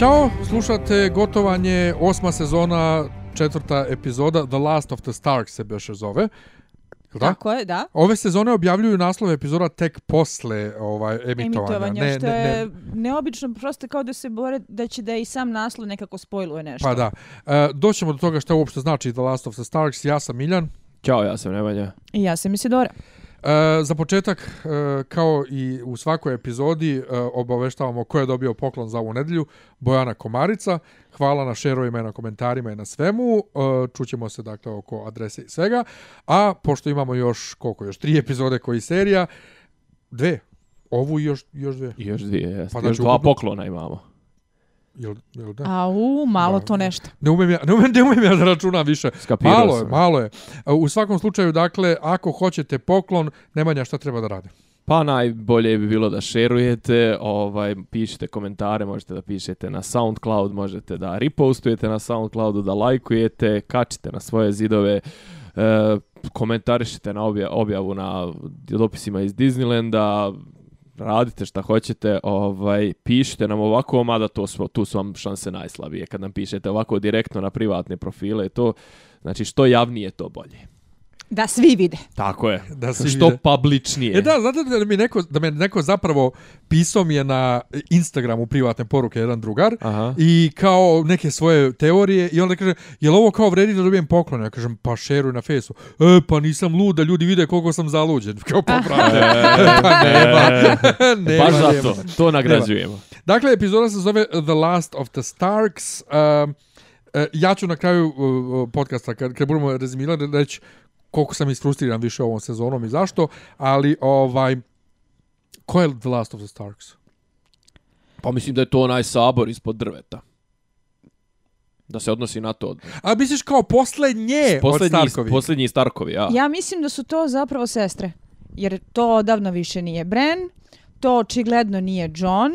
Ćao, slušate gotovanje osma sezona, četvrta epizoda, The Last of the Stark se beše zove. Da? Tako je, da. Ove sezone objavljuju naslove epizoda tek posle ovaj, emitovanja. Emitovanja, ne, što ne, je ne, neobično, prosto kao da se bore da će da i sam naslov nekako spojluje nešto. pa da. E, doćemo do toga što uopšte znači The Last of the Starks. Ja sam Miljan. Ćao, ja sam Nemanja. I ja sam Isidora. E, za početak, e, kao i u svakoj epizodi, e, obaveštavamo ko je dobio poklon za ovu nedelju. Bojana Komarica. Hvala na šerovima i na komentarima i na svemu. E, čućemo se dakle oko adrese i svega. A pošto imamo još, koliko još, tri epizode koji serija, dve. Ovu i još, još. I još dvije, jeste. Pa znači još dva ukupno- poklona imamo. Jel, jel da? A u, malo Da, to nešto. Ne umem ja, ne umem, ne umem ja da računam više. Skapirao malo je, sam. malo je. U svakom slučaju, dakle, ako hoćete poklon, Nemanja šta treba da rade? Pa najbolje bi bilo da šerujete, ovaj, pišete komentare, možete da pišete na SoundCloud, možete da repostujete na SoundCloudu, da lajkujete, kačite na svoje zidove, e, komentarišite na obja, objavu na dopisima iz Disneylanda, radite šta hoćete, ovaj, pišite nam ovako, mada to su, tu su vam šanse najslabije. Kad nam pišete ovako direktno na privatne profile, to, znači što javnije to bolje. Da svi vide. Tako je. Da se što vide. publičnije. E da, znate da mi neko, da me neko zapravo pisao mi je na Instagramu privatne poruke jedan drugar Aha. i kao neke svoje teorije i onda kaže, jel ovo kao vredi da dobijem poklon? Ja kažem, pa šeruj na fesu. E, pa nisam lud da ljudi vide koliko sam zaluđen. Kao pa brate, pa nema. nema, Baš nema. zato, to nagrađujemo. Dakle, epizoda se zove The Last of the Starks. Um, e, ja ću na kraju uh, podcasta, kad, kad budemo rezimirati, reći koliko sam isfrustriran više ovom sezonom i zašto, ali ovaj, ko je The Last of the Starks? Pa mislim da je to onaj sabor ispod drveta. Da se odnosi na to. A misliš kao poslednje od Posljednji, Starkovi? posljednji Starkovi, ja. Ja mislim da su to zapravo sestre. Jer to odavno više nije Bran, to očigledno nije John,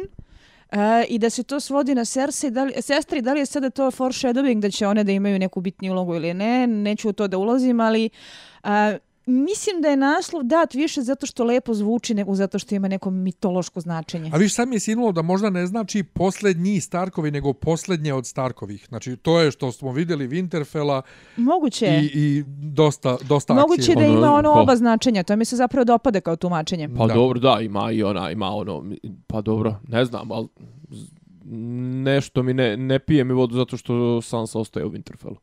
E, I da se to svodi na Cersei, da li, sestri, da li je sada to foreshadowing da će one da imaju neku bitniju ulogu ili ne, neću u to da ulazim, ali e, mislim da je naslov dat više zato što lepo zvuči nego zato što ima neko mitološko značenje. A viš sad mi je sinulo da možda ne znači poslednji Starkovi, nego poslednje od Starkovih. Znači, to je što smo vidjeli Winterfella Moguće. i, i dosta, dosta Moguće akcije. da ima Ono, ono oba značenja, to mi se zapravo dopada kao tumačenje. Pa Da. dobro, da, ima i ona, ima ono, pa dobro, ne znam, ali nešto mi ne, ne pije mi vodu zato što Sansa ostaje u Winterfellu.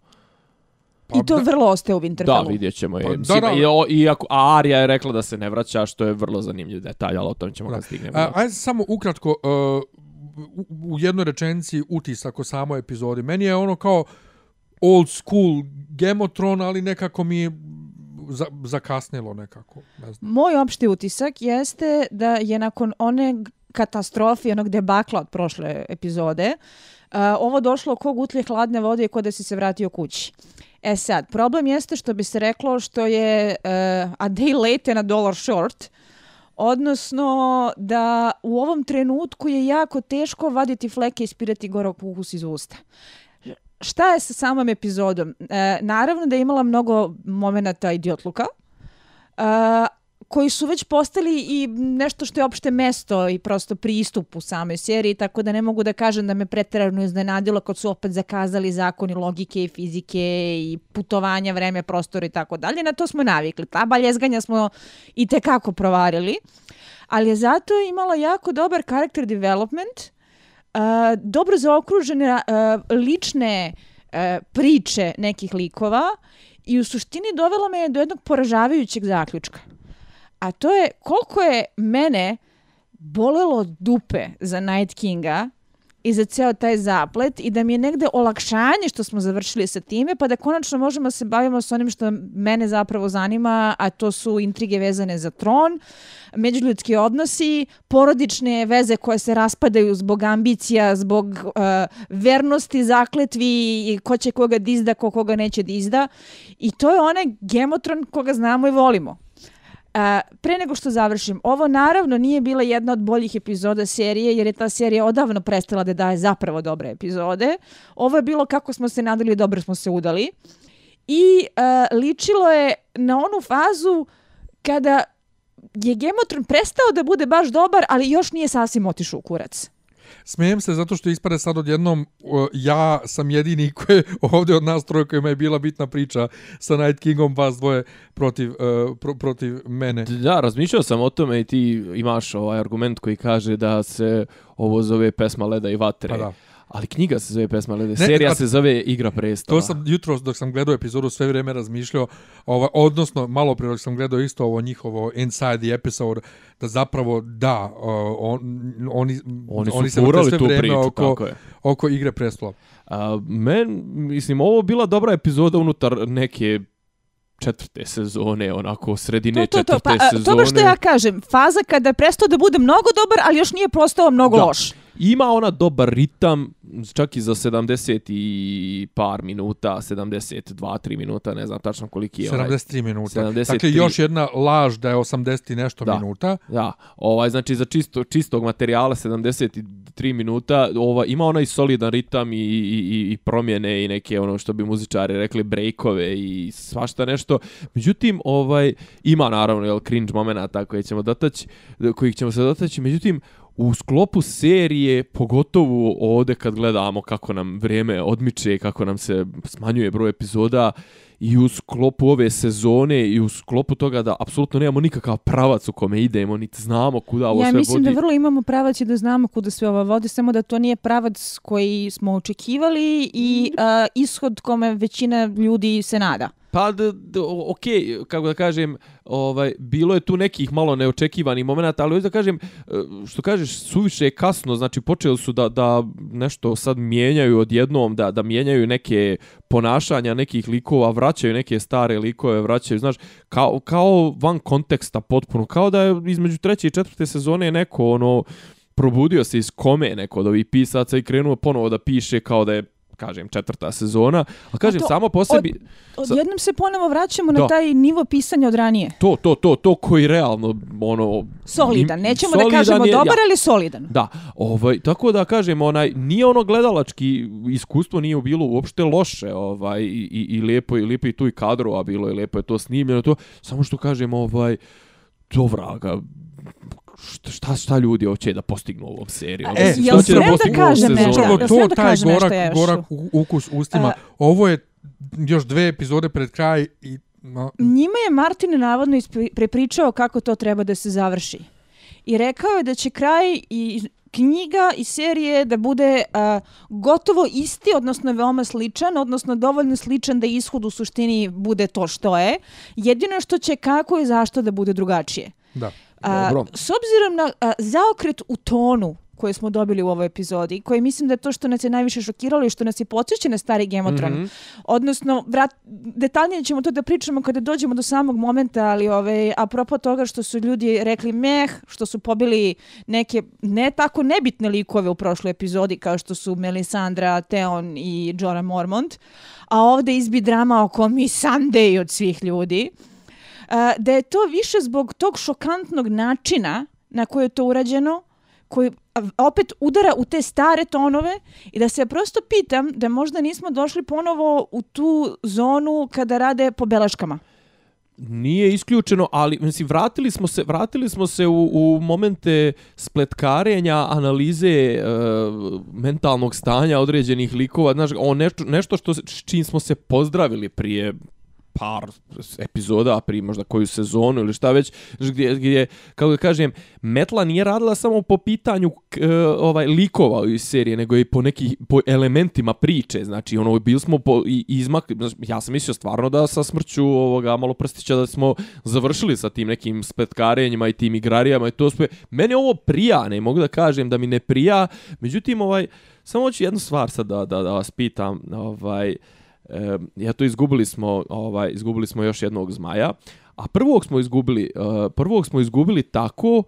Pa I to da. vrlo ostaje u Da, Winterfellu. vidjet ćemo. Pa je. da, Mislim, da. i o- Iako, a Arya je rekla da se ne vraća, što je vrlo zanimljiv detalj, ali o tom ćemo Da. kad stignemo. A, ajde samo ukratko, uh, u, u jednoj rečenici utisak o samoj epizodi. Meni je ono kao old school Thrones, ali nekako mi je za, zakasnilo nekako. Ne znam. Moj opšti utisak jeste da je nakon one g- katastrofe i onog debakla od prošle epizode, uh, ovo došlo kog utlje hladne vode i kod da si se vratio kući. E sad, problem jeste što bi se reklo što je uh, a day late na dollar short, odnosno da u ovom trenutku je jako teško vaditi fleke i ispirati gorog ukus iz usta. Šta je sa samom epizodom? E, naravno da je imala mnogo momenata idiotluka, e, koji su već postali i nešto što je opšte mesto i prosto pristup u samoj seriji, tako da ne mogu da kažem da me preterano iznenadilo kad su opet zakazali zakoni logike i fizike i putovanja, vreme, prostor i tako dalje. Na to smo navikli. Ta baljezganja smo i tekako provarili. Ali je zato imala jako dobar character development, uh, dobro zaokružene uh, lične uh, priče nekih likova i u suštini dovela me do jednog poražavajućeg zaključka. A to je koliko je mene bolelo dupe za Night Kinga i za ceo taj zaplet i da mi je negde olakšanje što smo završili sa time, pa da konačno možemo se bavimo s onim što mene zapravo zanima, a to su intrige vezane za tron, međuljudski odnosi, porodične veze koje se raspadaju zbog ambicija, zbog uh, vernosti, zakletvi i ko će koga dizda, ko koga neće dizda. I to je onaj gemotron koga znamo i volimo. E, pre nego što završim, ovo naravno nije bila jedna od boljih epizoda serije, jer je ta serija odavno prestala da daje zapravo dobre epizode. Ovo je bilo kako smo se nadali, dobro smo se udali. I a, ličilo je na onu fazu kada je Gemotron prestao da bude baš dobar, ali još nije sasvim otišao u kurac. Smijem se zato što ispade sad odjednom uh, ja sam jedini koji je ovdje od nas troje kojima je bila bitna priča sa Night Kingom, vas dvoje protiv, uh, pro, protiv mene. Da, razmišljao sam o tome i ti imaš ovaj argument koji kaže da se ovo zove pesma Leda i Vatre. Pa da. Ali knjiga se zove pesma Lede, serija a- se zove Igra prestola. To sam jutro dok sam gledao epizodu sve vrijeme razmišljao, ovaj, odnosno malo prije dok sam gledao isto ovo njihovo Inside the Episode, da zapravo da, uh, on, oni, Oni su oni se furali vrte sve tu vrijeme priču, oko, oko igre prestola. A, men, mislim, ovo bila dobra epizoda unutar neke četvrte sezone, onako, sredine To, to, to, četvrte pa, a, sezone. to je ono što ja kažem, faza kada je prestao da bude mnogo dobar, ali još nije postao mnogo Da. loš. Ima ona dobar ritam, čak i za 70 i par minuta, 72, 3 minuta, ne znam tačno koliki je onaj. 73 minuta. 73. Dakle, još jedna laž da je 80 i nešto Da. minuta. Da, ovaj, znači za čisto, čistog materijala 73 minuta, ova, ima onaj solidan ritam i, i, i- promjene i neke ono što bi muzičari rekli breakove i svašta nešto. Međutim, ovaj ima naravno jel, cringe momenata koje ćemo dotaći, kojih ćemo se dotaći, međutim, u sklopu serije, pogotovo ovde kad gledamo kako nam vrijeme odmiče, kako nam se smanjuje broj epizoda, i u sklopu ove sezone i u sklopu toga da apsolutno nemamo nikakav pravac u kome idemo, niti znamo kuda ovo Ja sve mislim vodi. da vrlo imamo pravac i da znamo kuda sve ovo vodi, samo da to nije pravac koji smo očekivali i a, ishod kome većina ljudi se nada. Pa, d, d, o- okej, kako da kažem, ovaj, bilo je tu nekih malo neočekivanih momenata, ali da kažem, e, što kažeš, suviše je kasno, znači počeli su da, da nešto sad mijenjaju odjednom, da, da mijenjaju neke ponašanja nekih likova, vraćaju neke stare likove, vraćaju, znaš, kao, kao van konteksta potpuno, kao da je između treće i četvrte sezone neko, ono, probudio se iz kome neko od ovih pisaca i krenuo ponovo da piše kao da je kažem, četvrta sezona. A kažem, to samo po sebi... Sa- Odjednom se ponovo vraćamo Da. na taj nivo pisanja od ranije. To, to, to, to koji realno, ono... Solidan. im- Nećemo solidan da kažemo je- dobar, ja, ali solidan. Da, ovaj, tako da kažem, onaj, nije ono gledalački iskustvo nije bilo uopšte loše, ovaj, i, i, i lijepo, i lijepo i tu i kadrova bilo, i lijepo je to snimljeno, to, samo što kažem, ovaj, do vraga, šta, šta, šta ljudi hoće da postignu ovom serijom? E, Šta jel će smem da postignu ovom kažem nešto? Upravo to, da taj kažem nešto gorak, gorak ukus ustima. A- Ovo je još dve epizode pred kraj i... No, Njima je Martin navodno prepričao kako to treba da se završi. I rekao je da će kraj i knjiga i serije da bude a, gotovo isti, odnosno veoma sličan, odnosno dovoljno sličan da ishod u suštini bude to što je. Jedino što će kako i zašto da bude drugačije. da. A, Dobro. s obzirom na a, zaokret u tonu koje smo dobili u ovoj epizodi, koji mislim da je to što nas je najviše šokiralo i što nas je podsjeća na stari Game of Thrones. Mhm. Odnosno, vrat, detaljnije ćemo to da pričamo kada dođemo do samog momenta, ali ove, apropo toga što su ljudi rekli meh, što su pobili neke ne tako nebitne likove u prošloj epizodi, kao što su Melisandra, Theon i Jorah Mormont, a ovde izbi drama oko Missandei od svih ljudi, a, da je to više zbog tog šokantnog načina na koje je to urađeno, koji opet udara u te stare tonove i da se prosto pitam da možda nismo došli ponovo u tu zonu kada rade po beleškama. Nije isključeno, ali mislim vratili smo se vratili smo se u, u momente spletkarenja, analize e, mentalnog stanja određenih likova, znaš, o nešto nešto što s čim smo se pozdravili prije par epizoda, pri možda koju sezonu ili šta već, gdje, gdje kako da kažem, Metla nije radila samo po pitanju k, e, ovaj likova iz serije, nego i po nekih po elementima priče, znači ono bili smo po i, izmak, znači, ja sam mislio stvarno da sa smrću ovoga malo prstića da smo završili sa tim nekim spletkarenjima i tim igrarijama i to sve. Meni ovo prija, ne mogu da kažem da mi ne prija, međutim ovaj samo hoću jednu stvar sad da, da, da vas pitam, ovaj e, ja to izgubili smo, ovaj izgubili smo još jednog zmaja, a prvog smo izgubili, e, prvog smo izgubili tako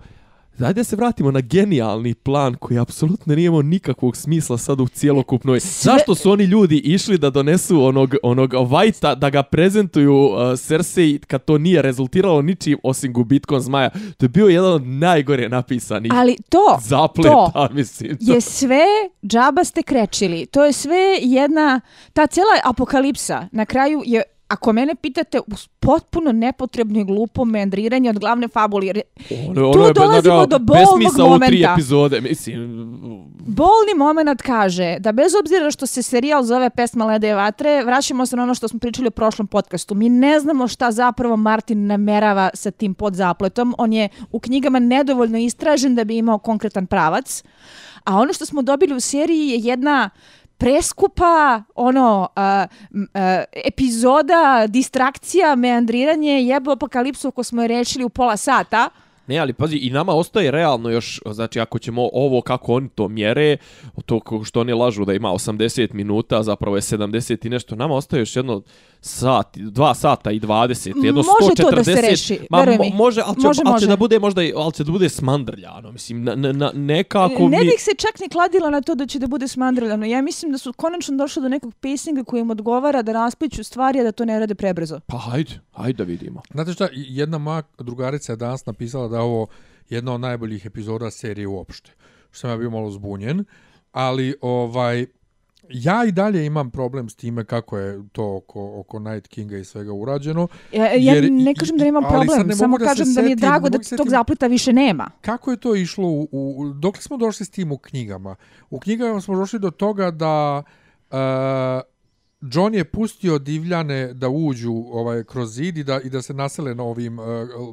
Dajde da se vratimo na genijalni plan koji apsolutno nije imao nikakvog smisla sad u cijelokupnoj. Zašto su oni ljudi išli da donesu onog, onog Vajta da ga prezentuju uh, Cersei kad to nije rezultiralo ničim osim gubitkom zmaja? To je bio jedan od najgore napisanih Ali to, zapleta, to mislim. To. je sve džaba ste krečili. To je sve jedna, ta cijela apokalipsa na kraju je ako mene pitate, uz potpuno nepotrebno i glupo meandriranje od glavne fabule, jer Ono, Tu ono je dolazimo ono, do bolnog u tri momenta. epizode, mislim. bolni moment kaže da bez obzira što se serijal zove Pesma Lede i vatre, vraćamo se na ono što smo pričali u prošlom podcastu. Mi ne znamo šta zapravo Martin namerava sa tim podzapletom. On je u knjigama nedovoljno istražen da bi imao konkretan pravac. A ono što smo dobili u seriji je jedna preskupa ono a, a, epizoda, distrakcija, meandriranje, jebo apokalipsu ako smo je rešili u pola sata. Ne, ali pazi, i nama ostaje realno još, znači ako ćemo ovo kako oni to mjere, to što oni lažu da ima 80 minuta, zapravo je 70 i nešto, nama ostaje još jedno sat, 2 sata i 20, jedno Može 140. to da se reši, Ma, veruj mo- mi. može, ali će, Može, ali će može. da bude možda, ali će da bude smandrljano, mislim, na, na, na, nekako ne mi... bih se čak ni kladila na to da će da bude smandrljano. Ja mislim da su konačno došli do nekog pacinga koji im odgovara da raspliću stvari, a da to ne rade prebrzo. Pa hajde, hajde da vidimo. Znate šta, jedna moja drugarica je danas napisala da je ovo jedna od najboljih epizoda serije uopšte. Što sam ja bio malo zbunjen, ali ovaj ja i dalje imam problem s time kako je to oko, oko Night Kinga i svega urađeno. Ja, ja Jer- ne kažem da nemam problem, ne samo da se kažem da mi je drago da se tog zapleta više nema. Kako je to išlo u, u dok smo došli s tim u knjigama? U knjigama smo došli do toga da uh, John je pustio divljane da uđu ovaj kroz zid i da, i da se nasele na ovim uh,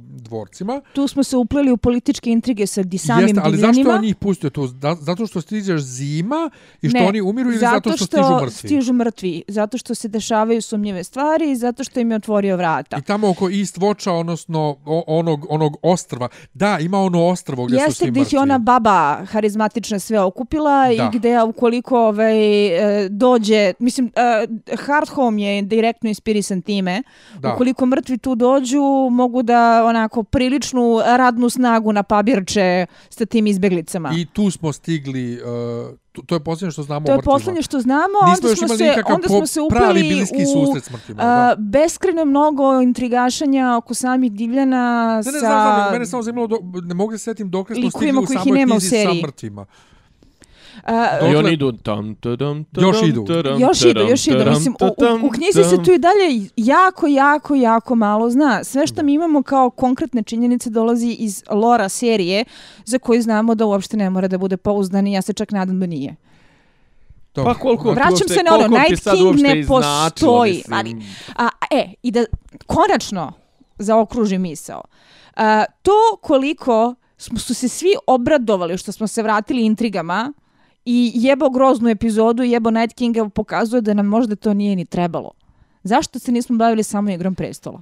dvorcima. Tu smo se upleli u političke intrige sa di samim Jeste, ali zašto je divljanima. on njih pustio tu? Da, zato što stižeš zima i što Ne, oni umiru ili zato što, stižu mrtvi? stižu mrtvi, zato što se dešavaju sumnjive stvari i zato što im je otvorio vrata. I tamo oko East Watcha, odnosno onog, onog ostrva. Da, ima ono ostrvo gdje su Jeste svi gdje ih mrtvi. je ona baba harizmatična sve okupila Da. i gdje ukoliko ovaj, e, dođe, mislim, e, Hard Home je direktno inspirisan time, Da. ukoliko mrtvi tu dođu, mogu da onako priličnu radnu snagu napabirče sa tim izbeglicama. I tu smo stigli, uh, to, to je posljednje što znamo to o je posljednje što znamo, Nismo onda smo se, onda smo se bliski u susret mrtvima, da. beskrajno mnogo intrigašanja oko samih divljana Ne, sa... ne, znam, znam, mene samo zanimalo, do, ne mogu se setim dok smo stigli u samoj knjizi sa mrtvima. a, Dokle- I oni idu tam, tadam, tadam, Još idu. tadam, Još idu, još idu. tadam, Mislim, u, u, knjizi se tu i dalje jako, jako, jako malo zna. Sve što mi imamo kao konkretne činjenice dolazi iz lora serije za koju znamo da uopšte ne mora da bude pouzdan i ja se čak nadam da nije. Dobro. Pa koliko ti Vraćam uopšte- se na ono, Night sad King uopšte ne iznačilo, postoji. Ali, a, e, i da konačno zaokruži misao. A, to koliko smo, su se svi obradovali što smo se vratili intrigama i jebo groznu epizodu, jebo Night Kinga pokazuje da nam možda to nije ni trebalo. Zašto se nismo bavili samo igrom prestola?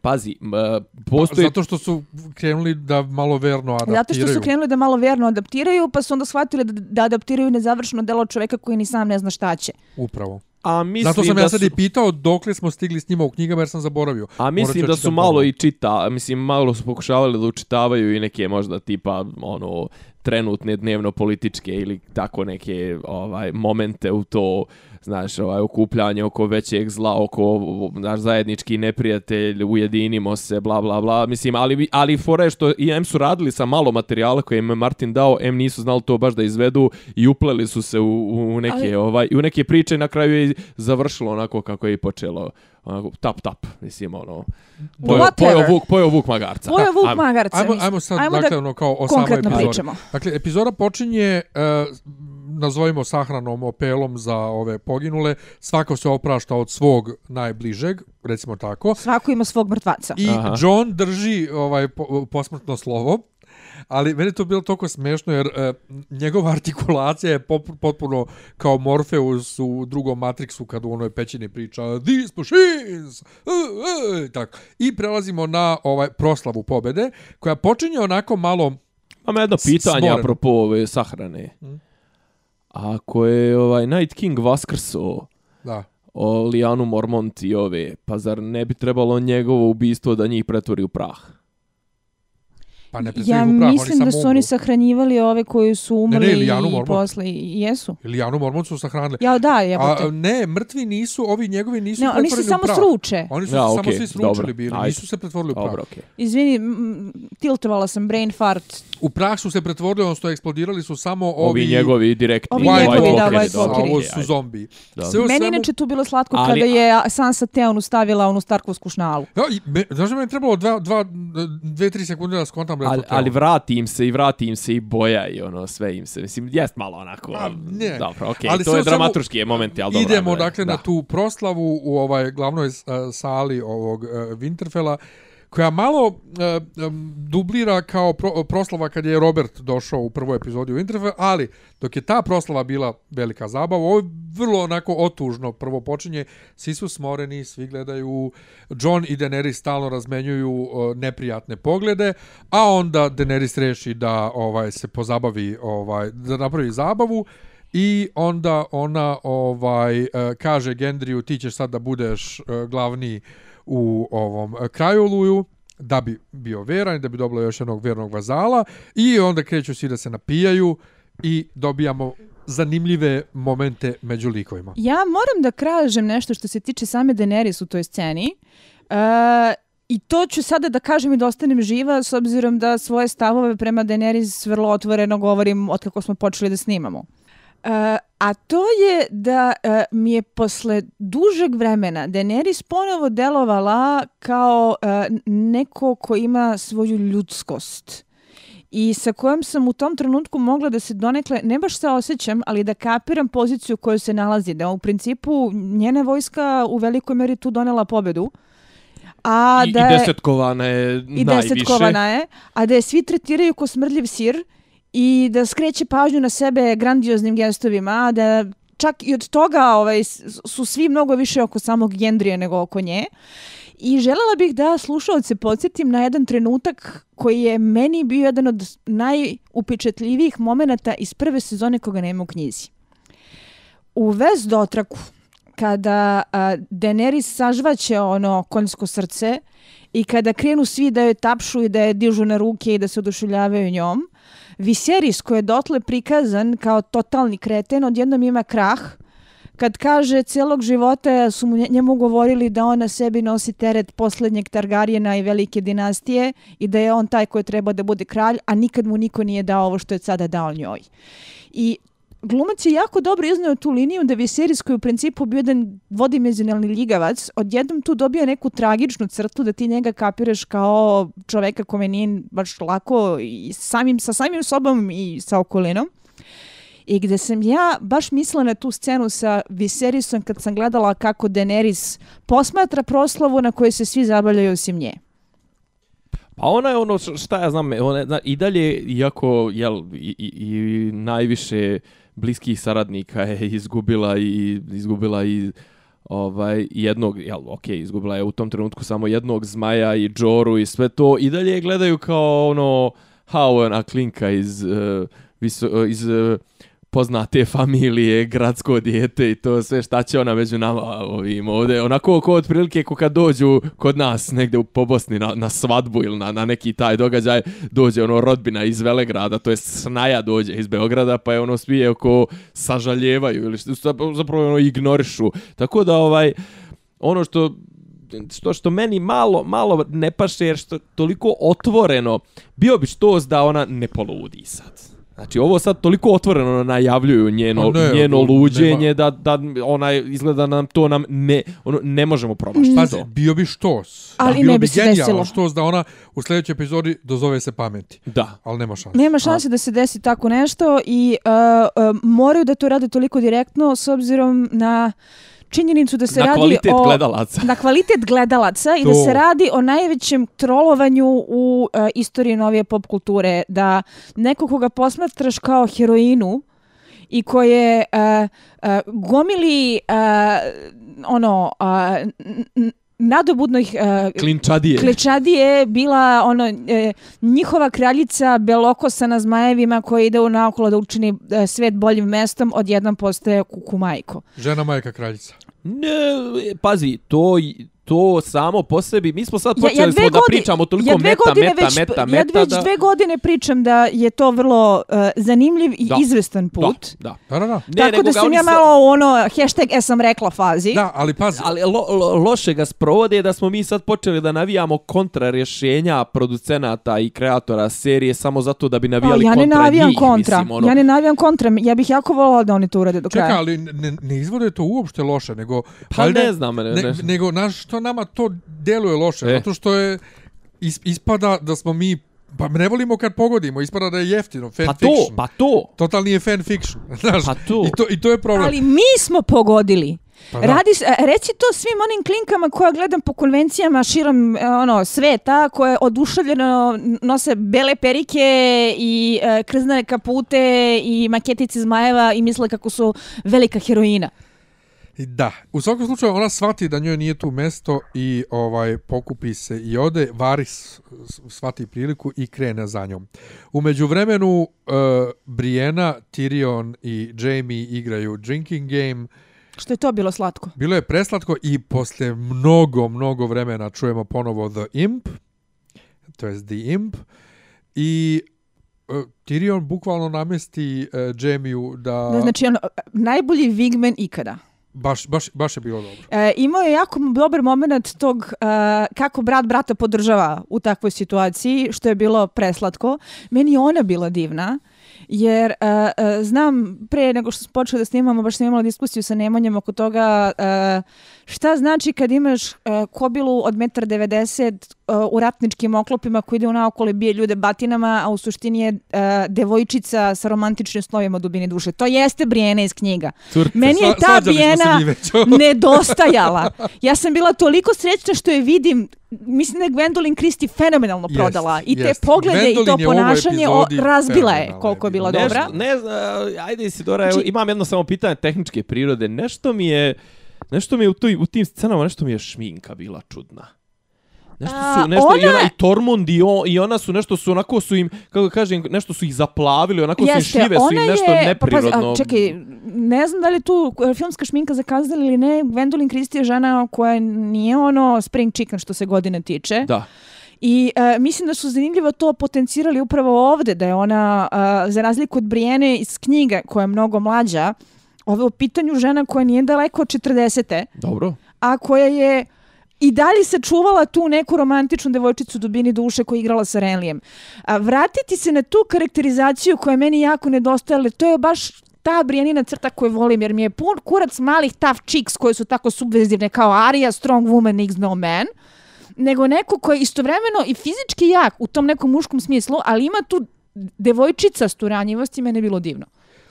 Pazi, m, e, postoji... Zato što su krenuli da malo verno adaptiraju. Zato što su krenuli da malo verno adaptiraju, pa su onda shvatili da, da adaptiraju nezavršeno delo čoveka koji ni sam ne zna šta će. Upravo. A mislim Zato sam da ja sad su... i pitao dokle smo stigli s njima u knjigama jer sam zaboravio. A mislim da su malo i čita, mislim malo su pokušavali da učitavaju i neke možda tipa ono trenutne dnevno političke ili tako neke ovaj momente u to znaš, ovaj okupljanje oko većeg zla, oko naš zajednički neprijatelj, ujedinimo se, bla bla bla. Mislim, ali ali fora je što i M su radili sa malo materijala koje im je Martin dao, M nisu znali to baš da izvedu i upleli su se u, u neke Ali- ovaj i u neke priče i na kraju je završilo onako kako je i počelo. Onako, tap tap, mislim ono. Whatever. pojeo Vuk, pojeo Vuk magarca. Pojeo Vuk Ajmo. magarca. Ajmo, ajmo sad, Ajmo dakle, da ono, kao o samoj konkretno epizodi. pričamo. Dakle, epizoda počinje, e, nazovimo sahranom opelom za ove poginule. Svako se oprašta od svog najbližeg, recimo tako. Svako ima svog mrtvaca. I Aha. John drži ovaj po, posmrtno slovo. Ali meni to bilo toliko smešno jer e, njegova artikulacija je pop, potpuno kao Morpheus u drugom Matrixu kad u onoj pećini priča These machines! Uh, uh, tako. I prelazimo na ovaj proslavu pobede koja počinje onako malo Imam jedno pitanje Smoren. apropo ove sahrane. Ako je ovaj Night King vaskrso da, o Lijanu Mormont i ove, pa zar ne bi trebalo njegovo ubistvo da njih pretvori u prah? Pa ne Ja prah, mislim da su oni sahranjivali ove koji su umrli ne, Ilijanu i posle i jesu. Ilijanu Mormont su sahranili. Ja, da, A, jebote. ne, mrtvi nisu, ovi njegovi nisu Ne, oni se pretvoreni u samo prah. sruče. Oni su Ja, samo okej, svi sručili dobro, bili, ajde. nisu se pretvorili u prah. Dobro, okej. Izvini, tiltovala sam brain fart. U prah su se pretvorili, odnosno eksplodirali su samo ovi... Ovi njegovi direktni Ovi White njegovi, da, White a Walkeri. ovo su zombi. Dobro. Sve Meni svemu- inače tu bilo slatko Ali- kada je Sansa Theonu stavila onu Starkovsku šnalu. Ja, me, znaš da mi je trebalo dva, dva, dve, tri sekunde da skontam je Ali, ali vrati im se i vrati im se i boja i ono sve im se. Mislim, jest malo onako. A, ne. Dobro, okej, Ali to je dramaturški momenti, ali dobro. Idemo dakle da. na tu proslavu u ovaj glavnoj uh, sali ovog uh, Winterfella koja malo e, dublira kao pro, proslava kad je Robert došao u prvoj epizodi u Winterfell, ali dok je ta proslava bila velika zabava, ovo je vrlo onako otužno. Prvo počinje, svi su smoreni, svi gledaju, John i Daenerys stalno razmenjuju e, neprijatne poglede, a onda Daenerys reši da ovaj se pozabavi, ovaj da napravi zabavu I onda ona ovaj eh, kaže Gendriju ti ćeš sad da budeš glavni glavni u ovom e, krajoluju da bi bio veran i da bi dobila još jednog vernog vazala i onda kreću svi da se napijaju i dobijamo zanimljive momente među likovima. Ja moram da kažem nešto što se tiče same Daenerys u toj sceni. Uh, I to ću sada da kažem i da ostanem živa s obzirom da svoje stavove prema Daenerys vrlo otvoreno govorim od kako smo počeli da snimamo. Uh, a to je da uh, mi je posle dužeg vremena Daenerys ponovo delovala kao uh, neko ko ima svoju ljudskost i sa kojom sam u tom trenutku mogla da se donekle, ne baš se osjećam, ali da kapiram poziciju u kojoj se nalazi, da u principu njena vojska u velikoj meri tu donela pobedu. A I, da I je, desetkovana je i najviše. desetkovana je, a da je svi tretiraju ko smrdljiv sir i da skreće pažnju na sebe grandioznim gestovima, da čak i od toga ovaj, su svi mnogo više oko samog Gendrije nego oko nje. I želela bih da slušalce podsjetim na jedan trenutak koji je meni bio jedan od najupečetljivijih momenata iz prve sezone koga nema u knjizi. U Vez dotraku, kada a, Daenerys sažvaće ono konjsko srce i kada krenu svi da joj tapšu i da je dižu na ruke i da se oduševljavaju njom, Viserys koji je dotle prikazan kao totalni kreten, odjednom ima krah, kad kaže celog života su mu njemu govorili da ona sebi nosi teret posljednjeg Targarijena i velike dinastije i da je on taj koji treba da bude kralj, a nikad mu niko nije dao ovo što je sada dao njoj. I glumac je jako dobro iznao tu liniju da Viserys koji u principu bio jedan vodimenzionalni ljigavac, odjednom tu dobija neku tragičnu crtu da ti njega kapiraš kao čoveka kome nije baš lako i samim, sa samim sobom i sa okolinom. I gde sam ja baš mislila na tu scenu sa Viserisom kad sam gledala kako Daenerys posmatra proslavu na kojoj se svi zabavljaju osim nje. Pa ona je ono, šta ja znam, ona je, zna, i dalje, iako, jel, i, i, i najviše bliskih saradnika je izgubila i izgubila i ovaj jednog, jel, ok, izgubila je u tom trenutku samo jednog zmaja i Džoru i sve to, i dalje je gledaju kao ono, how ona klinka iz, uh, viso, uh, iz uh, poznate familije, gradsko dijete i to sve šta će ona među nama ovim ovde. Onako ko otprilike ko kad dođu kod nas negde u po Bosni na, na svadbu ili na, na neki taj događaj, dođe ono rodbina iz Velegrada, to je snaja dođe iz Beograda, pa je ono svi oko sažaljevaju ili što, zapravo ono ignorišu. Tako da ovaj, ono što što što meni malo malo ne paše jer što toliko otvoreno bio bi što da ona ne poludi sad. Znači ovo sad toliko otvoreno najavljuju njeno Pa ne, njeno luđenje da da ona izgleda nam to nam ne ono ne možemo promašiti Pazi, to. bio bi štos. Ali Bilo ne bi se desilo. štos da ona u sljedećoj epizodi dozove se pameti. Da. Ali nema šanse. Nema šanse da se desi tako nešto i uh, uh, moraju da to rade toliko direktno s obzirom na činjenicu da se Na radi kvalitet o gledalaca. na kvalitet gledalaca i da se radi o najvećem trolovanju u uh, istoriji novije pop kulture da neko koga posmatraš kao heroinu i koje uh, uh, gomili uh, ono uh, n- n- nadobudnih uh, Klinčadije. Klečadije bila ono e, njihova kraljica belokosa na zmajevima koja ide u naokolo da učini e, svet boljim mestom, odjednom postaje kuku majko. Žena majka kraljica. Ne, pazi, to to samo po sebi, mi smo sad Ja- počeli ja dve smo da godi- pričamo toliko ja meta, godine meta, već, meta, ja meta, već da... dve godine pričam da je to vrlo uh, zanimljiv i Da. izvestan put. Da, da. Da, da, da. Ne, Tako da sam ja malo u ono hashtag e sam rekla fazi. Da, ali pazi, Ali lo, lo, loše ga sprovode da smo mi sad počeli da navijamo kontra rješenja producenata i kreatora serije samo zato da bi O, navijali ja ne kontra navijam njih. kontra. Mislim, ono, Ja ne navijam kontra. Ja bih jako volila da oni to urade do čekaj, kraja. ali ne, ne izvode to uopšte loše, nego... Pa valjda- ne znam, ne, ne, ne. nego, znaš, što nama to deluje loše, E. zato što je is, ispada da smo mi, pa ne volimo kad pogodimo, ispada da je jeftino, fan Pa to, fiction. pa to. Totalni je fan fiction, znaš, Pa to. I, to, i to je problem. Ali mi smo pogodili. Pa da. Radi, e, reci to svim onim klinkama koja gledam po konvencijama širom e, ono sveta, koje oduševljeno nose bele perike i e, krznane kapute i maketice zmajeva i misle kako su velika heroina. Da, u svakom slučaju ona shvati da njoj nije tu mesto i ovaj pokupi se i ode, Varis s- shvati priliku i krene za njom. U međuvremenu uh, Brienne, Tyrion i Jamie igraju drinking game. Što je to bilo slatko? Bilo je preslatko i posle mnogo, mnogo vremena čujemo ponovo The Imp, to jest The Imp, i uh, Tyrion bukvalno namesti uh, Jamie-u da... Da. Znači, ono, najbolji Wigman ikada. Baš, baš, baš je bilo dobro. E, imao je jako dobar moment tog e, kako brat brata podržava u takvoj situaciji, što je bilo preslatko. Meni je ona bila divna, jer uh, uh, znam pre nego što smo počeli da snimamo, baš sam imala diskusiju sa Nemanjem oko toga uh, šta znači kad imaš uh, kobilu od 1,90 m u ratničkim oklopima koji ide u naokole bije ljude batinama, a u suštini je e, devojčica sa romantičnim slovima u dubini duše. To jeste Brijene iz knjiga. Curce. Meni je ta već. nedostajala. Ja sam bila toliko srećna što je vidim Mislim da je Gwendolyn Christie fenomenalno Jest, prodala. I te jest. poglede i to Gwendolyn u ovoj ponašanje o, razbila je koliko je bila dobra. Ne znam, ajde Isidora, evo, Znači- imam jedno samo pitanje tehničke prirode. Nešto mi je, nešto mi je u, toj, u tim scenama, nešto mi je šminka bila čudna. Nešto su, nešto, i ona- ona i Tormund i, on, i ona su nešto su onako su im, kako kažem, nešto su ih zaplavili, onako su im šljive su im ona nešto je, pa pazi, neprirodno. a čekaj, ne znam da li tu e, filmska šminka zakazala ili ne, Gwendolyn Christie je žena koja nije ono spring chicken što se godine tiče. Da. I e, mislim da su zanimljivo to potencirali upravo ovde, da je ona, e, za razliku od Brijene iz knjiga, koja je mnogo mlađa, ovo je u pitanju žena koja nije daleko od 40. Dobro. a koja je i dalje sačuvala tu neku romantičnu devojčicu u dubini duše koja je igrala sa Renlijem. A vratiti se na tu karakterizaciju koja je meni jako nedostajala, to je baš ta Brijanina crta koju volim, jer mi je pun kurac malih tough chicks koje su tako subvezivne kao Arya, strong woman X no man, nego neko koji je istovremeno i fizički jak u tom nekom muškom smislu, ali ima tu devojčica s tu ranjivosti, mene je bilo divno.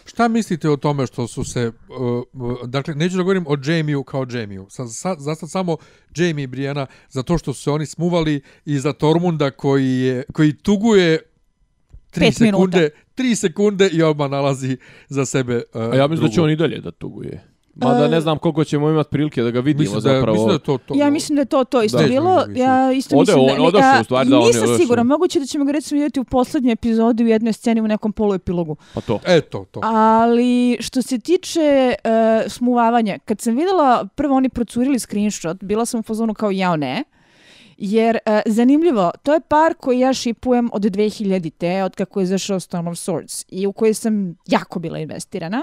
Šta mislite o tome što su se, uh, uh, dakle, neću da govorim o Jamie-u kao Jamie-u, sa, sa, za sad samo Jamie i Brianna, za to što su se oni smuvali i za Tormunda koji, je, koji tuguje tri Pet sekunde, minuta. tri sekunde i odmah nalazi za sebe uh, A ja mislim da će on i dalje da tuguje. Mada ne znam koliko ćemo imati prilike da ga vidimo mislim da, zapravo. mislim da je to to. Ja mislim da je to to isto Da. bilo. Ja isto Ode mislim on, da odošao a, u stvari, da, on je Nisam sigurna, moguće da ćemo ga recimo vidjeti u poslednjoj epizodi u jednoj sceni u nekom poluepilogu. Pa to. E, to, to. Ali što se tiče uh, smuvavanja, kad sam videla prvo oni procurili screenshot, bila sam u fazonu kao jao ne. Jer, uh, zanimljivo, to je par koji ja šipujem od 2000-te, od kako je zašao Storm of Swords i u koji sam jako bila investirana.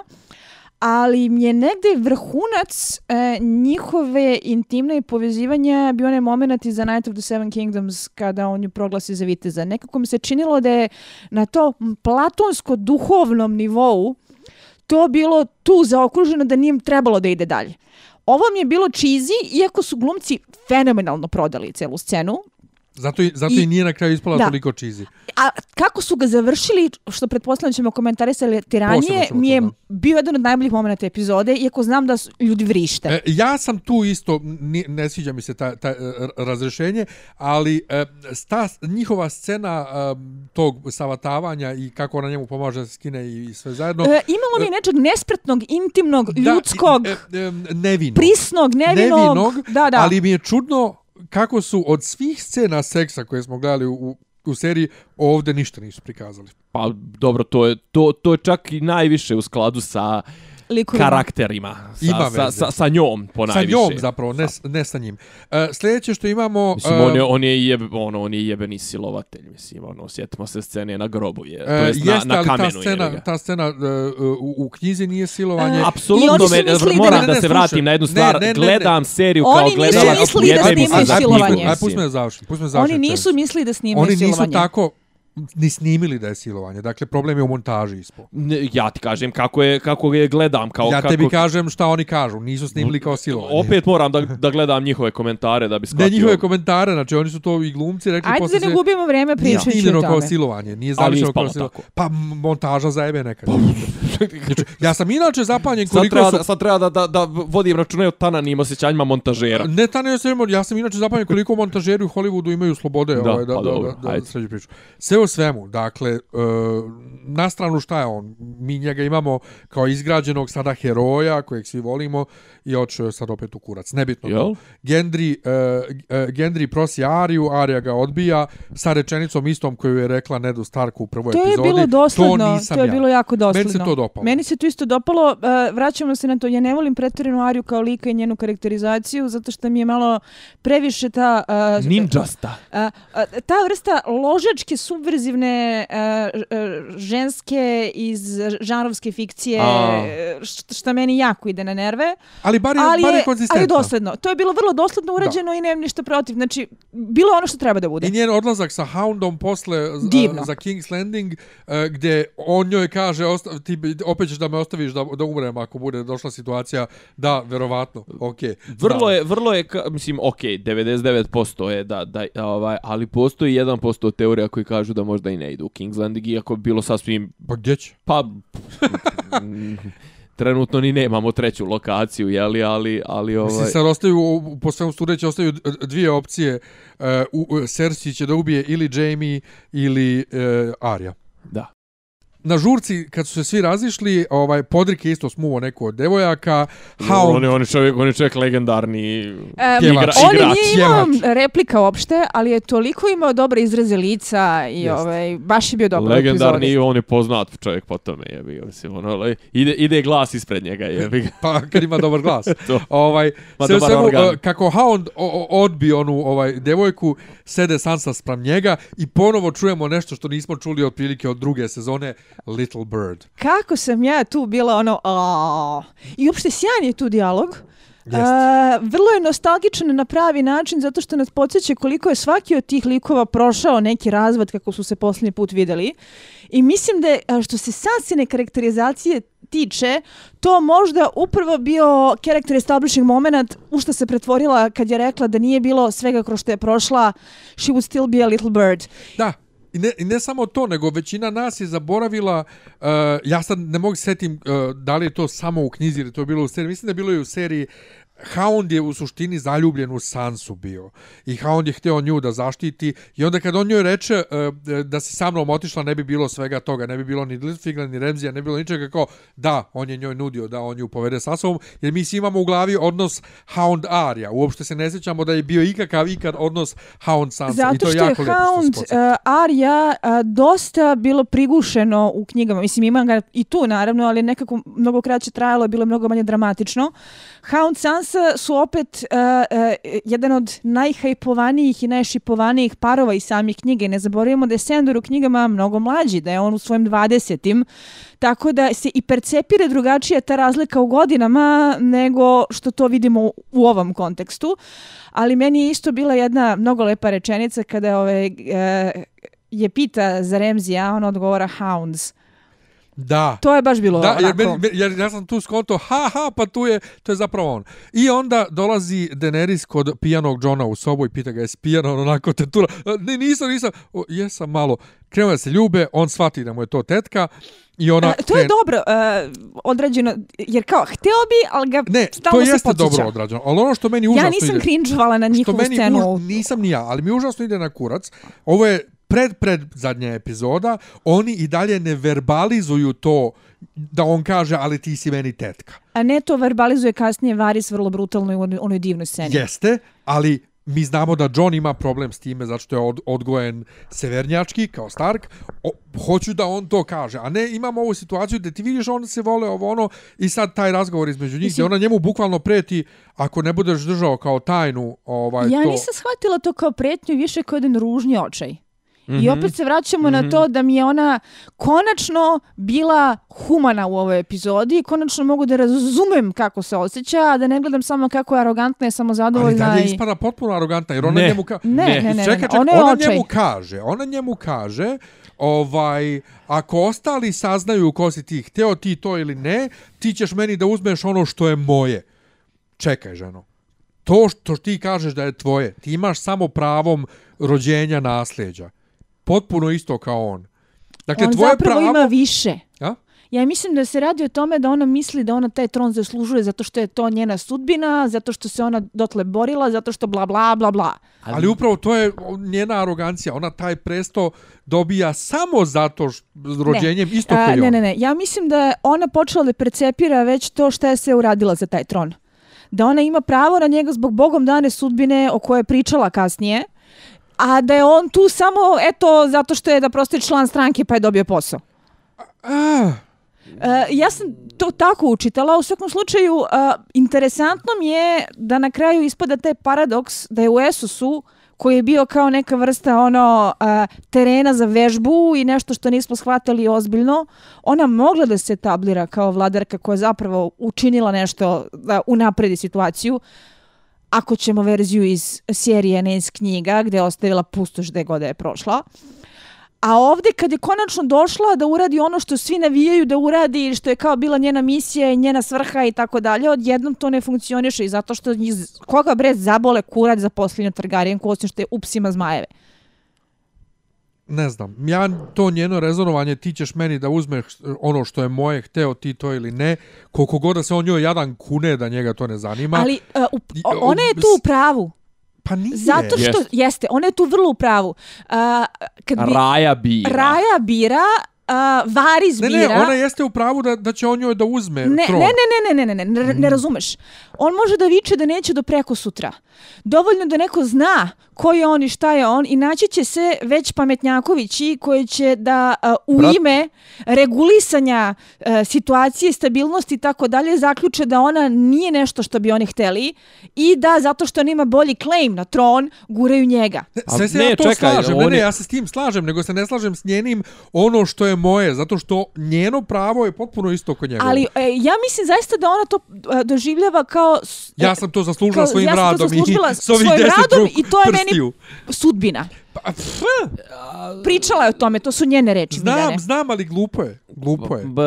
Ali mi je negde vrhunac e, njihove intimne povezivanja bio onaj moment iz The Night of the Seven Kingdoms kada on ju proglasi za viteza. Nekako mi se činilo da je na to platonsko-duhovnom nivou to bilo tu zaokruženo da nije trebalo da ide dalje. Ovo mi je bilo cheesy, iako su glumci fenomenalno prodali celu scenu. Zato, i, zato I- i, nije na kraju ispala Da. toliko cheesy. A kako su ga završili, što pretpostavljam ćemo komentarisati Posebno ranije, mi je da. bio jedan od najboljih momenta epizode, iako znam da su ljudi vrište. E, ja sam tu isto, ni, ne sviđa mi se ta, ta e, razrešenje, ali e, sta, njihova scena e, tog savatavanja i kako ona njemu pomaže da se skine i, sve zajedno. E, imalo mi je nečeg nespretnog, intimnog, ljudskog, Da, e, e, nevinog. prisnog, nevinog. nevinog, da, da. ali mi je čudno kako su od svih scena seksa koje smo gledali u, u seriji ovde ništa nisu prikazali. Pa dobro, to je, to, to je čak i najviše u skladu sa Likovima. karakterima. Sa, Ima sa, sa, sa njom, po Sa najviše. njom zapravo, ne, ne sa njim. E, sljedeće što imamo... Mislim, e, on je, on je, jeb, ono, on je jebeni silovatelj, mislim, ono, sjetimo se scene na grobu, je, to e, jest na, jeste, na kamenu, ta scena, ga. ta scena e, u, u knjizi nije silovanje. E, I Apsolutno, oni me, mislili moram da- da, Ne, ne, se slušaj. vratim na jednu Ne, stvar. ne, ne, ne. Gledam seriju Oni kao nisu gledalac mislili jedne da snimaju Ajde, silovanje. emisije. Aj, pusti me da završim. Oni nisu mislili da snimaju Oni nisu silovanje. tako ni snimili da je silovanje. Dakle, problem je u montaži ispo. Ne, Ja ti kažem kako je kako je gledam kao Ja kako tebi kažem šta oni kažu. Nisu snimili kao silovanje. Opet moram da, da gledam njihove komentare da bi Ne shvatio. njihove komentare, znači oni su to i glumci rekli Ajde posle da ne gubimo vrijeme Nije pričajući snimljeno o kao tome. silovanje, nije Ali završeno ispalo kao silovanje. tako. Pa montaža zajebe nekad. Znači, ja sam inače zapanjen Sad koliko treba, su... da, sad treba da, da, da vodim račune o tananim osjećanjima montažera. Ne, ta ne sam, ja sam inače zapanjen koliko montažeri u Hollywoodu imaju slobode Da, ovaj, da, pa da, dobro, da, da, ajde. priču. Sve u svemu, dakle, uh, na stranu šta je on? Mi njega imamo kao izgrađenog sada heroja kojeg svi volimo i očeo je sad opet u kurac. Nebitno Jel? to. Gendry, uh, uh, Gendry prosi Ariju, Arija ga odbija sa rečenicom istom koju je rekla Nedu Starku u prvoj To je epizodi. bilo dosledno, to, to, je ja. bilo jako dosledno. Meni se to dopalo. Meni se to isto dopalo. Uh, vraćamo se na to. Ja ne volim pretjeranu Ariju kao lika i njenu karakterizaciju, zato što mi je malo previše ta... Uh, Ninjasta. Uh, uh, ta vrsta ložačke, subverzivne uh, ženske iz žanrovske fikcije, A. što, meni jako ide na nerve. Ali bar je, ali bar je, je, konzistentno. ali je dosledno. To je bilo vrlo dosledno urađeno i nemam ništa protiv. Znači, bilo je ono što treba da bude. I njen odlazak sa Houndom posle Divno. za King's Landing, uh, gdje on njoj kaže, ti opet ćeš da me ostaviš da, da umrem ako bude došla situacija, da, verovatno, okej. Vrlo da. je, vrlo je, ka- mislim, ok, 99% je da, da, ovaj, ali postoji 1% teorija koji kažu da možda i ne idu u King's Landing, iako bi bilo sasvim, Pa gdje će? pa, trenutno ni nemamo treću lokaciju, jeli, ali, ali ovaj... Mislim, sad ostaju, po svemu studeći, ostaju dvije opcije. Uh, u, u, Cersei će da ubije ili Jamie ili uh, Arya. Da. Na žurci, kad su se svi razišli, ovaj, Podrik je isto smuvo neku od devojaka. On Hound, je, on je čovjek, on je čovjek legendarni Em, Pjevač. on igrač. nije imao replika uopšte, ali je toliko imao dobre izraze lica i Jest. ovaj, baš je bio dobar legendarni i epizodi. on je poznat čovjek po tome, jebi ga, mislim, ono, le- ide, ide glas ispred njega, jebi ga. pa kad ima dobar glas. To. ovaj, Ma sve svemu, organ. uh, kako Hound odbi onu ovaj devojku, sede Sansa sprem njega i ponovo čujemo nešto što nismo čuli otprilike od druge sezone, Little Bird. Kako sam ja tu bila ono... A, I uopšte sjajan je tu dijalog. A, vrlo je nostalgičan na pravi način zato što nas podsjeća koliko je svaki od tih likova prošao neki razvod kako su se posljednji put videli. I mislim da je, što se sansine karakterizacije tiče, to možda upravo bio character establishing moment u što se pretvorila kad je rekla da nije bilo svega kroz što je prošla, she would still be a little bird. Da, i ne, i ne samo to, nego većina nas je zaboravila, uh, ja sad ne mogu setim uh, da li je to samo u knjizi ili to je bilo u seriji, mislim da je bilo i u seriji Hound je u suštini zaljubljen u Sansu bio. I Hound je htio nju da zaštiti. I onda kad on njoj reče uh, da si sa mnom otišla, ne bi bilo svega toga. Ne bi bilo ni Littlefinger, ni Remzija, ne bi bilo ničega kao da, on je njoj nudio da on nju povede sa sobom. Jer mi svi imamo u glavi odnos Hound-Arya. Uopšte se ne sjećamo da je bio ikakav ikad odnos Hound-Sansa. I to Zato što je jako se Hound uh, Arya uh, dosta bilo prigušeno u knjigama. Mislim, ima ga i tu naravno, ali nekako mnogo kraće trajalo, bilo je mnogo manje dramatično. Hound Sansa E, su opet uh, uh, jedan od najhajpovanijih i najšipovanijih parova iz samih knjige. Ne zaboravimo da je Sandor u knjigama mnogo mlađi, da je on u svojim 20 Tako da se i percepire drugačije ta razlika u godinama nego što to vidimo u- ovom kontekstu. Ali meni je isto bila jedna mnogo lepa rečenica kada je, ove, uh, je pita za Remzija, a on odgovara Hounds. Da. To je baš bilo Da, jer, onako... meni, meni- jer ja sam tu skonto, ha, ha, pa tu je, to je zapravo on. I onda dolazi Daenerys kod pijanog Johna u sobu i pita ga, jesi pijan, on onako te tura, ne, nisam, nisam, o, jesam malo. Krenu da se ljube, on shvati da mu je to tetka i ona... E, to je kren- dobro e, odrađeno, jer kao, hteo bi, ali ga Ne, to stalno se jeste podsjeća. dobro odrađeno, ali ono što meni užasno Ja nisam ide... na što njihovu meni scenu. už, nisam ni ja, ali mi užasno ide na kurac. Ovo je pred, pred zadnja epizoda, oni i dalje ne verbalizuju to da on kaže, ali ti si meni tetka. A ne to verbalizuje kasnije Varis vrlo brutalno u onoj- onoj divnoj sceni. Jeste, ali mi znamo da John ima problem s time zato što je od, odgojen severnjački kao Stark. O, hoću da on to kaže. A ne, imamo ovu situaciju gdje ti vidiš on se vole ovo ono i sad taj razgovor između njih gdje ona njemu bukvalno preti ako ne budeš držao kao tajnu ovaj, ja to. nisam shvatila to kao pretnju više kao jedan ružni očaj. Mm -hmm. I Mhm. opet se vraćamo mm -hmm. na to da mi je ona konačno bila humana u ovoj epizodi i konačno mogu da razumem kako se osjeća, a da ne gledam samo kako je arogantna i samo Ali zadovoljna. dalje i... ispada potpuno arogantna jer ona Ne. njemu ka... Ne, Ne. ne, ne, ne, čekaj, ne, čekaj, ona je ona očaj. njemu kaže, ona njemu kaže, ovaj, ako ostali saznaju ko si ti, hteo ti to ili ne, ti ćeš meni da uzmeš ono što je moje. Čekaj, ženo. To što ti kažeš da je tvoje, ti imaš samo pravom rođenja nasljeđa. Potpuno isto kao on. Dakle, On tvoje zapravo pravo... ima više. A? Ja mislim da se radi o tome da ona misli da ona taj tron zaslužuje zato što je to njena sudbina, zato što se ona dotle borila, zato što bla bla bla bla. Ali upravo to je njena arogancija. Ona taj presto dobija samo zato što rođenjem isto A, ne, ne, ne. Ja mislim da ona počela da percepira već to što je se uradila za taj tron. Da ona ima pravo na njega zbog bogom dane sudbine o kojoj je pričala kasnije, a da je on tu samo, eto, zato što je da prosto je član stranke pa je dobio posao. Ah, E, ja sam to tako učitala, u svakom slučaju uh, interesantno mi je da na kraju ispada taj paradoks da je u Esusu koji je bio kao neka vrsta ono uh, terena za vežbu i nešto što nismo shvatili ozbiljno, ona mogla da se tablira kao vladarka koja je zapravo učinila nešto da unapredi situaciju, ako ćemo verziju iz serije, ne iz knjiga, gde je ostavila pustoš gde god je prošla. A ovdje kad je konačno došla da uradi ono što svi navijaju da uradi i što je kao bila njena misija i njena svrha i tako dalje, odjednom to ne funkcioniše i zato što njih, koga bre zabole kurac za posljednju Targaryenku osim što je upsima zmajeve ne znam, ja to njeno rezonovanje, ti ćeš meni da uzmeš ono što je moje, hteo ti to ili ne, koliko god da se on njoj jadan kune da njega to ne zanima. Ali uh, ona je tu u pravu. pa nije. Zato što, Jest. jeste, ona je tu vrlo u pravu. Uh, kad bi Raja bira. Raja bira, uh, Varis Ne, bira... ne, ona jeste u pravu da, da će on njoj da uzme Ne, tron. ne, ne, ne, ne, ne, ne, ne, ne razumeš. On može da viče da neće do preko sutra. Dovoljno da neko zna ko je on i šta je on i naći će se već pametnjakovići koji će da a, u Brat- ime regulisanja a, situacije, stabilnosti i tako dalje zaključe da ona nije nešto što bi oni hteli i da zato što nema bolji claim na tron guraju njega. Ne, A Sve se ne, ja to čekaj, slažem, on ne, ne, ja se s tim slažem, nego se ne slažem s njenim ono što je moje, zato što njeno pravo je potpuno isto kod njega. Ali e, ja mislim zaista da ona to a, doživljava kao... s- ja sam to zaslužila kao- svojim ja radom i s ovih svojim deset radom i to je meni prstiju. sudbina. Pa, pff, Pričala je o tome, to su njene reči. znam, Miljane. znam, ali glupo je. Glupo je. B,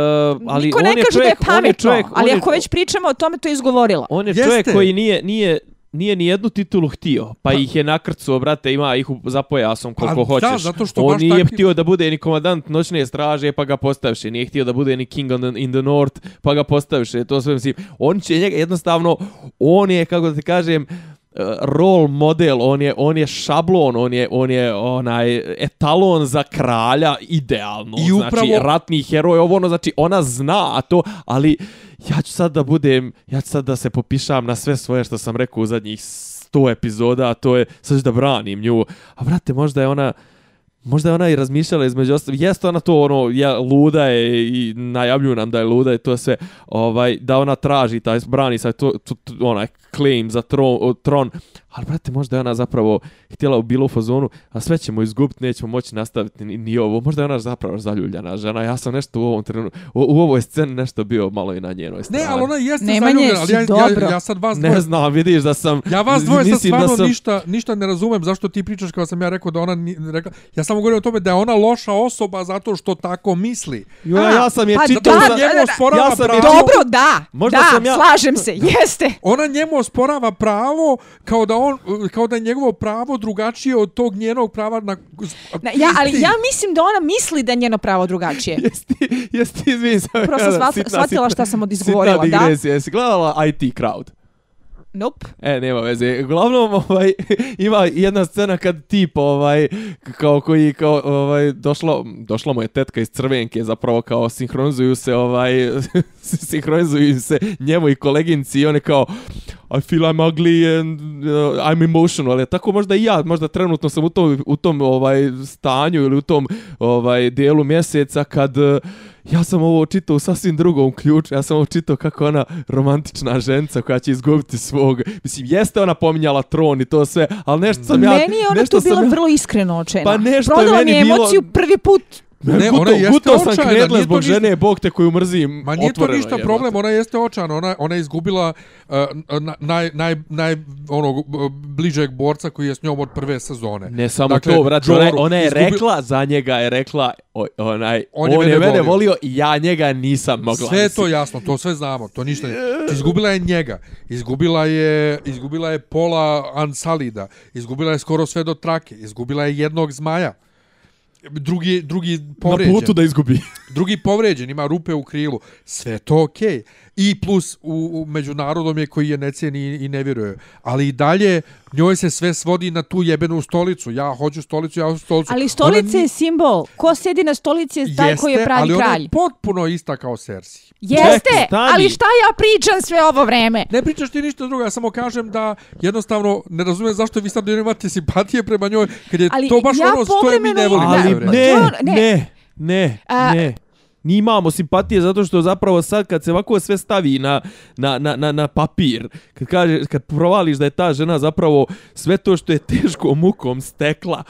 ali Niko on ne je kaže čovjek, da je on je pametno, čovjek, ali je- ako već pričamo o tome, to je izgovorila. On je Jeste. čovjek koji nije, nije, nije ni jednu titulu htio, pa, ih je nakrcuo, brate, ima ih za pojasom koliko Pa da, hoćeš. zato što On baš nije takvi- htio da bude ni komandant noćne straže, pa ga postaviše. Nije htio da bude ni king on the, in the north, pa ga postaviše. To sve mislim. On će njega jednostavno, on je, kako da ti kažem, eh, role model, on je, on je šablon, on je, on je onaj etalon za kralja idealno. I Znači, upravo- ratni heroj, ovo ono, znači, ona zna to, ali ja ću sad da budem, ja ću sad da se popišam na sve svoje što sam rekao u zadnjih 100 epizoda, a to je, sad ću da branim nju. A brate, možda je ona, Možda je ona i razmišljala između ostalih, jeste ona to ono, ja, luda je i najavljuju nam da je luda i to sve, ovaj, da ona traži, taj brani sad to, to, to onaj claim za tron, o, tron, ali brate, možda je ona zapravo htjela u bilo fazonu, a sve ćemo izgubiti, nećemo moći nastaviti ni, ni ovo, možda je ona zapravo zaljuljana žena, ja sam nešto u ovom trenutku, u, u ovoj sceni nešto bio malo i na njenoj strani. Ne, ali ona jeste Nemanje, zaljubljena, ali ja, ja, dobro. ja sad vas dvoje, Ne znam, vidiš da sam... ja vas dvoje sad stvarno sam- ništa, ništa ne razumem zašto ti pričaš kao sam ja rekao da ona ni, rekla, ja samo govorim o tome da je ona loša osoba zato što tako misli. Jo, A, ja sam je pa čitao da, za... da, njemu da, da. osporava Ja sam je pravo. čitao- Dobro, da, Možda da, sam ja- slažem se, jeste. Ona njemu osporava pravo kao da on kao da je njegovo pravo drugačije od tog njenog prava na Na, ja, ali ja mislim da ona misli da je njeno pravo drugačije. Jesi ti, jesi ti izvini sam Upravo sam shvat- shvatila šta sam odizgovorila, da? digresija. Jesi gledala IT Crowd? Nope. E, nema veze. Uglavnom, ovaj, ima jedna scena kad tip, ovaj, kao koji, kao, ovaj, došla, došla mu je tetka iz crvenke, zapravo kao sinhronizuju se, ovaj, sinhronizuju se njemu i koleginci i one kao, I feel I'm ugly and uh, I'm emotional. Je tako možda i ja, možda trenutno sam u tom, u tom ovaj stanju ili u tom ovaj dijelu mjeseca kad uh, ja sam ovo čitao u sasvim drugom ključu, ja sam ovo čitao kako ona romantična ženca koja će izgubiti svog, mislim, jeste ona pominjala tron i to sve, ali nešto sam ja... Meni je ona tu bila ja- vrlo iskreno očena. Pa nešto je Prodala meni mi je bilo- emociju prvi put. Ne, guto, ona jeste guto sam očajna, knedle zbog ništa- žene, bog te koju mrzim, Ma nije to ništa jebote. problem, ona jeste očana, ona, ona je izgubila uh, na- naj, naj, naj, onog bližeg borca koji je s njom od prve sezone. Ne samo Dakle, to, brate, ona, je- ona je izgubi- rekla, za njega je rekla, onaj, On on, je je, mene mene volio. volio i ja njega nisam mogla. Sve je to jasno, to sve znamo, to ništa. Izgubila je njega, izgubila je, izgubila je pola Ansalida, izgubila je skoro sve do trake, izgubila je jednog zmaja. Drugi, drugi Na povređen. putu da izgubi. drugi povređen, ima rupe u krilu, sve to okej. Okay. I plus u, u međunarodom je koji je ne cijeni i, i ne vjeruje. Ali i dalje njoj se sve svodi na tu jebenu stolicu. Ja hoću stolicu, ja hoću stolicu. Ali Ona stolica ni- je simbol. Ko sjedi na stolici je taj koji je pravi ali ona kralj. je potpuno ista kao Cersei. Jeste, Čekaj, ali šta ja pričam sve ovo vreme? Ne pričaš ti ništa drugo, ja samo kažem da jednostavno ne razumijem zašto vi sad imate simpatije prema njoj, kad je Ali to baš ja ono što je mi ne volimo. Da, Ali ne, To- ne. ne, ne, A- ne. Ni imamo simpatije zato što zapravo sad kad se ovako sve stavi na, na, na, na, na papir, kad, kaže, kad provališ da je ta žena zapravo sve to što je teško mukom stekla,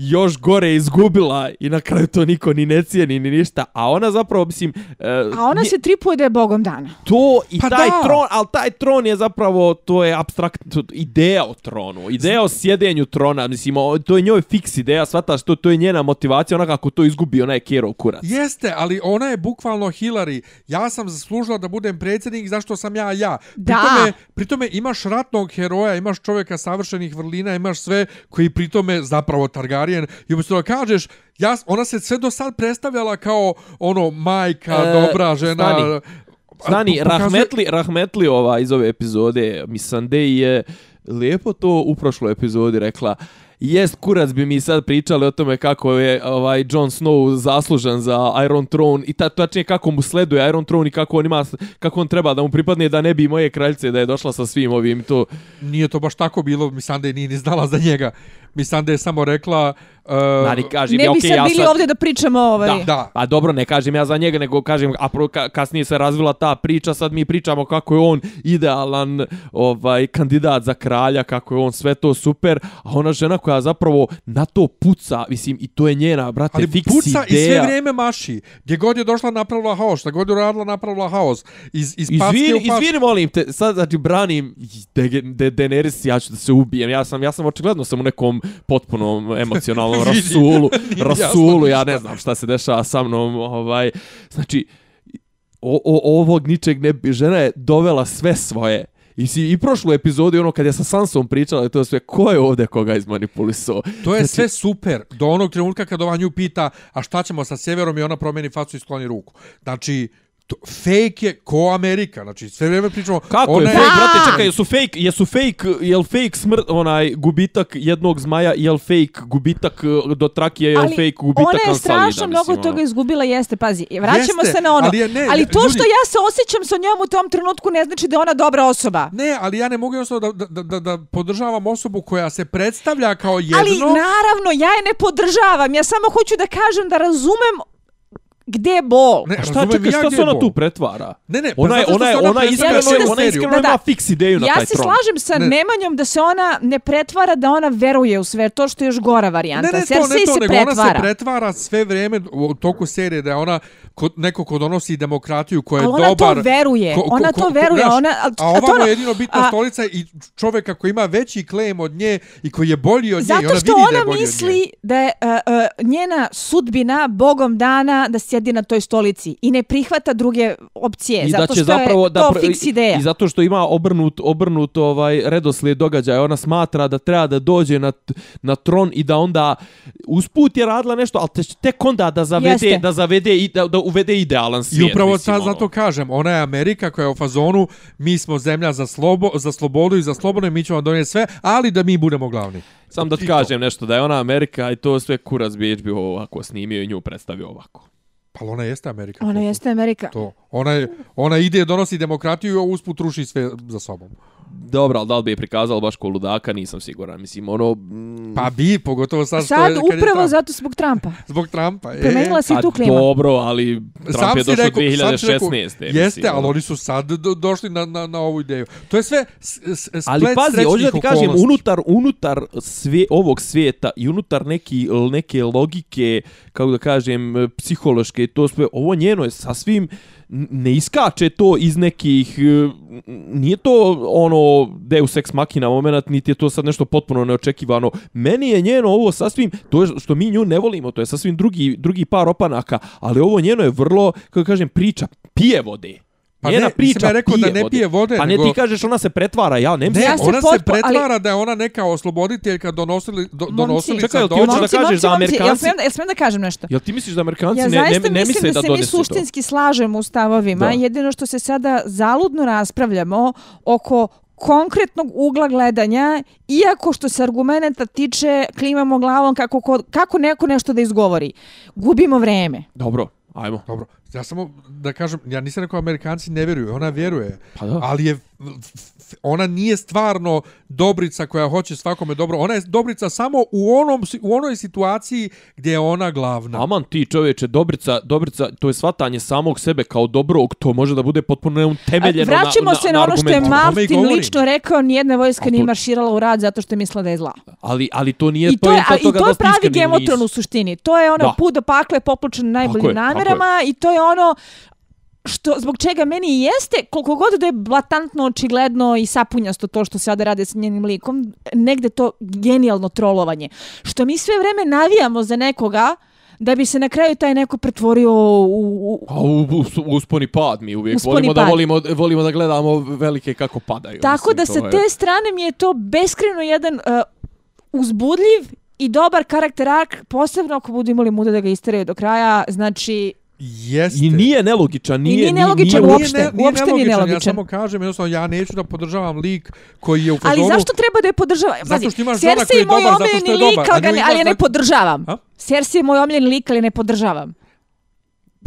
još gore izgubila i na kraju to niko ni ne cijeni ni ništa, a ona zapravo, mislim... e, A ona nje- se tripuje da je bogom dana. to i Pa taj da. tron, ali taj tron je zapravo, to je abstrakt, to- ideja o tronu, ideja o sjedenju trona, mislim, o- to je njoj fiks ideja, shvataš, to, to je njena motivacija, ona kako to izgubi, ona je Kerov kurac. Jeste, ali ona je bukvalno Hillary. Ja sam zaslužila da budem predsjednik, zašto sam ja ja? Da. Pritome, pritome imaš ratnog heroja, imaš čovjeka savršenih vrlina, imaš sve koji pritome zapravo Targaryen. I umjesto da kažeš, ja, ona se sve do sad predstavljala kao ono majka, E, dobra žena. stani. Pokazuje- Rahmetli, Rahmetli ova iz ove epizode, Missandei je lijepo to u prošloj epizodi rekla, jest kurac bi mi sad pričali o tome kako je ovaj Jon Snow zaslužan za Iron Throne i ta, tačnije kako mu sleduje Iron Throne i kako on ima kako on treba da mu pripadne da ne bi moje kraljice da je došla sa svim ovim to Nije to baš tako bilo, Misande nije ni znala za njega. Misande je samo rekla... Uh, Nari kažem Ne ja bi okej sad ja bili sad ovdje da pričamo ovaj... Da, Da. A dobro, ne kažem ja za njega, nego kažem, a pro, ka, kasnije se razvila ta priča, sad mi pričamo kako je on idealan ovaj kandidat za kralja, kako je on sve to super, a ona žena koja zapravo na to puca, mislim, i to je njena, brate, Ali fiks puca i sve ideja. vrijeme maši. Gdje god je došla napravila haos, šta god je radila napravila haos. Iz, iz Izvini, u packu. izvini, molim te, sad znači branim de, de, Daenerys, ja ću da se ubijem. Ja sam, ja sam očigledno sam u nekom potpunom emocionalnom Vidi, rasulu, rasulu, ja ne znam šta se dešava sa mnom, ovaj, znači, o, o, ovog ničeg ne bi, žena je dovela sve svoje. I, si, I prošlu epizodu, ono kad je sa Sansom pričala to sve, ko je ovdje koga izmanipulisao? To je Znači- sve super. Do onog trenutka kad ova nju pita, a šta ćemo sa sjeverom i ona promeni facu i skloni ruku. Znači, to, fake je ko Amerika. Znači, sve vrijeme pričamo... Kako ona je fake, brate, čekaj, jesu fake, jesu fake, jel fake smrt, onaj, gubitak jednog zmaja, jel fake gubitak eh, do trakije, jel Ali fake gubitak ona je strašno mislim, mnogo toga ono. izgubila, jeste, pazi. Vraćamo Jeste, se na ono. ali je ne, ali to ljudi- što ja se osjećam sa njom u tom trenutku ne znači da je ona dobra osoba. Ne, ali ja ne mogu jednostavno da, da, da, da podržavam osobu koja se predstavlja kao jedno... Ali naravno, ja je ne podržavam. Ja samo hoću da kažem da razumem gdje je bol. Ne, šta, čekaj, ja šta gdje se ona bol. tu pretvara? Ne, ne, pa Ona je, što ona je, se ona ona iskreno, kao ona iskreno Da, ima fiks ideju na Ja taj se tron. slažem sa Ne. Nemanjom da se ona ne pretvara da ona veruje u sve to što je još gora varijanta. Ne, ne, to, ne to, se nego pretvara. ona se pretvara sve vrijeme u toku serije da je ona kod, neko ko donosi demokratiju, ko je ona dobar... to veruje, ona to veruje, znaš, ona- a- a ova je jedino bitna a- stolica i čovjeka koji ima veći claim od nje i koji je bolji od nje i Zato ona što vidi da je ona bolji od nje. misli da je uh, uh, njena sudbina bogom dana da sjedi sjedi na toj stolici i ne prihvata druge opcije, I zato da će što zapravo je da to pro- fiks ideja. I zato što ima obrnut obrnut ovaj redoslijed događaja, ona smatra da treba da dođe na na tron i da onda usput je radila nešto, ali te, tek onda da zavede Jeste. da zavede i da, da uvede idealan I svijet. upravo mislim, sad ono. zato kažem, ona je Amerika koja je u fazonu, mi smo zemlja za, slobo, za slobodu i za slobodno i mi ćemo donijeti sve, ali da mi budemo glavni. Sam da ti I kažem nešto, da je ona Amerika i to sve kurac bi HBO ovako snimio i nju predstavio ovako. Pa ona jeste Amerika. Ona to- jeste Amerika. To. Ona, je, ona ide, donosi demokratiju i usput ruši sve za sobom. Dobro, ali da li bi je prikazalo baš ko ludaka, nisam siguran. Mislim, ono... mm, Pa bi, pogotovo sad što Sad je... je upravo Trump. zato zbog Trumpa. Zbog Trumpa. E, Promenila si pa tu klimu. dobro, ali Trump je si došao rekao- sam si 2016. rekao, mislim, Jeste, ali ono. oni su sad do, došli na, na, na ovu ideju. To je sve s, s, splet Ali pazi, hoću da ti kažem, unutar, unutar svije, ovog svijeta i unutar neki, neke logike, kako da kažem, psihološke, to sve, ovo njeno je sasvim, n- ne iskače to iz nekih, e, nije to ono Deus Ex Machina moment, niti je to sad nešto potpuno neočekivano. Meni je njeno ovo sasvim, to je što mi nju ne volimo, to je sasvim drugi, drugi par opanaka, ali ovo njeno je vrlo, kako kažem, priča, pije vode. Pa Njena ne, priča ja rekao da ne pije vode, Pa ne nego- ti kažeš ona se pretvara, ja ne Ne, mislim. Ja se ona se potpuno- pretvara da je ona neka osloboditeljka donosili, do, donosilica Čekaj, jel ti hoćeš da Momci, kažeš momci, da momci, Jel Amerikanci- smijem, da- jel smijem da kažem nešto? Jel ti misliš da Amerikanci Ja ne, ne, zaista ne mislim misle da da, se mi donesu to? suštinski slažemo u stavovima. Da. Jedino što se sada zaludno raspravljamo oko konkretnog ugla gledanja, iako što se argumenta tiče, klimamo glavom kako, ko- kako neko nešto da izgovori. Gubimo vreme. Dobro, ajmo. Dobro, ja samo da kažem, ja nisam rekao Amerikanci ne vjeruju, ona vjeruje. Pa da. Ali je, ona nije stvarno dobrica koja hoće svakome dobro. Ona je dobrica samo u, onom, u onoj situaciji gdje je ona glavna. Aman ti čovječe, Dobrica, Dobrica, to je svatanje samog sebe kao dobrog, to može da bude potpuno neutemeljeno na, Vraćamo se na, ono što je Martin lično rekao, nijedna vojska A nije to- marširala u rad zato što je mislila da je zla. Ali, ali to nije I to je, i to da pravi gemotron u suštini. To je ono Da. put do pakle popločen najboljim namerama i to je ono što zbog čega meni jeste koliko god da je blatantno očigledno i sapunjasto to što sada rade sa njenim likom negde to genijalno trolovanje što mi sve vreme navijamo za nekoga da bi se na kraju taj neko pretvorio u, u A u, u, u usponi pad mi uvijek Usponi volimo da pad. volimo, volimo da gledamo velike kako padaju. Tako mislim, da sa je- te strane mi je to beskreno jedan uh, uzbudljiv i dobar karakter ark, posebno ako budu imali muda da ga isteraju do kraja, znači Jeste. I nije nelogičan, nije, nije nelogičan nije, uopšte. uopšte nije Ja nelogičan. samo kažem, jednostavno, ja neću da podržavam lik koji je u Ali fazonu... zašto treba da je podržava? Zato što imaš Cersei koji je dobar zato što je lik, dobar, ali, ali je ne podržavam. A? Cersei je moj omiljeni lik, ali ne podržavam.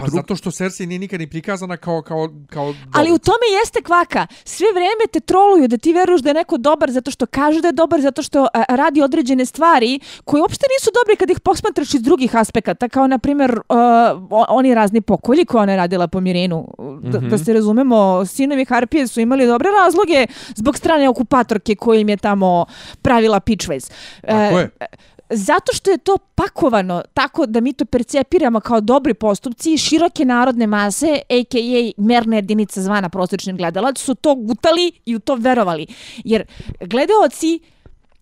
Pa zato što Cersei nije nikad ni prikazana kao, kao, kao Ali u tome jeste kvaka. Sve vreme te troluju da ti veruješ da je neko dobar zato što kaže da je dobar, zato što a, radi određene stvari koje uopšte nisu dobre kad ih posmatraš iz drugih aspekata, kao na primjer uh, oni razni pokolji koje ona je radila po Mirinu. Da, Mhm. da se razumemo, sinovi Harpije su imali dobre razloge zbog strane okupatorke koja im je tamo pravila pitchways. Tako E, je. Zato što je to pakovano tako da mi to percepiramo kao dobri postupci, široke narodne mase, a.k.a. merna jedinica zvana prosječni gledalac, su to gutali i u to verovali. Jer gledaoci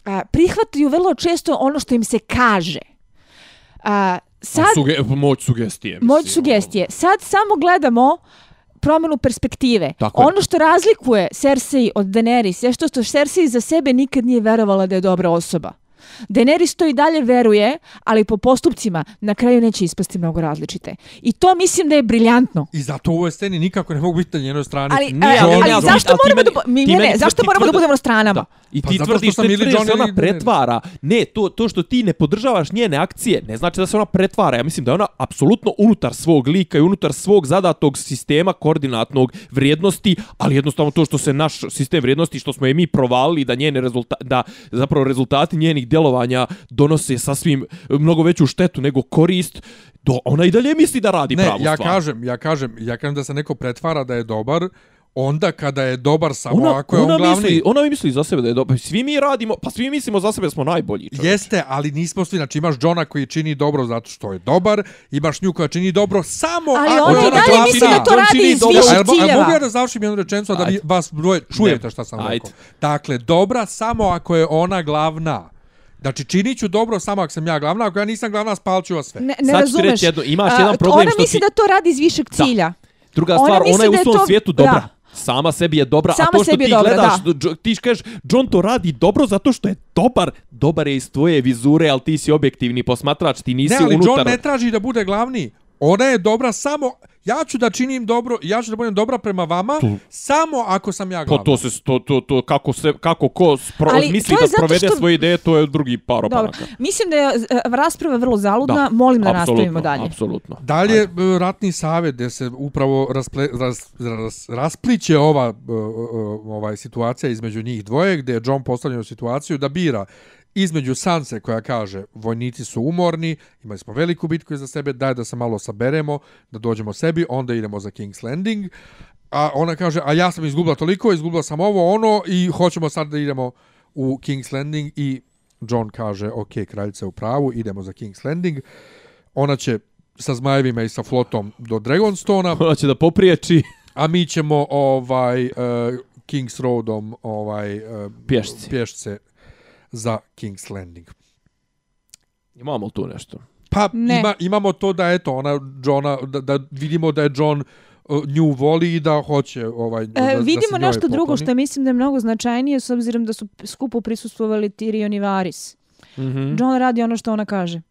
a, prihvataju vrlo često ono što im se kaže. A, sad, Suge, moć sugestije. Mislim, moć sugestije. Sad samo gledamo promjenu perspektive. Tako je. ono što razlikuje Cersei od Daenerys je što, što Cersei za sebe nikad nije verovala da je dobra osoba. Daenerys to i dalje veruje, ali po postupcima na kraju neće ispasti mnogo različite. I to mislim da je briljantno. I zato u ovoj sceni nikako ne mogu biti na njenoj strani. Ali, Nije, ali, ali ali, zašto ali moramo da... Mi, ti ne, meni ne, tvrdi- zašto moramo da budemo na stranama? Da. I Pa ti zato tvrdiš da se Jon ona pretvara. Ne, to, to što ti ne podržavaš njene akcije, ne znači da se ona pretvara. Ja mislim da je ona apsolutno unutar svog lika i unutar svog zadatog sistema koordinatnog vrijednosti, ali jednostavno to što se naš sistem vrijednosti, što smo je mi provalili, da njene rezulta, da zapravo rezultati njenih djelovanja donose sasvim mnogo veću štetu nego korist, do, ona i dalje misli da radi Ne, pravu ja stvar. kažem, ja kažem, ja kažem da se neko pretvara da je dobar, onda kada je dobar samo Ona, ako je ona, on glavni. misli, ona misli za sebe da je dobar. Svi mi radimo, pa svi mislimo za sebe da smo najbolji. čovječe. Jeste, ali nismo svi, znači imaš Johna koji čini dobro zato što je dobar, imaš nju koja čini dobro samo Ali ako ona je i ona dalje glavna. misli da to radi čini iz dobro. Mo- a ciljeva. mogu ja da završim jednu rečenicu, da vi, vas dvoje čujete šta sam Ajde. rekao. Dakle, dobra samo ako je ona glavna. Znači, činit ću dobro samo ako sam ja glavna, ako ja nisam glavna, spalit ću vas sve. Ne, ne Sad ću ti razumeš. reći jedno, imaš A, jedan problem Ona što misli ti- da to radi iz višeg cilja. Druga Ona stvar, ona je da u svom to- svijetu dobra. da. Sama sebi je dobra, Sama a to što ti dobra, gledaš, da. Ti kažeš, John to radi dobro zato što je dobar. Dobar je iz tvoje vizure, ali ti si objektivni posmatrač, ti nisi Ne, ali unutar. John ne traži da bude glavni. Ona je dobra samo, ja ću da činim dobro, ja ću da budem dobra prema vama, Tu. samo ako sam ja Pa glavna. to se to to to kako se kako ko spro, Ali misli to da sprovede što- svoje ideje, to je drugi par Dobro. opanaka. Mislim da je e, rasprava vrlo zaludna. Molim da apsolutno, nastavimo dalje. Apsolutno. Dalje, e, ratni savjet gdje se upravo rasple, ras, ras, raspliće ova e, ovaj situacija između njih dvoje, gdje je John postavljen u situaciju da bira između Sanse koja kaže vojnici su umorni, imali smo veliku bitku iza sebe, daj da se malo saberemo, da dođemo sebi, onda idemo za King's Landing. A ona kaže, a ja sam izgubila toliko, izgubila sam ovo, ono i hoćemo sad da idemo u King's Landing. I John kaže, ok, kraljica u pravu, idemo za King's Landing. Ona će sa zmajevima i sa flotom do Dragonstona, Ona će da popriječi. A mi ćemo ovaj uh, King's Roadom ovaj uh, pješce za King's Landing. Imamo tu nešto? Pa Ne. ima, imamo to da eto ona Johna da, da vidimo da je John uh, nju voli i da hoće ovaj da, E, da vidimo se njoj nešto drugo što mislim da je mnogo značajnije s obzirom da su skupo prisustvovali Tyrion i Varys. Mhm. John radi ono što ona kaže.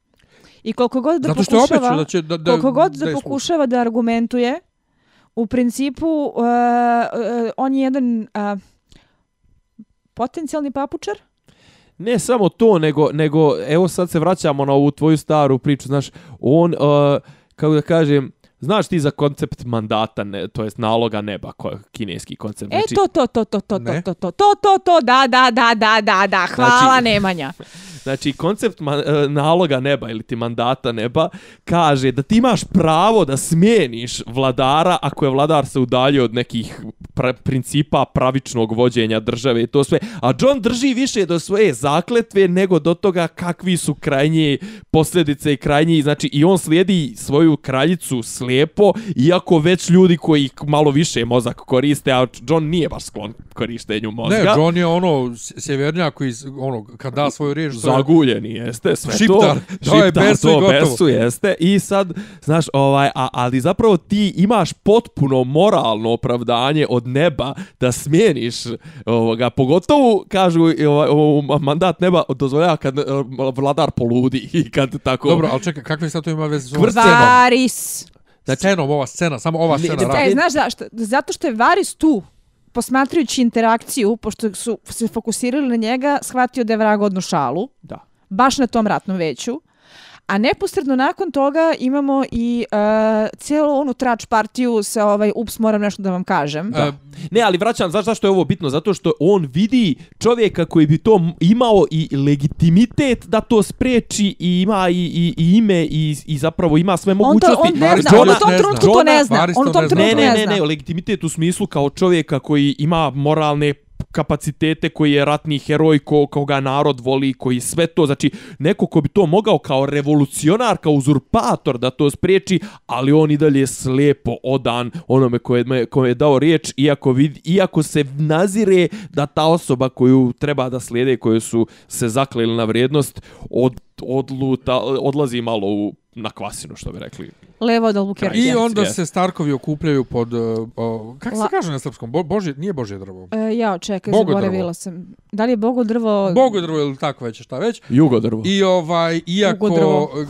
I koliko god da Zato što pokušava, obećao da će da da koliko god da, sluša. pokušava da argumentuje, u principu uh, uh, on je jedan uh, potencijalni papučar. Ne samo to, nego, nego evo sad se vraćamo na ovu tvoju staru priču, znaš, on, uh, kako da kažem, znaš ti za koncept mandata, ne, to jest naloga neba, ko, kineski koncept. E, to, to, to, to, to, to, Ne. to, to, to, to, to, da, da, da, da, da, da, hvala Znači- Nemanja. Znači, koncept man, e, naloga neba ili ti mandata neba kaže da ti imaš pravo da smijeniš vladara ako je vladar se udaljio od nekih pra, principa pravičnog vođenja države i to sve. A John drži više do svoje zakletve nego do toga kakvi su krajnje posljedice i krajnji. Znači, i on slijedi svoju kraljicu slijepo, iako već ljudi koji malo više mozak koriste, a John nije baš sklon korištenju mozga. Ne, John je ono sjevernjak koji iz- ono kad da svoju riječ to je- zaguljeni jeste sve Šiptar, to dao je besu i to gotovo. besu jeste i sad znaš ovaj a, ali zapravo ti imaš potpuno moralno opravdanje od neba da smijeniš ovoga pogotovo kažu i ovaj, ovaj mandat neba dozvoljava kad eh, vladar poludi i kad tako Dobro, ali čekaj, kakve sad to ima veze s ovom scenom? Varys. Znači, scenom, ova scena, samo ova Ne, scena ne, radi. E, znaš zašto? Zato što je Varys tu, posmatrajući interakciju, pošto su se fokusirali na njega, shvatio da je vrag odnu šalu, da baš na tom ratnom veću. A neposredno nakon toga imamo i uh, cijelu onu trač partiju sa ovaj, ups, moram nešto da vam kažem. E, Ne, ali vraćam, znaš zašto je ovo bitno? Zato što on vidi čovjeka koji bi to imao i legitimitet da to spreči i ima i, i, i ime i, i zapravo ima sve on, to, mogućnosti. on ne zna, to on u ne tom zna. trenutku to ne zna. On to u tom ne zna. Ne, trenutku ne, ne ne, ne, legitimitet u smislu kao čovjeka koji ima moralne kapacitete, koji je ratni heroj, ko, koga narod voli, koji sve to, znači neko ko bi to mogao kao revolucionar, kao uzurpator da to spriječi, ali on i dalje slijepo odan onome koje, me- koje je dao riječ, iako, vid, iako se nazire da ta osoba koju treba da slijede, koju su se zakleli na vrijednost, od, odluta, odlazi malo u, na kvasinu, što bi rekli. Levo od Albuquerque. I onda se Starkovi okupljaju pod... Uh, uh, kako se La- kaže na srpskom? Bo, božje, nije Božje drvo. E, ja, čekaj, Bogodrvo. zaboravila sam. Da li je Bogodrvo... Bogo drvo ili tako već, šta već. Jugodrvo. I ovaj, iako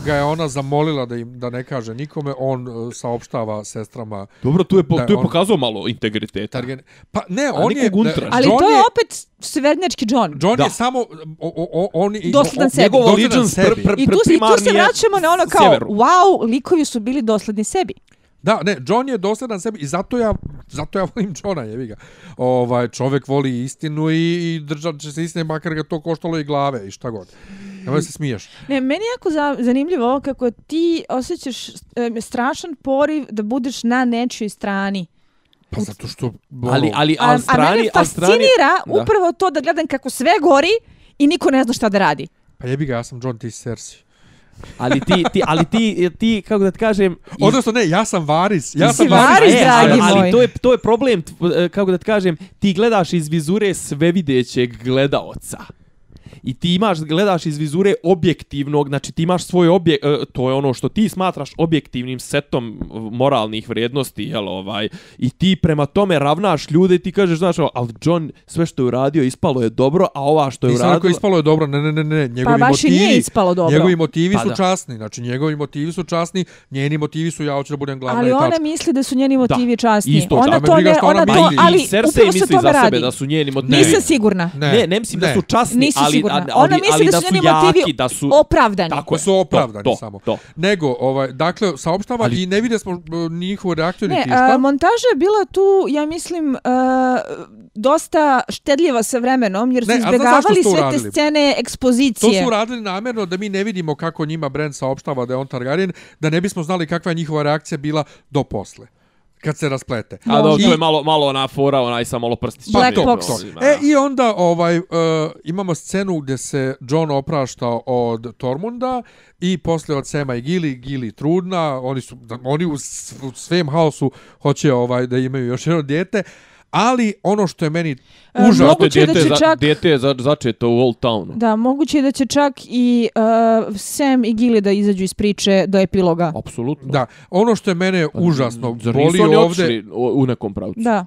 ga je ona zamolila da im da ne kaže nikome, on uh, saopštava sestrama Dobro, tu je, po, Da, tu je on- pokazao malo integriteta. Targen. Pa ne, A on je... untraš. Ali to je opet severnjački John. John Da. je samo... O, o, o, on, i- Dosledan sebi. Njegov Dosledan allegiance sebi. pr, pr, I tu, I tu se vraćamo na ono kao, sjeveru. wow, likovi su bili dosledni sebi. Da, ne, John je dosledan sebi i zato ja, zato ja volim Johna, jevi ga. Ovaj, čovjek voli istinu i, i držat će se istine, makar ga to koštalo i glave i šta god. Nemoj se smiješ. Ne, meni je jako za, zanimljivo kako ti osjećaš e, strašan poriv da budeš na nečijoj strani. Pa zato što... ono, Ali, ali, A, ali a mene strani, ali strani... fascinira Da. upravo to da gledam kako sve gori i niko ne zna šta da radi. Pa jebi ga, ja sam John, si Cersei. Ali ti, ti, ali ti, ti, kako da ti kažem... iz- Odnosno, ne, ja sam Varis. Ja sam Varis. Varys, E, dragi ali, ali moj. to je, to je problem, e, kako da ti kažem, ti gledaš iz vizure svevidećeg gledaoca. I ti imaš, gledaš iz vizure objektivnog, znači ti imaš svoj objek, e, to je ono što ti smatraš objektivnim setom moralnih vrijednosti, jel, ovaj, i ti prema tome ravnaš ljude i ti kažeš, znaš, ali John sve što je uradio ispalo je dobro, a ova što je Nisam uradila... rekao ispalo je dobro, ne, ne, ne, ne, njegovi Pa baš i motivi, nije ispalo dobro. njegovi motivi Pa su da. časni, znači njegovi motivi su časni, njeni motivi su ja hoću da budem glavna Ali ona tačka. misli da su njeni motivi časni. isto, ona da to ne, ona to, ali Cersei upravo se misli tome za radi. sebe da su njeni motivi. Nisam sigurna. Ne, Ne, ne mislim da su časni, ali. Ali, Ona ali, misli ali da da su njeni jaki, motivi da su... Opravdani. Tako su opravdani to, samo. To. Nego, ovaj, dakle, saopštava Ali- i ne vide smo uh, njihovu reakciju Ne, a, montaža je bila tu, ja mislim, a, dosta štedljiva sa vremenom, jer su Ne, izbjegavali to sve te scene To ekspozicije. su uradili namjerno da mi ne vidimo kako njima Bran saopštava da je on Targaryen, da ne bismo znali kakva je njihova reakcija bila do posle kad se rasplete. A I- to je malo, malo ona fora, onaj sa malo prstić. Black to, Box. to. E, i onda ovaj, uh, imamo scenu gdje se John oprašta od Tormunda i posle od Sema i Gili, Gili trudna, oni su, da- oni u, u svem haosu hoće ovaj, da imaju još jedno dijete, ali ono što je meni E, užasno, moguće je da Dete će za- čak- Dete je za, začeto u Old Townu. Da, moguće je da će čak i uh, Sam i Gilly da izađu iz priče do epiloga. Apsolutno. da, ono što je mene užasno Zar boli oni ovde, otišli u u nekom pravcu? Da.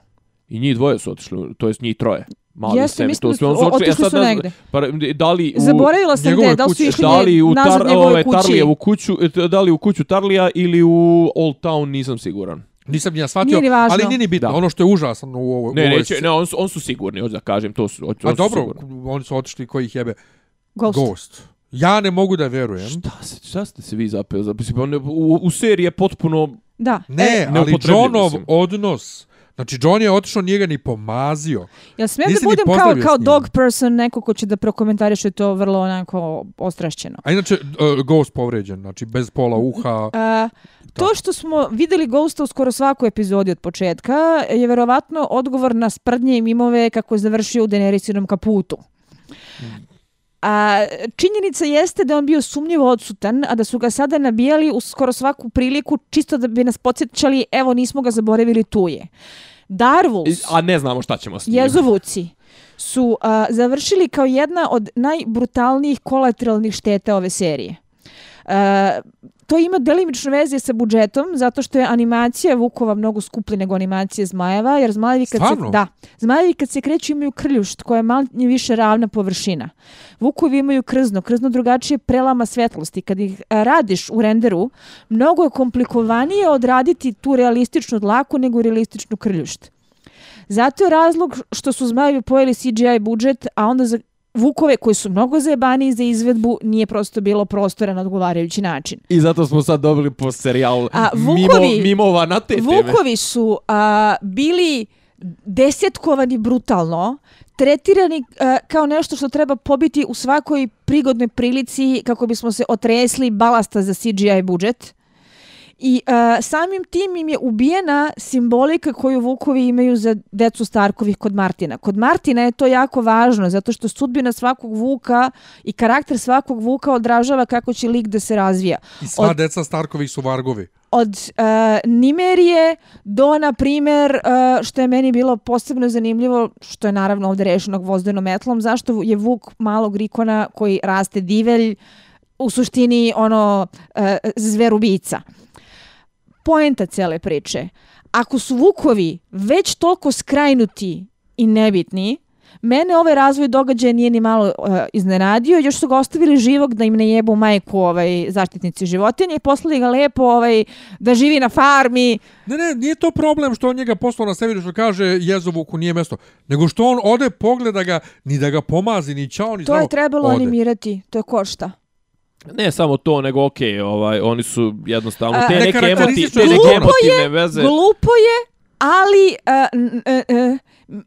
I njih dvoje su otišli, to jest njih troje. Mali Jeste, Sam mislim sve, su- on otišli- e otišli sad su negde. Pa, da li u... Zaboravila sam njegove gde, da li su kuće. išli Da li u, nazad tar, njegove ove, kući. Tarlijevu kuću, e, da li u kuću Tarlija ili u Old Town, nisam siguran. Nisam ni ja shvatio, Nije ni važno. ali nije ni bitno, Da. ono što je užasno u ovoj... Ne, neće, ne, on su, on su sigurni, hoću da kažem, to su, on A su dobro, sigurni. oni su otišli koji ih jebe. Ghost. Ghost. Ja ne mogu da verujem. Šta, se, šta ste se vi zapeo? On je- u, u seriji je potpuno... Da. Ne, E, ali Johnov mislim. odnos. Znači, John je otišao, nije ga ni pomazio. jel smijem nisi da budem kao, kao dog person, neko ko će da prokomentariše to vrlo onako ostrašćeno? A inače, uh, Ghost povređen, znači, bez pola uha. A, to što smo videli Ghosta u skoro svakoj epizodi od početka je verovatno odgovor na sprdnje i mimove kako je završio u Daenerisinom kaputu. A, činjenica jeste da on bio sumnjivo odsutan, a da su ga sada nabijali u skoro svaku priliku čisto da bi nas podsjećali, evo nismo ga zaboravili tu je. Darvus, A ne znamo šta ćemo s njim. jezovuci, su a, završili kao jedna od najbrutalnijih kolateralnih šteta ove serije. E, to ima delimično veze sa budžetom, zato što je animacija Vukova mnogo skuplja nego animacija Zmajeva, jer Zmajevi kad Stvarno? se, da, Zmajevi kad se kreću imaju krljušt koja je manje više ravna površina. Vukovi imaju krzno, krzno drugačije prelama svetlosti. Kad ih a, radiš u renderu, mnogo je komplikovanije odraditi tu realističnu dlaku nego realističnu krljušt. Zato je razlog što su zmajevi pojeli CGI budžet, a onda za Vukove koji su mnogo zajebaniji za izvedbu nije prosto bilo prostora na odgovarajući način. I zato smo sad dobili po serijal A, mimo, Vukovi- mimova na te teme. Vukovi su a, bili desetkovani brutalno, tretirani a, kao nešto što treba pobiti u svakoj prigodnoj prilici kako bismo se otresli balasta za CGI budžet. I a, samim tim im je ubijena simbolika koju Vukovi imaju za decu Starkovih kod Martina. Kod Martina je to jako važno, zato što sudbina svakog Vuka i karakter svakog Vuka odražava kako će lik da se razvija I sva od- deca Starkovih su vargovi. od uh, Nimerije do, na primjer, uh, što je meni bilo posebno zanimljivo, što je naravno ovdje rešeno gvozdenom metlom, zašto je Vuk malog rikona koji raste divelj, u suštini ono uh, zverubica. Poenta cele priče. Ako su Vukovi već toliko skrajnuti i nebitni, Mene ovaj razvoj događaja nije ni malo uh, iznenadio, još su ga ostavili živog da im ne jebu majku ovaj, zaštitnici životinja i poslali ga lepo ovaj, da živi na farmi. Ne, ne, nije to problem što on njega poslao na severu što kaže Jezovuku nije mesto, nego što on ode pogleda ga, ni da ga pomazi, ni čao, ni To je zdravo, trebalo ode. animirati, to je košta. Ne samo to, nego okej, ovaj, oni su jednostavno A, te neke, emoti, te je neke glupo emotivne veze. Glupo je, ali uh, uh, uh,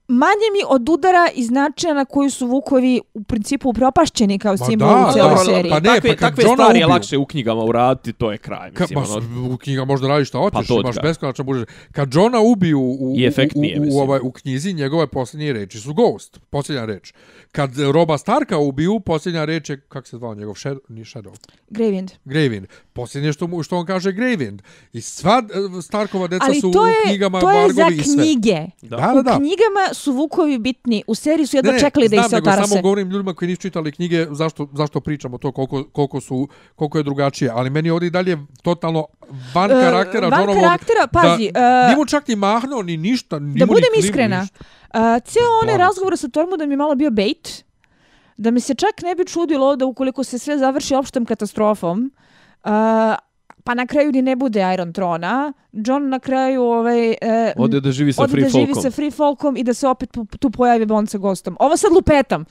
manje mi od udara i značaja na koju su Vukovi u principu upropašćeni kao simbol da, u cijeloj dobro, seriji. pa ne, takve, pa takve Johna stvari je lakše u knjigama uraditi, to je kraj. Ka, Mislim, ma, ono, u knjiga možda radiš šta hoćeš, Pa to ti imaš kažem. beskonačan budžet. Kad Johna ubiju u, efektnije, u, u, u, mislim. ovaj, u knjizi, njegove posljednje reči su Ghost, posljednja reč. Kad Roba Starka ubiju, posljednja reč je, kako se zvao njegov, Shadow, nije Shadow, Gravewind. Gravewind. Posljednje što, mu, što on kaže Gravewind. I sva e, Starkova deca Ali su to u je, knjigama to je za Vargovi sve. knjige. Da. Da, da, da. U knjigama su Vukovi bitni, u seriji su jedva čekali da ih se otarase. samo govorim ljudima koji nisu čitali knjige zašto, zašto pričamo to koliko, koliko, su, koliko je drugačije. Ali meni je ovdje dalje totalno van E, karaktera. van Johnovog, karaktera, pazi, Da, e, nije mu čak ni mahnuo, ni ništa. Da ni budem klimnuo, iskrena, ništa. Uh, cijel onaj razgovor sa Tormundom je malo bio bait, da mi se čak ne bi čudilo da ukoliko se sve završi opštom katastrofom, uh, pa na kraju ni ne bude Iron Trona, John na kraju ovaj, uh, Ode da živi sa ode Free da živi sa Free Folkom i da se opet tu pojavi Bond sa gostom. Ovo sad lupetam.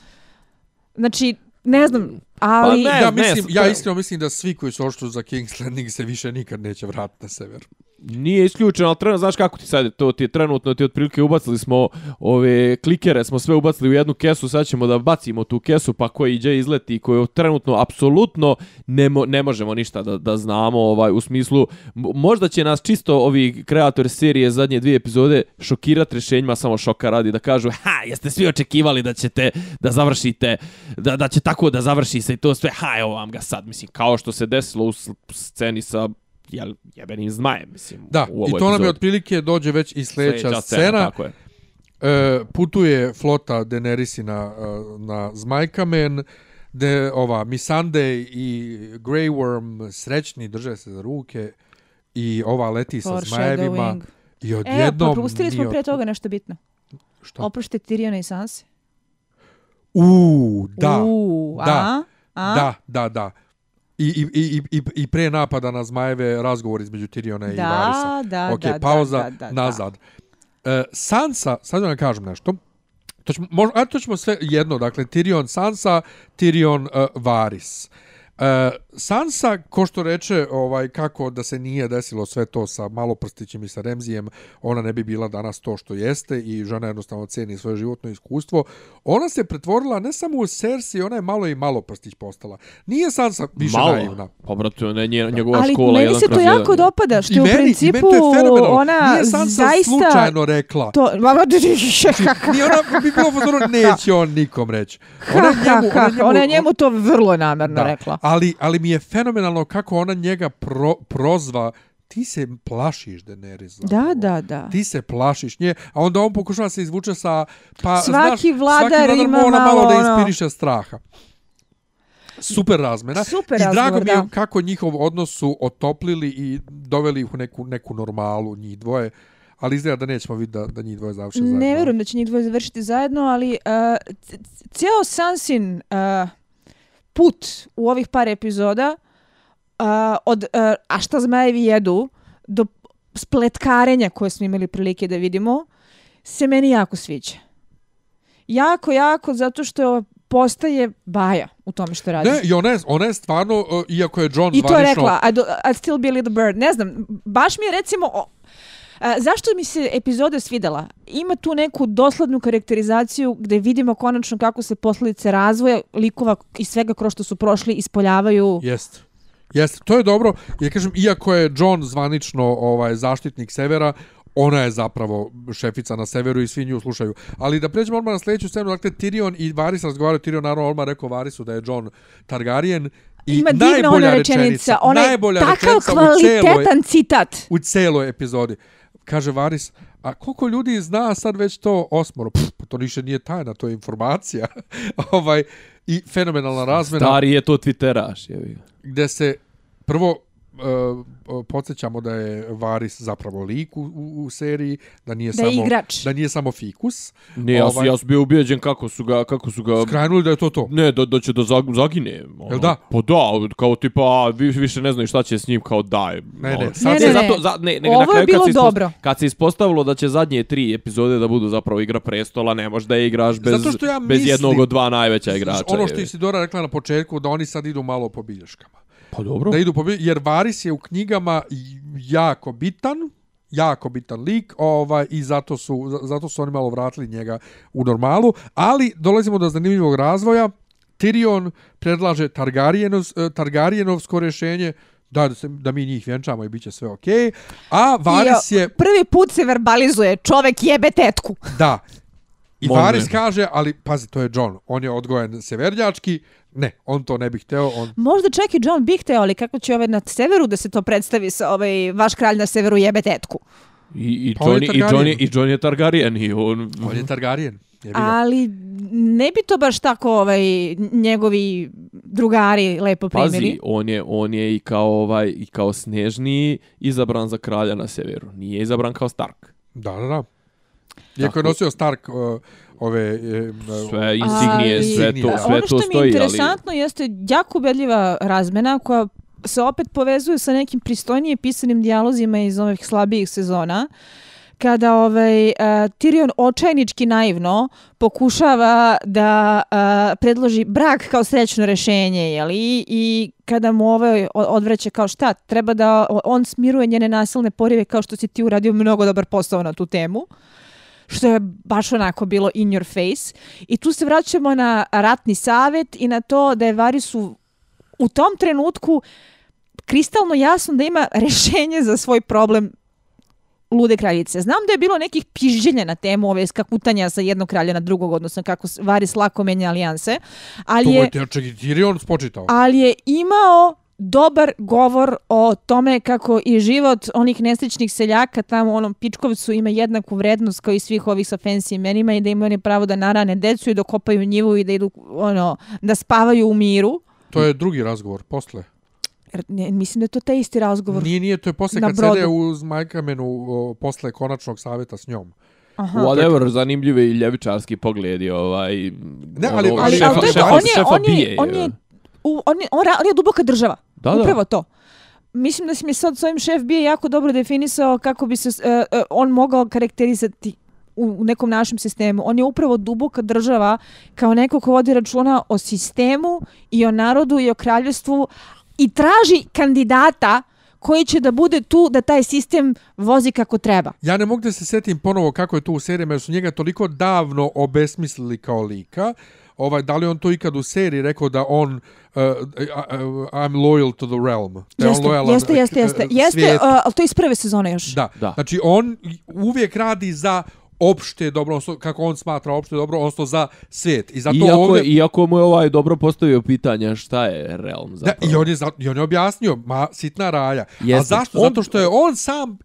Znači, ne znam, ali... Pa ne, ja, mislim, ja to- iskreno mislim da svi koji su ošli za King's Landing se više nikad neće vratiti na sever. Nije isključeno, ali trenutno, znaš kako ti sad, to ti je trenutno, ti otprilike ubacili smo ove klikere, smo sve ubacili u jednu kesu, sad ćemo da bacimo tu kesu, pa koji iđe izleti, koji trenutno apsolutno ne, mo, ne možemo ništa da, da znamo, ovaj, u smislu, možda će nas čisto ovi kreatori serije zadnje dvije epizode šokirati rješenjima, samo šoka radi, da kažu, ha, jeste svi očekivali da ćete, da završite, da, da će tako da završi se i to sve, ha, evo vam ga sad, mislim, kao što se desilo u sceni sa jel, jebenim zmajem, mislim, Da, u ovoj i to nam je otprilike dođe već i sljedeća scena. Tako je. E, putuje flota Daenerysina e, na Zmajkamen, de ova Missandei i Grey Worm srećni drže se za ruke i ova leti sa zmajevima Foreshadowing. i E, odjednom propustili smo otko- toga nešto bitno. Šta? Oprošte Tyriona i Sansa. U, da. U, da. A? A? Da, da, da. I, i, i, i, i pre napada na zmajeve razgovor između Tyriona i Varisa. da, ok, da, pauza, da, da, da, nazad. E, Sansa, sad da vam kažem nešto, to ćemo, možda, a to ćemo sve jedno, dakle, Tyrion Sansa, Tyrion uh, Varys. E, Sansa, ko što reče, ovaj kako da se nije desilo sve to sa Maloprstićem i sa Remzijem, ona ne bi bila danas to što jeste i žena jednostavno ceni svoje životno iskustvo. Ona se pretvorila ne samo u Cersei, ona je malo i Maloprstić postala. Nije Sansa više Malo. naivna. Pa, brate, ne, nje, njegova Ali škola meni jedan se to kroz jako jedan. dopada, što je u I meni, i principu meni je ona Nije Sansa zaista... slučajno rekla. To, Nije ona bi bilo u neće on nikom reći. Ona je njemu, ona je njemu, ona je njemu to vrlo namerno rekla. Ali, ali mi je fenomenalno kako ona njega pro, prozva ti se plašiš Daenerys. Da, zapravo. da, da. Ti se plašiš nje, a onda on pokušava se izvuče sa... Pa, Svaki znaš, vladar svaki vladar ima mora malo malo da ono- inspiriše straha. Super razmena. Super I drago mi je da. kako njihov odnos su otoplili i doveli ih u neku, neku normalu njih dvoje. Ali izgleda da nećemo vidjeti da, da njih dvoje završe zajedno. Ne vjerujem da će njih dvoje završiti zajedno, ali uh, cijelo Sansin uh, put u ovih par epizoda uh, od uh, a šta zmajevi jedu do spletkarenja koje smo imali prilike da vidimo se meni jako sviđa. Jako, jako, zato što postaje baja u tome što radi. Ne, i ona je, ona je stvarno, uh, iako je John I to je zvanično... rekla, I'd, I'd still be a little bird. Ne znam, baš mi je recimo... A, zašto mi se epizoda svidela? Ima tu neku doslednu karakterizaciju gde vidimo konačno kako se posljedice razvoja likova i svega kroz što su prošli ispoljavaju. Jest. Jest, to je dobro. Ja kažem, iako je John zvanično ovaj zaštitnik severa, ona je zapravo šefica na severu i svi nju slušaju. Ali da pređemo odmah na sljedeću scenu, dakle Tyrion i Varys razgovaraju, Tyrion naravno odmah rekao Varysu da je John Targaryen. I Ima divna ona rečenica, ona je takav rečenica u celoj, kvalitetan citat. u celoj epizodi. Kaže Varys, a koliko ljudi zna sad već to osmoro? Pff, pa to više nije tajna, to je informacija. ovaj, I fenomenalna razmena Stari je to Twitteraš, ga. gde se prvo uh, podsjećamo da je Varis zapravo lik u, u, u seriji, da nije Da je samo igrač. da nije samo fikus. Ne, ja, Ovaj- ovaj... ja sam bio ubijeđen kako su ga, kako su ga... Skrajnuli da je to to. Ne, da, da će da zag- zagine. Ono. Jel da? Pa da, kao tipa, a, vi, više ne znaju šta će s njim, kao daj. Ne, ne, ono. sad Ne, se- ne, ne. zato, za, ne, nego Ovo na je kraju bilo kad se dobro. Kad se ispostavilo da će zadnje tri epizode da budu zapravo igra prestola, ne možeš da je igraš bez, Zato što ja bez mislim- jednog od dva najveća igrača. ono što jevi. Isidora rekla na početku, da oni sad idu malo po bilješkama. Pa dobro. Da idu po bilješkama, jer Varis je u knjigama jako bitan, jako bitan lik, ovaj i zato su za- zato su oni malo vratili njega u normalu, ali dolazimo do zanimljivog razvoja. Tyrion predlaže Targaryenov, eh, Targaryenovsko rješenje, da, da, se, da mi njih vjenčamo i bit će sve okej. Okay. A o, je, Prvi put se verbalizuje, čovek jebe tetku. da, I. Varis kaže, ali pazi, to je John, on je odgojen severnjački, ne, on to ne bi hteo, on... Možda čak i John bi hteo, ali kako će ovaj na severu da se to predstavi sa ovaj vaš kralj na severu jebe tetku. I, i, Pa Johnny, i, Johnny. I Johnny je Targaryen i on... On je Targaryen. Ali ne bi to baš tako ovaj njegovi drugari lepo Pazi, primili. on je, on je i kao, ovaj, i kao Snežni izabran za kralja na severu. Nije izabran kao Stark. Da, da, da. Iako je nosio Stark uh, ove... e, Sve insignije, Ali, sve to, da. sve ono to što mi je stoji, ali... interesantno jeste jako ubedljiva razmena koja se opet povezuje sa nekim pristojnije pisanim dijalozima iz ovih slabijih sezona kada ovaj uh, Tyrion očajnički naivno pokušava da uh, predloži brak kao srećno rešenje, jeli? I kada mu ovaj o- odvraća kao šta, treba da on smiruje njene nasilne porive kao što si ti uradio mnogo dobar posao na tu temu što je baš onako bilo in your face. I tu se vraćamo na ratni savet i na to da je Varisu u tom trenutku kristalno jasno da ima rešenje za svoj problem lude kraljice. Znam da je bilo nekih pižđenja na temu ove skakutanja sa jednog kralja na drugog, odnosno kako Varis lako menja alijanse, ali To je, je Tečak i Tyrion spočitao. ali je imao dobar govor o tome kako i život onih nesrećnih seljaka tamo u onom Pičkovcu ima jednaku vrednost kao i svih ovih sa fancy imenima i da imaju oni pravo da narane decu i da kopaju njivu i da idu ono, da spavaju u miru. To je drugi razgovor, posle. Jer ne, mislim da je to taj isti razgovor. Nije, nije, to je posle kad brodu. sede uz Majkamenu o, posle konačnog savjeta s njom. Aha. Whatever, zanimljive i ljevičarski pogledi, ovaj... Ne, ali- ono, Ali, šefa- ali to je to, šefa- on je, šefa on je, bije, on je, u, on je, on, ra- on je duboka država. Da, da. Upravo to. Mislim da si mi sad s ovim šef bije jako dobro definisao kako bi se uh, uh, on mogao karakterizati u u nekom našem sistemu. On je upravo duboka država kao neko ko vodi računa o sistemu i o narodu i o kraljevstvu i traži kandidata koji će da bude tu da taj sistem vozi kako treba. Ja ne mogu da se setim ponovo kako je to u serijama, jer su njega toliko davno obesmislili kao lika. Ovaj, da li on to ikad u seriji rekao da on uh, I'm loyal to the realm. Da je on Jeste, lojalan, jeste, jeste, uh, jeste. Jeste, svijetu. uh, ali to je iz prve sezone još. Da. Da. Znači on uvijek radi za opšte dobro, odnosno kako on smatra opšte dobro, odnosno za svijet. I zato Iako, ovdje... iako mu je ovaj dobro postavio pitanje šta je realm Da, zapravo. i on je, za, i on je objasnio, ma, sitna raja. A Jeste. zašto? On- Zato što je on sam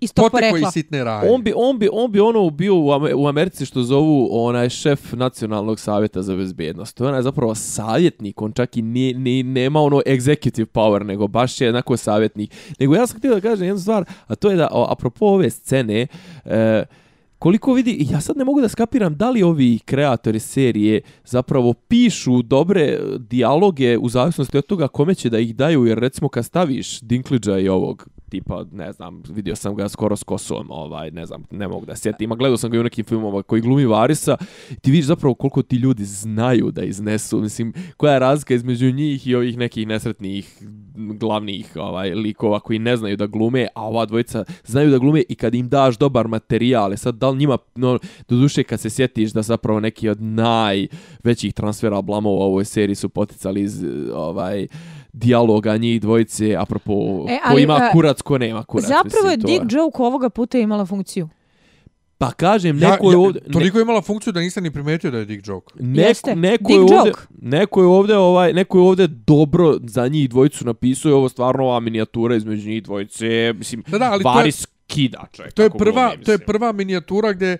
Iz tog porekla. sitne raje. On bi, on bi, on bi ono bio u, Ame- u Americi što zovu onaj šef nacionalnog savjeta za bezbjednost. To je onaj zapravo savjetnik, on čak i nije, nije, nema ono executive power, nego baš je jednako savjetnik. Nego ja sam htio da kažem jednu stvar, a to je da, o, apropo ove scene, e, koliko vidi, ja sad ne mogu da skapiram da li ovi kreatori serije zapravo pišu dobre dijaloge u zavisnosti od toga kome će da ih daju, jer recimo kad staviš Dinklidža i ovog tipa, ne znam, vidio sam ga skoro s kosom, ovaj, ne znam, ne mogu da sjetim, a gledao sam ga i u nekim filmova koji glumi Varisa, ti vidiš zapravo koliko ti ljudi znaju da iznesu, mislim, koja je razlika između njih i ovih nekih nesretnih glavnih ovaj likova koji ne znaju da glume, a ova dvojica znaju da glume i kad im daš dobar materijal, e sad da li njima, no, do duše kad se sjetiš da zapravo neki od najvećih transfera blamova u ovoj seriji su poticali iz ovaj dijaloga njih dvojice, apropo E, ko ali, ima a, kurac, ko nema kurac. Zapravo je mislim, to Dick Joke ovoga puta imala funkciju. Pa kažem, Ja, neko je ja, ovdje... ne- toliko je imala funkciju da nisam ni primetio da je Dick Joke. Neko, neko, Dick je ovdje, joke. neko je ovdje ovaj neko je ovdje dobro za njih dvojicu napisao i ovo stvarno ova minijatura između njih dvojice mislim Da, da, ali to je- Varis kida čovjek To je prva, to je prva minijatura gdje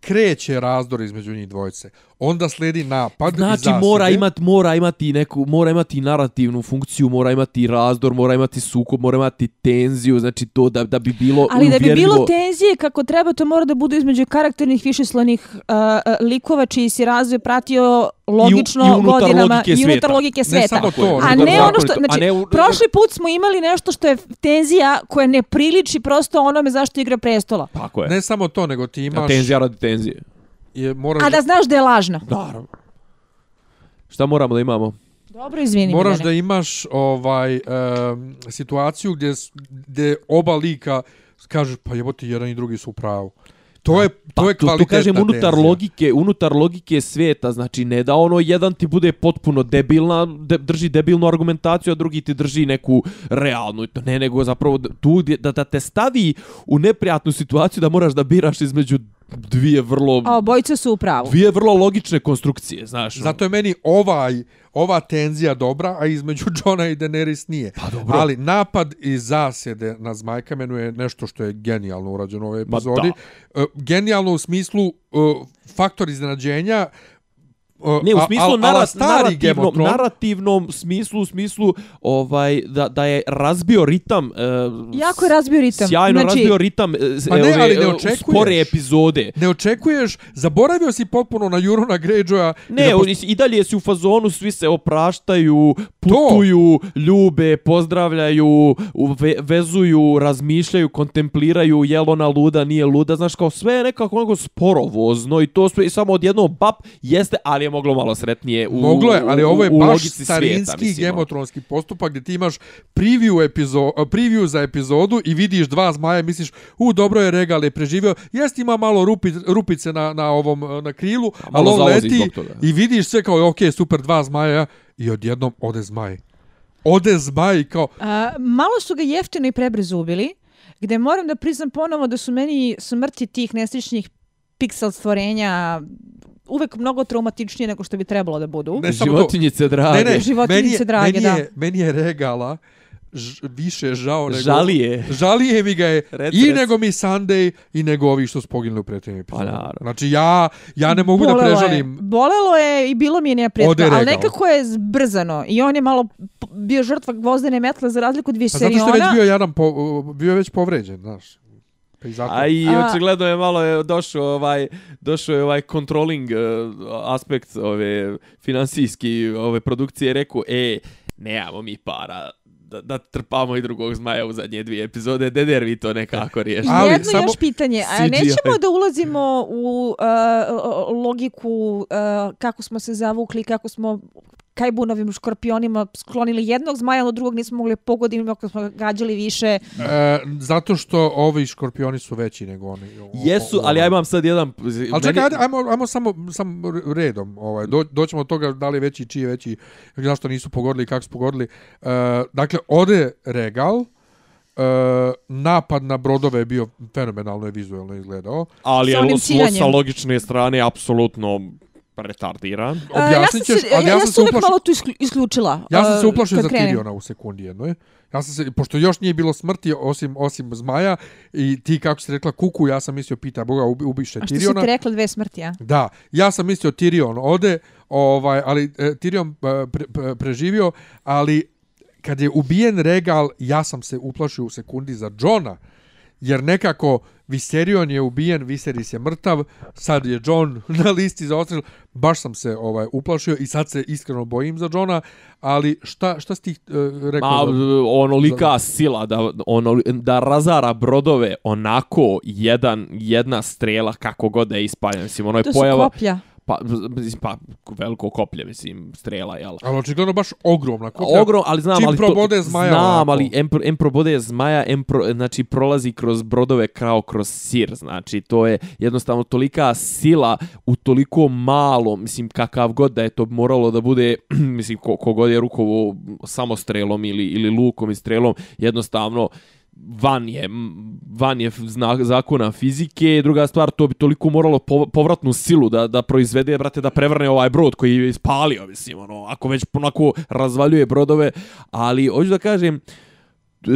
kreće razdor između njih dvojice. Onda slijedi napad i Znači mora imati mora imati neku mora imati narativnu funkciju, mora imati razdor, mora imati sukob, mora imati tenziju, znači to da da bi bilo Ali da bi uvjerljivo. bilo tenzije kako treba, to mora da bude između karakternih višeslonih uh, uh, likova čiji si razvoj pratio logično i unutar godinama logike i unutar svijeta. logike Ne sveta. samo je, to, A ne ono što, a znači, ne u- prošli put smo imali nešto što je tenzija koja ne priliči prosto onome zašto igra prestola. Tako je. Ne samo to, nego ti A imaš... tenzija radi tenzije. Je, moraš, A da znaš da je lažna. Naravno. Šta moramo da imamo? Dobro, izvini. moraš da imaš ovaj um, situaciju gdje, gdje oba lika kažeš pa jebote jedan i drugi su u pravu. To je to je Pa, to, to kvalitetna kažem unutar tenzija. logike, unutar logike svijeta, znači ne da ono jedan ti bude potpuno debilna, de, drži debilnu argumentaciju, a drugi ti drži neku realnu, to ne nego zapravo tu da, da te stavi u neprijatnu situaciju da moraš da biraš između dvije vrlo A obojice su u pravu. dvije vrlo logične konstrukcije, znaš. ono. Zato je meni ovaj ova tenzija dobra, a između Johna i Daenerys nije. Pa dobro. Ali napad i zasjede na Zmajkamenu je nešto što je genijalno urađeno u ovoj Ma epizodi. E, genijalno u smislu e, faktor iznenađenja e, Ne, u a- smislu a- ala narat, stari narativnom, narativnom smislu, u smislu ovaj, da, da je razbio ritam. e, Jako je razbio ritam. Sjajno Znači- razbio ritam e, Pa ne, ove, ali ne e, očekuješ. spore epizode. Ne očekuješ, zaboravio si potpuno na Jurona Greyjoya. i Ne, da oni i dalje si u fazonu, svi se opraštaju, putuju, ljube, pozdravljaju, ve, vezuju, razmišljaju, kontempliraju, jel ona luda, nije luda, znaš, kao sve je nekako onako sporovozno i to sve i samo odjednom bap jeste, ali je moglo malo sretnije u, Moglo je, ali u- ovo je u baš logici starinski svijeta, ono. gemotronski postupak gdje ti imaš preview, epizo, preview za epizodu i vidiš dva zmaja i misliš, u, dobro je Regal je preživio, jest ima malo rupi, rupice na, na ovom na krilu, A ali on leti i vidiš sve kao, ok, super, dva zmaja i odjednom ode zmaj. Ode zmaj i kao, A, malo su ga jeftino i prebrzo ubili, gde moram da priznam ponovo da su meni smrti tih nesličnih piksel stvorenja uvek mnogo traumatičnije nego što bi trebalo da budu. Ne. Životinjice drage. ne, ne, Životinjice meni je, drage, meni da. je, meni je Regala ž, više žao nego... Žalije. Žalije mi ga je Rec, i rec. nego mi Sunday i nego ovi što su poginuli u prethodnim epizodama. naravno. Znači ja, ja ne mogu da Bolelo prežalim. Je. Bolelo je i bilo mi je Ode neprijatno, ali nekako je zbrzano. I on je malo bio žrtva gvozdene metle za razliku od Pa zato što je već bio jedan, po, bio već povređen, znaš. Pa i zato. A i A- očigledno je malo je došao ovaj došao je ovaj controlling uh, aspekt ove finansijski ove produkcije rekao e nemamo mi para da, da trpamo i drugog zmaja u zadnje dvije epizode, Deder vi to nekako riješi. A- Ali Jedno samo još pitanje, a nećemo da ulazimo u uh, logiku uh, kako smo se zavukli, kako smo kajbunovim škorpionima sklonili jednog zmaja, od drugog nismo mogli pogoditi, ako smo ga gađali više. E, zato što ovi škorpioni su veći nego oni. O- Jesu, o- ali ja imam sad jedan... Ali čekaj, ajde, ajmo, ajmo samo, samo redom. Ovaj, do, doćemo od toga da li je veći, čiji je veći, zašto nisu pogodili i kako su pogodili. E, dakle, ode Regal, e, napad na brodove je bio fenomenalno je vizualno izgledao. ali je sa logične strane apsolutno retardiran. Ja Objasnit sam ćeš, se, ali ja ja sam sam se uvijek uplašio- malo tu isklu- isključila. Ja sam se uh, uplašio za. Tyriona u sekundi jednoj. Ja sam se, pošto još nije bilo smrti osim osim zmaja i ti kako si rekla kuku, ja sam mislio pita Boga ubi, ubiše A što si ti rekla dve smrti, a? Da, ja sam mislio Tyrion ode, ovaj, ali e, Tyrion e, pre, pre, preživio, ali kad je ubijen Regal, ja sam se uplašio u sekundi za Johna, jer nekako Viserion je ubijen, Viserys je mrtav, sad je John na listi za odstrel, baš sam se ovaj uplašio i sad se iskreno bojim za Johna, ali šta, šta si ti e, rekao? Ma, za- onolika sila da, ono, da razara brodove onako jedan, jedna strela kako god da je ispaljena. Mislim, ono je To su pojava... koplja. Pa, mislim, pa, veliko koplje, mislim, strela, jel? Ali očigledno baš ogromna koplja. Ogrom, ali znam, Čim ali probode to, zmaja znam, ovako. ali em, pro- em probode zmaja, em pro, znači prolazi kroz brodove kao kroz sir, znači to je jednostavno tolika sila u toliko malo, mislim kakav god da je to moralo da bude, mislim ko, kogod je rukovo samo strelom ili, ili lukom i strelom, jednostavno van je, van je znak, zakona fizike, druga stvar, to bi toliko moralo povratnu silu da, da proizvede, brate, da prevrne ovaj brod koji je ispalio, mislim, ono, ako već onako razvaljuje brodove, ali hoću da kažem, e,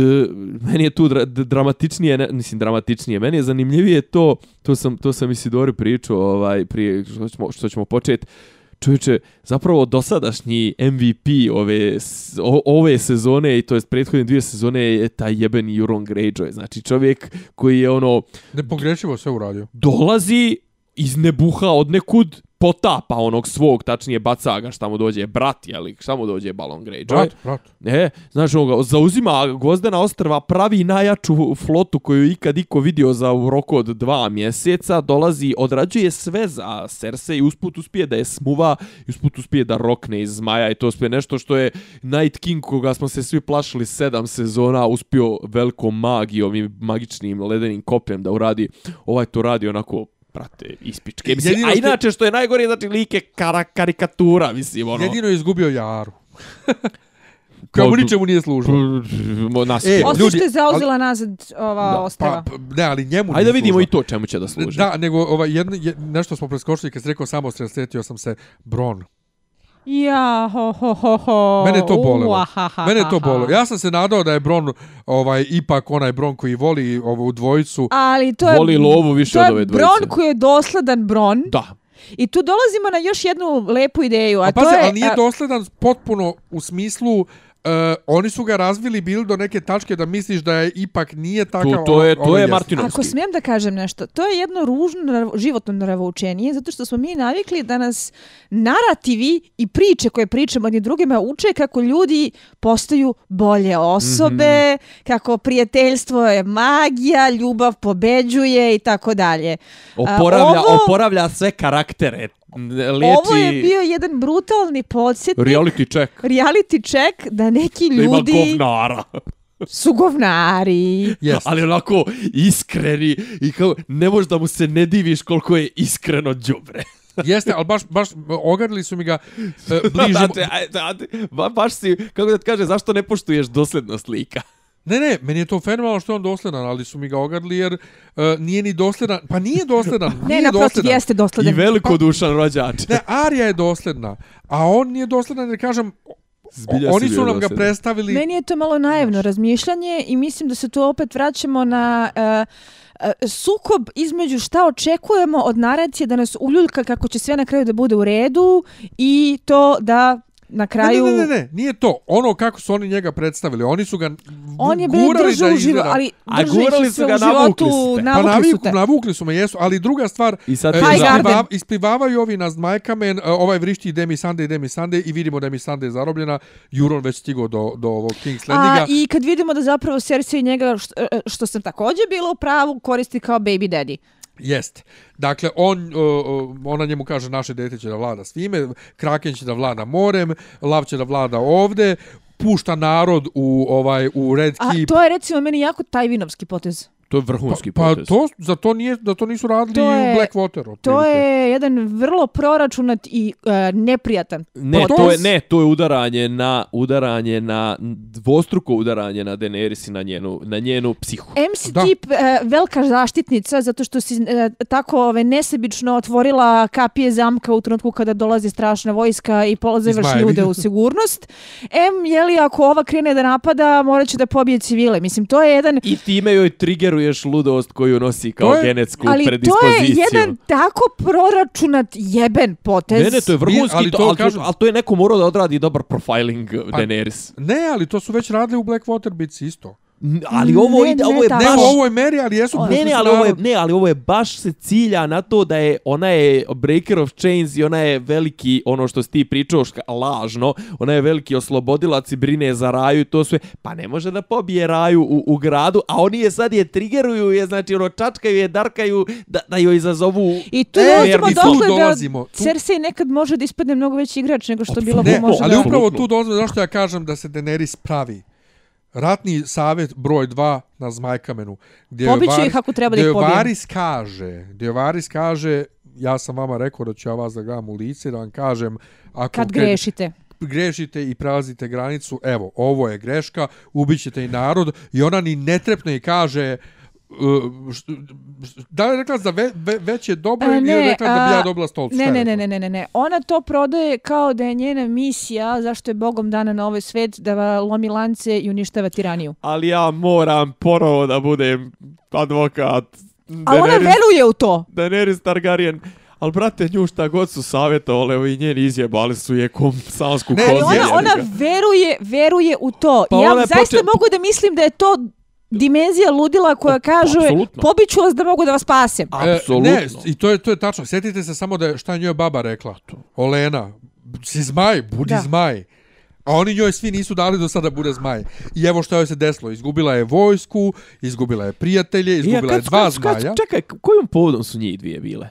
meni je tu dra dramatičnije, ne, mislim dramatičnije, meni je zanimljivije to, to sam, to sam Isidori pričao ovaj, prije što ćemo, što ćemo početi, Čovječe, zapravo dosadašnji MVP ove, o, ove sezone i to jest prethodne dvije sezone je taj jebeni Euron Greyjoy. Znači čovjek koji je ono Nepogrešivo sve uradio. dolazi iz nebuha od nekud potapa onog svog, tačnije baca ga šta mu dođe brat, jeli, šta mu dođe Balon Greyjoy. Brat, brat. E, znaš, on ga zauzima Gvozdena ostrva, pravi najjaču flotu koju je ikad iko vidio za u roku od dva mjeseca, dolazi, odrađuje sve za Cersei usput uspije da je smuva, usput uspije da rokne iz zmaja i to uspije nešto što je Night King koga smo se svi plašili sedam sezona, uspio velikom magijom i magičnim ledenim kopljem da uradi, ovaj to radi onako prate, ispičke. Mislim, Jedino a inače što je najgore, znači like kara, karikatura, mislim, ono. Jedino je izgubio Jaru. Kao mu ničemu nije služilo. Mo- Nas E. Osim ljudi, što je zauzela nazad ova Da, ostava. Pa, ne, ali njemu Ajde da nije vidimo i služilo. to čemu će da služi. Da, nego ovaj, jedno, je, nešto smo preskočili kad si rekao samo sjetio sam se Bron. Ja, ho, ho, ho, ho. Mene je to bolelo. Ua, ha, ha, Mene je to bolo. Ja sam se nadao da je Bron ovaj ipak onaj Bron koji voli ovu dvojicu. Ali to je... Voli lovu više to od je ove dvojice. Bron koji je dosledan Bron. Da. I tu dolazimo na još jednu lepu ideju, a, A to pazi, je... ali nije a, dosledan potpuno u smislu Uh, oni su ga razvili bili do neke tačke da misliš da je ipak nije takav. To, to je, ono- to ono je. Martinovski. Ako smijem da kažem nešto, to je jedno ružno narav- životno naravoučenije, zato što smo mi navikli da nas narativi i priče koje pričamo jedni drugima uče kako ljudi postaju bolje osobe, kako prijateljstvo je magija, ljubav pobeđuje i tako dalje. Oporavlja, ovo- oporavlja sve karaktere. Liječi Ovo je bio jedan brutalni podsjetnik, reality check. reality check da neki Da ima ljudi govnara. su govnari. Jeste. Ali onako iskreni i kao ne možeš da mu se ne diviš koliko je iskreno đubre. Jeste, ali baš, baš ogarili su mi ga uh, ajde, ajde, ba, baš si, kako da ti kaže, zašto ne poštuješ doslednost lika? Ne, ne, meni je to fenomenalno što je on dosledan, ali su mi ga ogadli jer uh, nije ni dosledan. Pa nije dosledan, Ne, nije naprotiv, dosledan. jeste I dosledan. velikodušan rođač. Ne, Arija je dosledna, a on nije dosledan jer kažem, Zbilja oni su nam ga dosledan. predstavili... Meni je to malo naivno razmišljanje i mislim da se tu opet vraćamo na uh, uh, sukob između šta očekujemo od naracije da nas uljuljka kako će sve na kraju da bude u redu i to da na kraju... ne, ne, ne, ne, nije to. Ono kako su oni njega predstavili, oni su ga On je gurali držao da u životu, izgleda- ali A gurali se su ga, u životu, navukli ste. Pa navukli su te. navukli su me, jesu, ali druga stvar, I sad e, ispliva- isplivavaju ovi na Zmajkamen, e, ovaj vrišti Demi Sunday, Demi Sunday i vidimo da Demi Sunday je zarobljena, Juron već stigo do, do ovog King's Landinga. A, I kad vidimo da zapravo Cersei njega, što, što sam također bila u pravu, koristi kao baby daddy. Jeste. Dakle, on, ona njemu kaže naše dete će da vlada svime, Kraken će da vlada morem, Lav će da vlada ovde, pušta narod u ovaj u Red A Keep. to je recimo meni jako tajvinovski potez. To je vrhunski pa, pa potez. to, za to nije, da to nisu radili To je- u Blackwater. To otprilike. je jedan vrlo proračunat i uh, neprijatan Ne, potez. to je ne, to je udaranje na udaranje na dvostruko udaranje na Daenerys i na njenu na njenu psihu. MC Da. tip e, velika zaštitnica zato što si e, tako ove, nesebično otvorila kapije zamka u trenutku kada dolazi strašna vojska i polazivaš ljude u sigurnost. M, jeli, ako ova krene da napada, morat će da pobije civile. Mislim, to je jedan... I time joj trigeruješ ludost koju nosi kao To je- genetsku Ali to predispoziciju. je jedan tako proračunat jeben potez. Ne, ne, to je vrhunski, ali to, to ali, kažem- to, ali to je neko morao da odradi dobar profiling Pa- Daenerys. Ne, ali to su već radili u Blackwater bitci isto. Ali ovo Ne, ide, ne ovo je. Ne baš... u ovoj meri, ali jesu Ne, ne, ali ovo je, ne, ali ovo je baš se cilja na to da je, ona je breaker of chains i ona je veliki, ono što si ti pričao, ška, lažno, ona je veliki oslobodilac i brine za raju i to sve, pa ne može da pobije raju u, u gradu, a oni je sad je trigeruju je, znači ono čačkaju je, darkaju, da, da joj izazovu I tu E, dolazimo tu dokle da dolazimo, tu- Cersei nekad može da ispadne mnogo veći igrač nego što bilo Ne, ko može ali da... upravo tu dolazimo, zašto ja kažem da se Daenerys pravi. Ratni savjet broj 2 na Zmajkamenu. Gdje Varys- ih ako treba da ih joj pobije. Varys kaže, gdje joj Varys kaže, ja sam vama rekao da ću ja vas da gledam u lice, da vam kažem, ako Kad grešite. grešite i prelazite granicu, evo, ovo je greška, ubićete i narod, i ona ni netrepno i kaže, da li je rekla za ve, ve, veće dobro A, ili je rekla da bi ja a, dobila stol? Ne, ne, ne, ne, ne, ne, ne. Ona to prodaje kao da je njena misija, zašto je Bogom dana na ovaj svet, da lomi lance i uništava tiraniju. ali ja moram ponovo da budem advokat. Ali ona veruje u to. Daenerys Targaryen. Ali, brate, nju šta god su savjetovali, ovi njeni izjebali su je kom sansku Ne, kozu. Ali ona, ona veruje, veruje u to. Pa I ja zaista poče- mogu da mislim da je to dimenzija ludila koja kaže apsolutno. pobiću vas da mogu da vas spasem. Apsolutno. E, ne, i to je, to je tačno. Sjetite se samo da je, šta je njoj baba rekla. Olena, si zmaj, budi Da. zmaj. A oni njoj svi nisu dali do sada da bude zmaj. I evo što joj se desilo. Izgubila je vojsku, izgubila je prijatelje, izgubila je dva zmaja. čekaj, kojom povodom su njih dvije bile?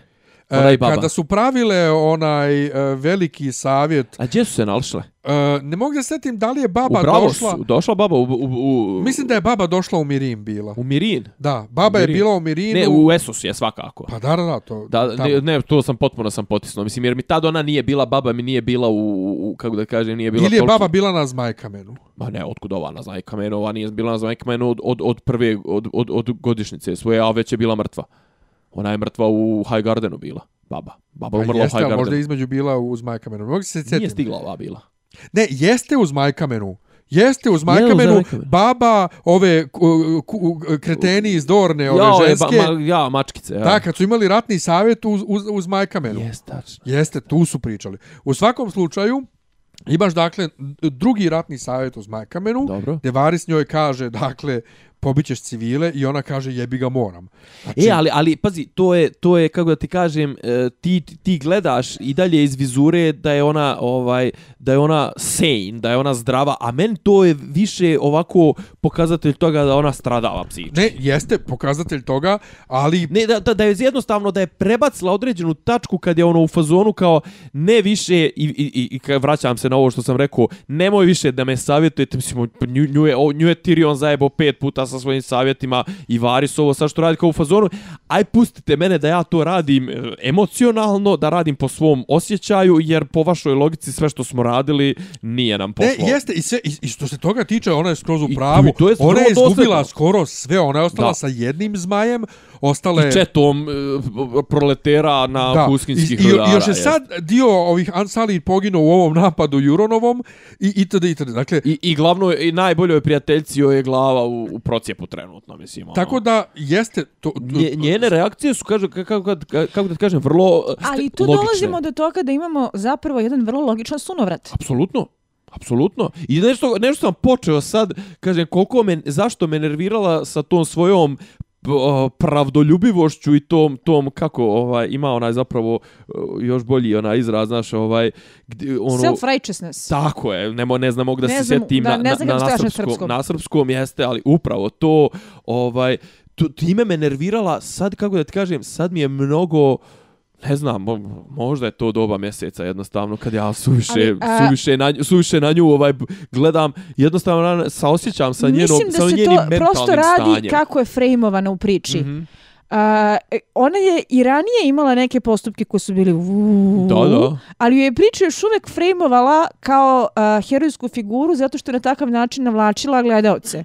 E, baba. Kada su pravile onaj e, veliki savjet, A gdje su se nalšle? e, ne mogu da se setim da li je baba u Bravo došla... su, došla baba u, u, u, Mislim da je baba došla u Mirin bila. u Mirin. Da, baba je Mirin. bila u Mirinu. Ne, u Esos je svakako. Pa da, da, da, to... Da, tamo. ne, ne, to sam potpuno sam potisnuo. Mislim, jer mi tad ona nije bila baba, mi nije bila u, u kako da kažem, nije bila Ili je toliki- baba bila na zmajkamenu. Ma ne, otkud ova na Zajkamenu? Ova nije bila na Zajkamenu od, od, od prve, od, od, od godišnjice svoje, a već je bila mrtva. Ona je mrtva u High Gardenu bila, baba. Baba Pa umrla u jeste, High ali možda Gardenu. je između bila u zmajkamenu. Mogu se Nije setiti. stigla ova bila. Ne, jeste u zmajkamenu. Jeste u zmajkamenu, baba, ove ku, ku, kreteni iz Dorne, ove Ja, ženske, ba, ma, ja, mačkice. Ja. da, kad su imali ratni savjet uz, uz, uz zmajkamenu. Jes, tačno. Jeste, tu su pričali. U svakom slučaju, imaš dakle drugi ratni savjet uz Majkamenu, Dobro. gdje Varis njoj kaže, dakle, pobićeš civile i ona kaže jebi ga moram. Znači, E, ali, ali, pazi, to je, to je, kako da ti kažem, e, ti, ti gledaš i dalje iz vizure da je ona, ovaj, da je ona sane, da je ona zdrava, a meni to je više ovako pokazatelj toga da ona stradava psihički. ne, jeste pokazatelj toga, ali Ne, da, da, da je jednostavno da je prebacila određenu tačku kad je ono u fazonu kao ne više i, i, i, i vraćam se na ovo što sam rekao, nemoj više da me savjetujete, mislim, nju, nju, je, nju je Tyrion zajebo pet puta sa svojim savjetima i Varys ovo sad što radi kao u fazonu, aj pustite mene da ja to radim e, emocionalno, da radim po svom osjećaju, jer po vašoj logici sve što smo radili nije nam pošlo. Ne, jeste, i, sve, i, i što se toga tiče, ona je skroz u I- pravu. i to je ona je izgubila dosledno. skoro sve. Ona je ostala Da. sa jednim zmajem, ostale... I četom e, proletera na da. huskinskih I, i, rudara. I još je sad dio ovih Ansali poginuo u ovom napadu Juronovom i itd. itd. Dakle, I, i glavno i najboljoj prijateljci joj je glava u, u procijepu trenutno, mislim. Ono. tako da jeste... To, to, Nje, njene reakcije su, kažu, kako, kako, kako da ti kažem, vrlo uh, Ali tu logične. dolazimo do toga da imamo zapravo jedan vrlo logičan sunovrat. Apsolutno. Apsolutno. I nešto, nešto sam počeo sad, kažem, koliko me, zašto me nervirala sa tom svojom pravdoljubivošću i tom tom kako ovaj ima onaj zapravo o, još bolji onaj izraz znaš ovaj gdje, ono Self-righteousness. Tako je, ne, ne znam mogu da Ne se da, na, na, na, srpskom, na srpskom jeste, ali upravo to, ovaj, tu, time me nervirala, sad kako da ti kažem, sad mi je mnogo, ne znam, mo- možda je to doba mjeseca jednostavno, kad ja suviše, Ali, a- suviše, na, suviše na nju ovaj, gledam, jednostavno saosjećam sa njenom, Mislim sa da se njenim to mentalnim prosto radi stanjem. kako je frejmovana u priči. Mhm. A, e, ona je i ranije imala neke postupke koji su bili uuu, Da, da. ali ju je priča još uvek frejmovala kao a, herojsku figuru zato što je na takav način navlačila gledaoce.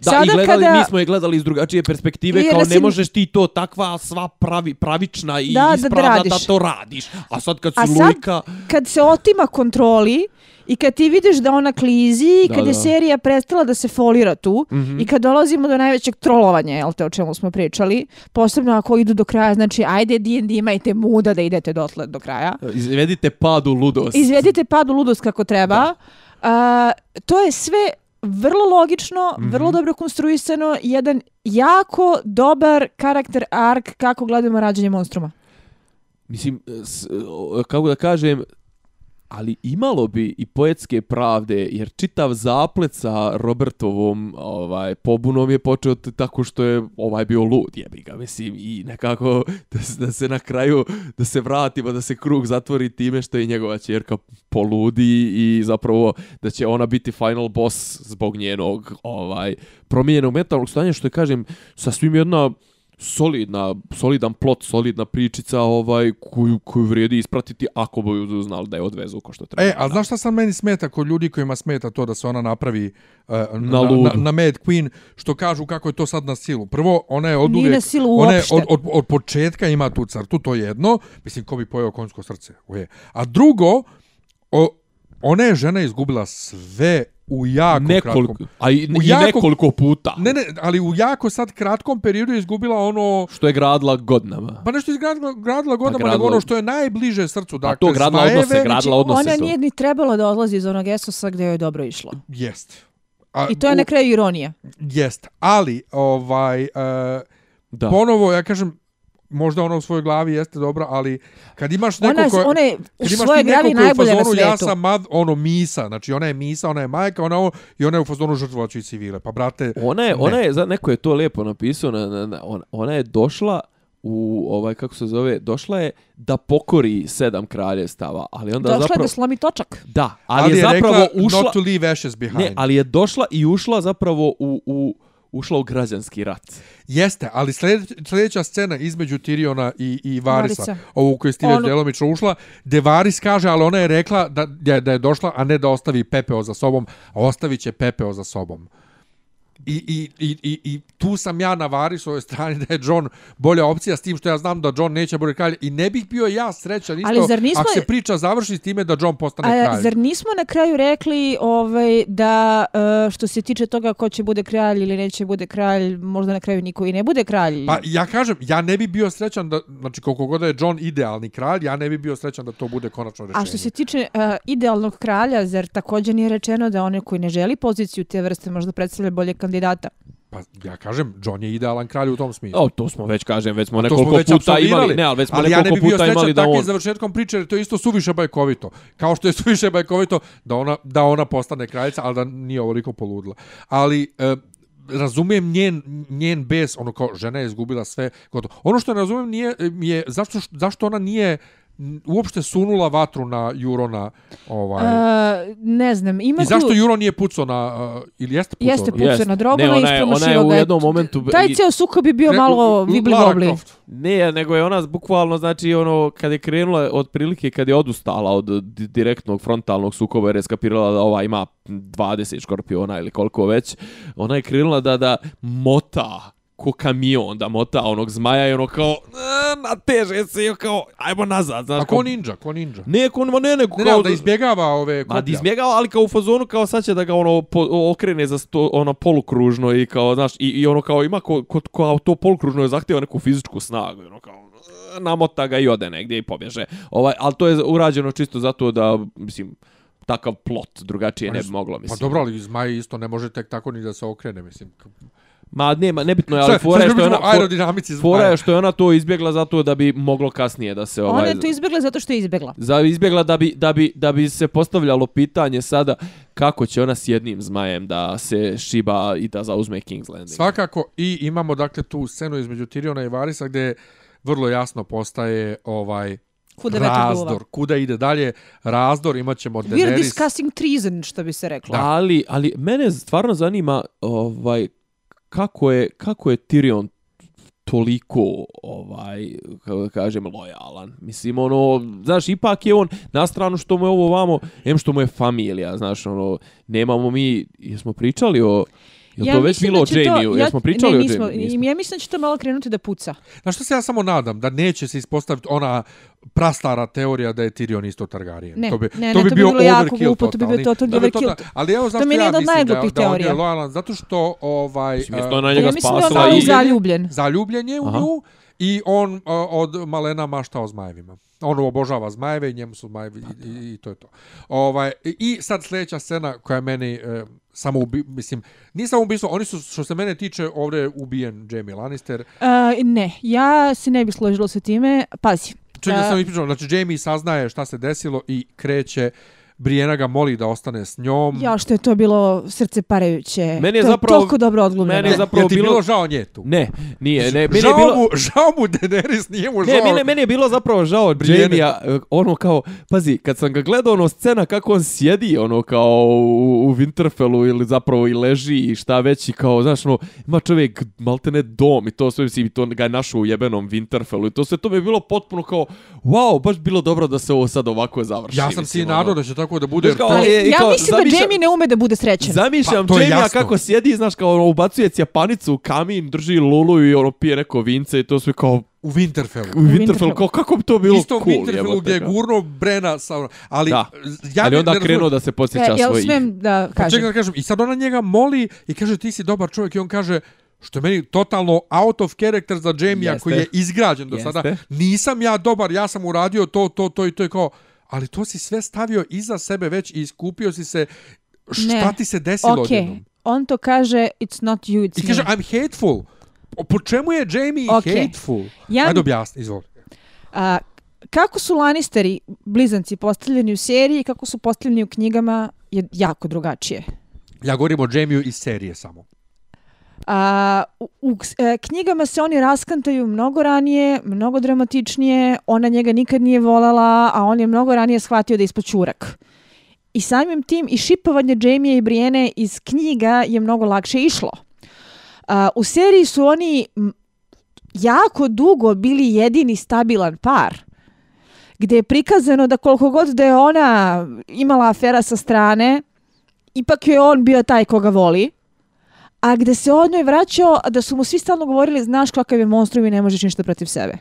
Da, i gledali, mi smo je gledali iz drugačije perspektive, Jer kao da ne si- možeš ti to takva sva pravi, pravična i Da, da, da ispravna da, radiš. to radiš. A sad kad su A sad- Lujka... Kad se otima kontroli i kad ti vidiš da ona klizi i Da, kad je da. serija prestala da se folira tu Mhm. i kad dolazimo do najvećeg trolovanja, jel te, o čemu smo pričali, posebno ako idu do kraja, znači ajde D&D imajte muda da idete dotle do kraja. Izvedite pad u ludost. Izvedite pad u ludost kako treba. A, to je sve vrlo logično, Mhm. vrlo dobro konstruisano, jedan jako dobar karakter ark kako gledamo rađanje monstruma. Mislim, kako da kažem, ali imalo bi i poetske pravde, jer čitav zaplet sa Robertovom ovaj, pobunom je počeo tako što je ovaj bio lud, jebi ga, mislim, i nekako da, se- da se na kraju, da se vratimo, da se krug zatvori time što je njegova čerka poludi i zapravo da će ona biti final boss zbog njenog ovaj, promijenjenog mentalnog stanja, što je, kažem, sasvim jedna solidna, solidan plot, solidna pričica ovaj koju, koju vrijedi ispratiti ako budu znali da je odvezu ko što treba. E, a znaš šta sad meni smeta kod ljudi kojima smeta to da se ona napravi uh, na, na, ludu. na, na Mad Queen, što kažu kako je to sad na silu. Prvo, ona je od Nije uvijek, na silu ona je od, od, od početka ima tu crtu, to je jedno, mislim ko bi pojeo konjsko srce. Uje. A drugo, o, ona je žena izgubila sve u jako nekoliko, kratkom... a i, u i jako- nekoliko puta. Ne, ne, ali u jako sad kratkom periodu je izgubila ono... Što je gradila godinama. Pa nešto izgradila gradila godinama, gradila- nego ono što je najbliže srcu. Dakle, to gradila zmajeve, odnose, gradila Znači, odnose ona to. nije ni trebala da odlazi iz onog Esosa gdje joj je dobro išlo. Jest. A, I to je na kraju ironija. Jest, ali ovaj uh, Da. ponovo ja kažem možda ona u svojoj glavi jeste dobra, ali kad imaš neko Ona, je- ko ona je u svojoj je u najbolja na svijetu. ja sam mad, ono misa, znači ona je misa, ona je majka, ona je ovo, i ona je u fazonu žrtvovaću i civile. Pa brate, Ona je, Ne. ona je, za neko je to lijepo napisao, na, na, na, ona, ona je došla u ovaj kako se zove, došla je da pokori sedam kraljevstava, ali onda Došla je zapravo da slomi točak. da, ali, Ali je je zapravo rekla ušla not to leave ashes behind. ne, ali je došla i ušla zapravo u, u ušla u građanski rat. Jeste, ali sljedeća, sljedeća scena između Tiriona i, i Varisa, Varisa. ovu koju već Ono- djelomično ušla, gde Varis kaže, ali ona je rekla da, da, da je došla, a ne da ostavi Pepeo za sobom, a ostavit će Pepeo za sobom. I, i, i, i, I tu sam ja na Varisovoj strani da je John bolja opcija s tim što ja znam da John neće bude kralj i ne bih bio ja srećan isto Ali zar nismo- ako se priča završi s time da John postane A, kralj. zar nismo na kraju rekli ovaj, da e, što se tiče toga ko će bude kralj ili neće bude kralj, možda na kraju niko i ne bude kralj? Pa ja kažem, ja ne bi bio srećan da, znači koliko god je John idealni kralj, ja ne bi bio srećan da to bude konačno rešenje. A što se tiče uh, idealnog kralja, zar također nije rečeno da onaj koji ne želi poziciju te vrste možda predstavlja bolje kandidata? Pa ja kažem, John je idealan kralj u tom smislu. O, to smo već kažem, već smo A to nekoliko već puta imali, ne, ali već smo ali ja ne nekoliko bi bio puta srećan imali da takvim on završetkom priče, jer to je isto suviše bajkovito. Kao što je suviše bajkovito da ona, da ona postane kraljica, ali da nije ovoliko poludila. Ali... E, razumijem njen, njen bes, ono kao žena je izgubila sve, gotovo. Ono što ne razumijem nije, je zašto, zašto ona nije n- uopšte sunula vatru na Jurona ovaj, Uh, ne znam, ima I zašto tu... Juro nije pucao na... Uh, ili jeste pucao? Jeste pucao Jest. na Drogona Ne, i ona je- ona je u jednom momentu- Taj i- cijel sukob bi bio Ne, malo vibli. Ne, nego je ona bukvalno, znači, ono, kad je krenula, otprilike, kad je odustala od di- direktnog frontalnog sukoba, jer je skapirala da ova ima 20 škorpiona ili koliko već, ona je krenula da, da mota ko kamion, da mota onog zmaja i ono kao, "E, nateže se i kao, ajmo nazad, znaš, A kao, ko ninja, ko ninja? ne, ko, ma ne, nego Ne, kao, ne, da izbjegava ove Ma koplja. da izbjegava, ali kao u fazonu kao sad će da ga ono po, okrene za sto, ono polukružno i kao, znaš, i, i ono kao ima ko, ko, ko to polukružno je zahtjeva neku fizičku snagu, ono kao e, namota ga i ode negdje i pobježe. Ovaj, ali to je urađeno čisto zato da, mislim, takav plot drugačije ne bi moglo, Pa mislim. dobro, ali Zmaj isto ne može tek tako ni da se okrene, mislim. Ma nema, nebitno je, ali fora je što je ona... aerodinamici Fora je što je ona to izbjegla zato da bi moglo kasnije da se ovaj Ona je to izbjegla zato što je izbjegla. za izbjegla da bi, da, bi, da bi se postavljalo pitanje sada kako će ona s jednim zmajem da se šiba i da zauzme King's Landing. Svakako, i imamo dakle tu scenu između Tiriona i Varisa gdje vrlo jasno postaje ovaj Kuda vetar duva. razdor. Kuda ide dalje razdor, imat ćemo We're Daenerys. discussing treason, što bi se reklo. Da. Ali, ali mene stvarno zanima ovaj kako je kako je Tyrion toliko ovaj kako da kažem lojalan. Mislim ono, znaš, ipak je on na stranu što mu je ovo vamo, em što mu je familija, znaš, ono nemamo mi jesmo pričali o Jel to već bilo o to- Jamie-u? ja- Jesmo pričali ne, o nismo, Jamie-u? Nismo. Ja mislim da će to malo krenuti da puca. Znaš što se ja samo nadam? Da neće se ispostaviti ona prastara teorija da je Tyrion isto Targaryen. Ne, to bi, ne, to ne, bi to bi bilo jako glupo, to bi bio totalni. totalni To bi overkill. total- Ali evo zašto je ja mislim da, da on je teorija. lojalan. Zato što ovaj, Mislim, uh, ona Ja njega mislim da je on spasila malo i... zaljubljen. zaljubljen je u nju i on uh, od malena mašta o zmajevima. On obožava zmajeve i njemu su zmajevi i, i, i to je to. Ovaj, i- sad sljedeća scena koja je meni e, samo ubi, mislim, nije samo ubistvo, oni su, što se mene tiče, ovdje je ubijen Jamie Lannister. Uh, ne, ja se ne bih složila sa time. Pazi. Čekaj, A- sam ispričao, znači Jamie saznaje šta se desilo i kreće, Brienne ga moli da ostane s njom. Ja, što je to bilo srce parajuće. Meni je to zapravo- toliko dobro odglumljeno. meni je zapravo ti bilo- bilo žao nje tu? Ne, nije, ne, meni žao, je bilo... mu, žao mu Daenerys, nije mu žao. Ne, meni, meni je bilo zapravo žao. Jamie-a, e, ono kao, pazi, kad sam ga gledao ono scena kako on sjedi, ono kao u, u Winterfellu ili zapravo i leži i šta već i kao, znaš, ono, ima čovjek maltene dom i to sve, mislim, i to ga je našao u jebenom Winterfellu i to sve, to mi je bilo potpuno kao, wow, baš bilo dobro da se ovo sad ovako završi. Ja sam mislim, si nadao ono. da će tako da bude. Znaš kao, to- e, ja kao, mislim zamišljam- da Jamie ne ume da bude srećan. Zamišljam Pa, jasno. kako sjedi, znaš, kao ono, ubacuje cijapanicu u kamin, drži lulu i ono pije neko vince i to sve kao u Winterfellu. u Winterfellu, Winterfellu. kao kako bi to bilo Isto u cool, Winterfellu jebote, gdje je gurno Brena sa... ono- Ali, Da. ja ali onda krenuo da se E, podsjeća jel svoj... smem da Pa kažem? čekaj da kažem, i sad ona njega moli i kaže ti si dobar čovjek i on kaže što je meni totalno out of character za Jamie-a Jeste. koji je izgrađen do Jeste. sada. Nisam ja dobar, ja sam uradio to, to, to i to je kao, ali to si sve stavio iza sebe već i iskupio si se šta Ne. ti se desilo Ok, odjednom. on to kaže it's not you, it's I kaže, me. I'm hateful. Po- čemu je Jamie Ok. hateful? Ja- Ajde objasni, izvoli. A, kako su Lannisteri, blizanci, postavljeni u seriji i kako su postavljeni u knjigama je jako drugačije. Ja govorim o Jamie-u iz serije samo. A, u, u e, knjigama se oni raskantaju mnogo ranije, mnogo dramatičnije, ona njega nikad nije volala, a on je mnogo ranije shvatio da je ispod čurak. I samim tim i šipovanje Jamie i Brijene iz knjiga je mnogo lakše išlo. A, u seriji su oni jako dugo bili jedini stabilan par gdje je prikazano da koliko god da je ona imala afera sa strane, ipak je on bio taj koga voli, a gde se on njoj vraćao, da su mu svi stalno govorili, znaš kakav je monstrum i ne možeš ništa protiv sebe.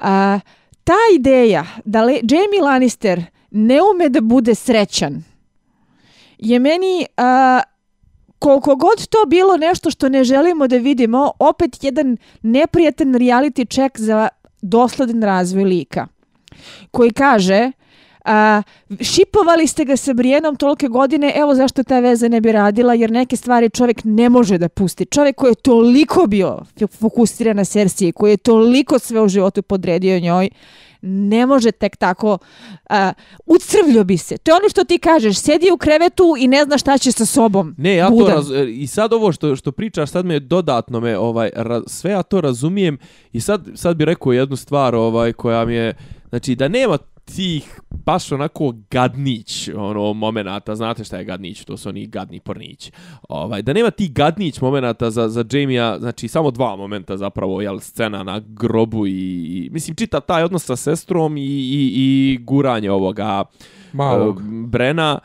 A, ta ideja da Le Jamie Lannister ne ume da bude srećan je meni a, koliko god to bilo nešto što ne želimo da vidimo, opet jedan neprijatan reality check za dosledan razvoj lika koji kaže a, šipovali ste ga sa Brijenom tolike godine, evo zašto ta veza ne bi radila, jer neke stvari čovjek ne može da pusti. Čovjek koji je toliko bio fokusiran na Cersei, koji je toliko sve u životu podredio njoj, ne može tek tako, a, ucrvljo bi se. To je ono što ti kažeš, sedi u krevetu i ne zna šta će sa sobom. Ne, ja to Budan. raz, e, i sad ovo što što pričaš sad me dodatno me ovaj ra, sve ja to razumijem i sad sad bi rekao jednu stvar ovaj koja mi je znači da nema tih baš onako gadnić ono momenata, znate šta je gadnić, to su oni gadni pornići. Ovaj da nema tih gadnić momenata za za Jamie-a, znači samo dva momenta zapravo, jel scena na grobu i, i mislim čitav taj odnos sa sestrom i i i guranje ovoga Malog. e, Brena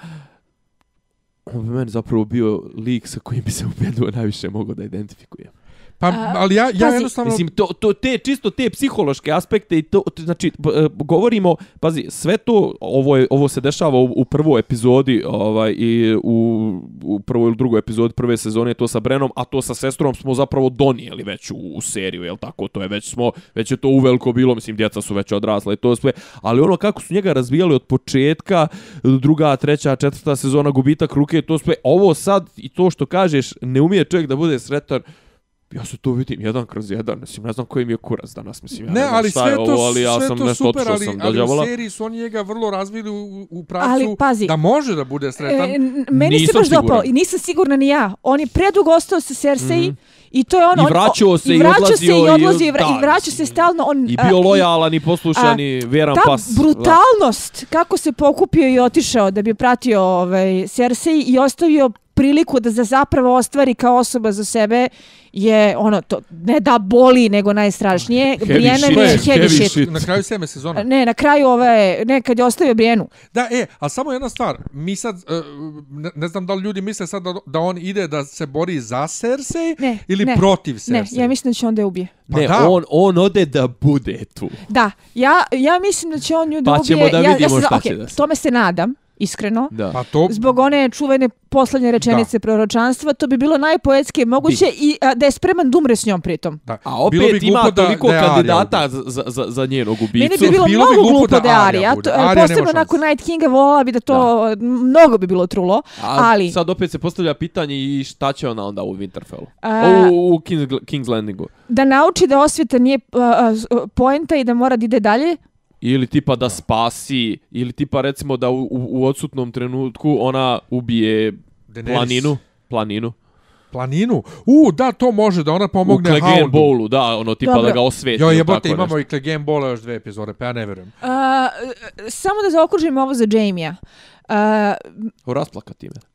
on bi meni zapravo bio lik sa kojim bi se ubedilo najviše mogao da identifikujem. Pa, A, ali ja, ja pazi, jednostavno... Mislim, to, to, te, čisto te psihološke aspekte i to, znači, e, govorimo, pazi, sve to, ovo, je, ovo se dešava u, u prvoj epizodi, ovaj, i u, u prvoj ili drugoj epizodi prve sezone, to sa Brenom, a to sa sestrom smo zapravo donijeli već u, u seriju, jel tako, to je već smo, već je to uveliko bilo, mislim, djeca su već odrasla i to sve, ali ono kako su njega razvijali od početka, druga, treća, četvrta sezona, gubitak ruke, to sve, ovo sad, i to što kažeš, ne umije čovjek da bude sretan, ja se to vidim jedan kroz jedan, mislim, ne znam koji mi je kurac danas, mislim, ja ne, Ne, znam ali šta sve je to, ovo, ali ja sve sam to nešto super, otišao ali, sam do ali u seriji su oni njega vrlo razvili u, u pravcu Ali, pazi. da može da bude sretan. E, meni se Nisam baš siguran. dopao i nisam sigurna ni ja. On je predugo ostao sa Cersei mm -hmm. i to je ono... I vraćao se i i vraćao odlazio se i odlazio i, vra, da, i vraćao se stalno. On, I bio lojalan i poslušan a, i vjeran ta pas. brutalnost kako se pokupio i otišao da bi pratio ovaj, Cersei i ostavio priliku da za zapravo ostvari kao osoba za sebe je ono to ne da boli nego najstrašnije To je heavy, heavy shit. shit. Na kraju sedme sezone. Ne, na kraju ove, ne, kad je ostavio Brienu. Da, e, a samo jedna stvar. Mi sad, uh, ne, ne znam da li ljudi misle sad da, da on ide da se bori za Cersei Ne, ili ne, protiv Ne, Cersei. ja mislim da će on da je ubije. Pa ne, da. on, on ode da bude tu. Da, ja, ja mislim da će on nju da Pa ubije. ćemo da ja, vidimo ja se, šta okay, će da se- Tome se nadam, iskreno. Da. Pa to... Zbog one čuvene poslednje rečenice da. proročanstva, to bi bilo najpoetskije moguće i a, da je spreman da umre s njom pritom. Da. A Bilo opet bi ima glupo da- toliko da kandidata ubije. za, za, za njenog ubicu. Meni bi bilo, bilo bi mnogo glupo glupo da da je. To, nema posebno nakon Night Kinga volala bi da to, mnogo bi bilo trulo, A ali... sad opet se postavlja pitanje i šta će ona onda u Winterfellu? A- u, u King's, King's Landingu. da nauči da osveta nije uh, uh, poenta i da mora da ide dalje, Ili tipa da spasi, ili tipa recimo da u, u, u odsutnom trenutku ona ubije Daenerys. planinu. Planinu. Planinu? U, da, to može, da ona U pomogne Clegane Houndu. Bowlu, da, ono tipa Dobro. da ga osveti. Jo, jebote, imamo nešto. i Clegane Bola još dve epizode, pa ja ne verujem. Uh, samo da zaokružim ovo za Jamie-a. Uh, O, rasplakati me.